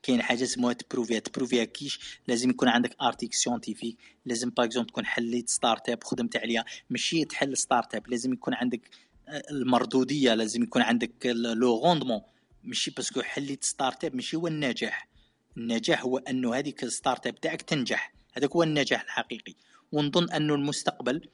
كاين حاجة اسمها تبروفيها تبروفيها كيش لازم يكون عندك article scientifique لازم par تكون حليت start-up وخدمت عليها. ماشي تحل start-up لازم يكون عندك آه، المردودية لازم يكون عندك le rendement ماشي parce que حليت start-up ماشي هو النجاح النجاح هو أنه هذيك ال start-up تاعك تنجح. هذاك هو النجاح الحقيقي. ونظن أنه المستقبل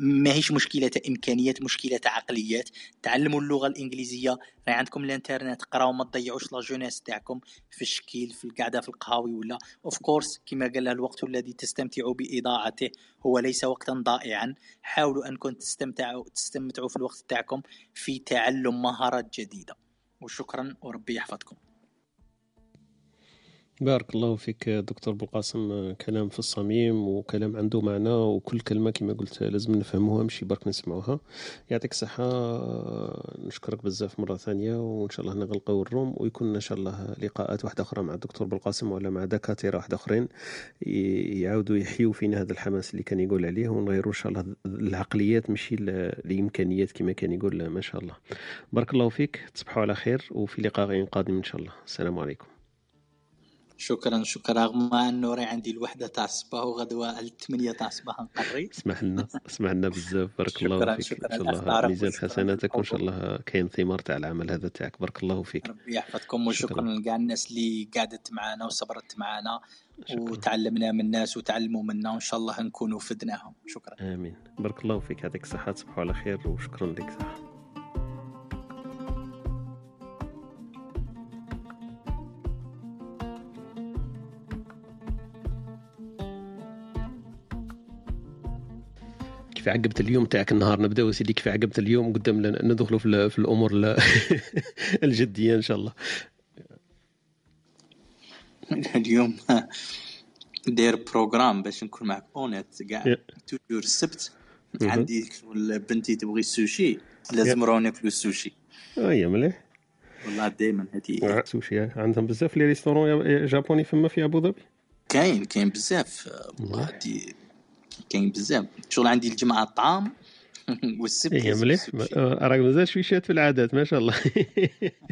ماهيش مشكلة إمكانيات مشكلة عقليات. تعلموا اللغة الإنجليزية. راهي عندكم الإنترنت قراو ما تضيعوش la jeunesse تاعكم في الشكيل في القعدة في القهاوي ولا. of course كما قال الوقت الذي تستمتعوا بإضاعته هو ليس وقتا ضائعا. حاولوا أنكم تستمتعوا تستمتعوا في الوقت تاعكم في تعلم مهارات جديدة. وشكرا وربي يحفظكم. بارك الله فيك دكتور بالقاسم. كلام في الصميم وكلام عنده معنى وكل كلمة كما قلت لازم نفهموها ماشي برك نسمعوها. يعطيك الصحة. نشكرك بزاف مرة ثانية وإن شاء الله نغلقوا ال room ويكون إن شاء الله لقاءات واحدة أخرى مع الدكتور بالقاسم ولا مع دكاترة واحد أخرين. يعاودوا يحيوا فينا هذا الحماس اللي كان يقول عليه ونغيروا إن شاء الله العقليات ماشي الإمكانيات كما كان يقول ما شاء الله. بارك الله فيك. تصبحوا على خير وفي لقاء قادم إن شاء الله. السلام عليكم. شكرا شكرا. رغم أنه رأي عندي الوحدة تاع الصباح وغدوة الثمانيه تاع الصباح نقري اسمح لنا اسمح لنا بزاف. بارك الله فيك. شكرا. إن شاء الله ميزان حسناتك وإن شاء الله كاين ثمار تاع العمل هذا تاعك. بارك الله فيك. ربي يحفظكم وشكرا لكاع الناس اللي قعدت معنا وصبرت معنا وتعلمنا من الناس وتعلموا منا. وإن شاء الله نكونوا فدناهم شكرا. آمين. بارك الله فيك. يعطيك الصحة تصبحوا على خير وشكرا لك. صح كيف عقبت اليوم تاعك النهار. نبداو سيدي كيف عقبت اليوم قدام ندخلوا في, في الأمور الجدية إن شاء الله. اليوم داير programme باش نكون معك اونيت كاع. toujours السبت عندي بنتي تبغي السوشي لازم نروح ناكلو السوشي اي مليح. والله دائما هذه سوشي عندهم بزاف les restaurants japonais فما في أبو ظبي. كاين كاين بزاف. والله كاين بزاف. شغل عندي الجمعه الطعام والسبت إيه مليح. راك مازال شويشات في العادات ما شاء الله.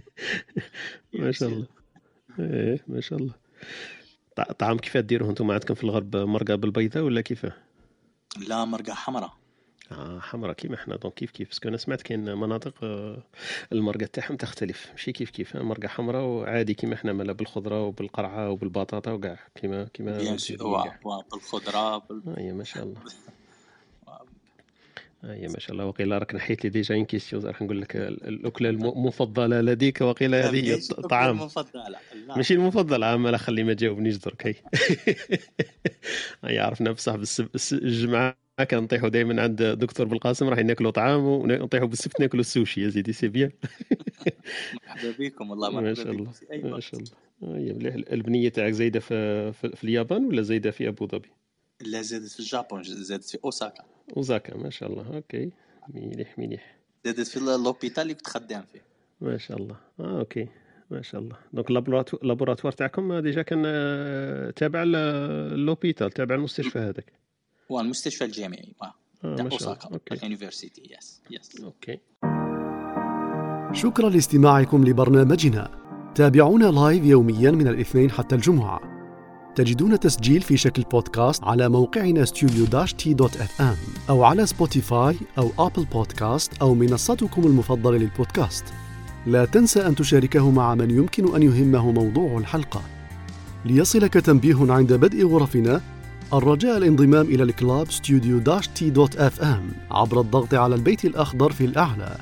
ما شاء الله. إيه ما شاء الله. طعام كيف ديروه؟ أنتم عندكم في الغرب مرقة بالبيضاء ولا كيفاه؟ لا مرقة حمراء. آه حمراء كيما حنا donc كيف كيف؟ parce que أنا سمعت كاين مناطق المرقة تاعهم تختلف. ماشي كيف كيف مرقة حمراء وعادي كيما حنا مالا بالخضرة وبالقرعة وبالبطاطا وكاع كيما كيما بالخضرة بال... اي ما شاء الله. اي ما شاء الله. وقيلا راك نحيت لي déjà une question راح نقول لك الأكلة المفضلة لديك وقيلا هذه هي الطعام المفضلة. ماشي المفضلة اما لا خلي ما تجاوبنيش درك هي. عرفنا بصح الجمعه كنطيحوا دائما عند دكتور بالقاسم راح ناكلوا طعام ونطيحوا بالسبت ناكلوا السوشي يا سيدي c'est bien. مرحبا بكم والله مرحبا ما شاء الله ما شاء الله. هي مليح البنية تاعك زايدة في, في, في اليابان ولا زايدة في أبو ظبي؟ لا زادت في ال Japon زادت في أوساكا. أوساكا ما شاء الله OK. مليح مليح. زادت في l'hôpital اللي كنت خدام فيه. ما شاء الله. آه OK. ما شاء الله. donc ال laboratoire تاعكم déjà كان تابع l'hôpital تابع المستشفى هذاك. هو المستشفى الجامعي آه. أوساكا. university yes yes OK. شكرا لاستماعكم لبرنامجنا. تابعونا live يوميا من الاثنين حتى الجمعة. تجدون تسجيل في شكل بودكاست على موقعنا studio dash T dot FM أو على Spotify أو Apple Podcast أو منصتكم المفضلة للبودكاست. لا تنسى أن تشاركه مع من يمكن أن يهمه موضوع الحلقة. ليصلك تنبيه عند بدء غرفنا الرجاء الانضمام إلى ال club studio dash T dot FM عبر الضغط على البيت الأخضر في الأعلى.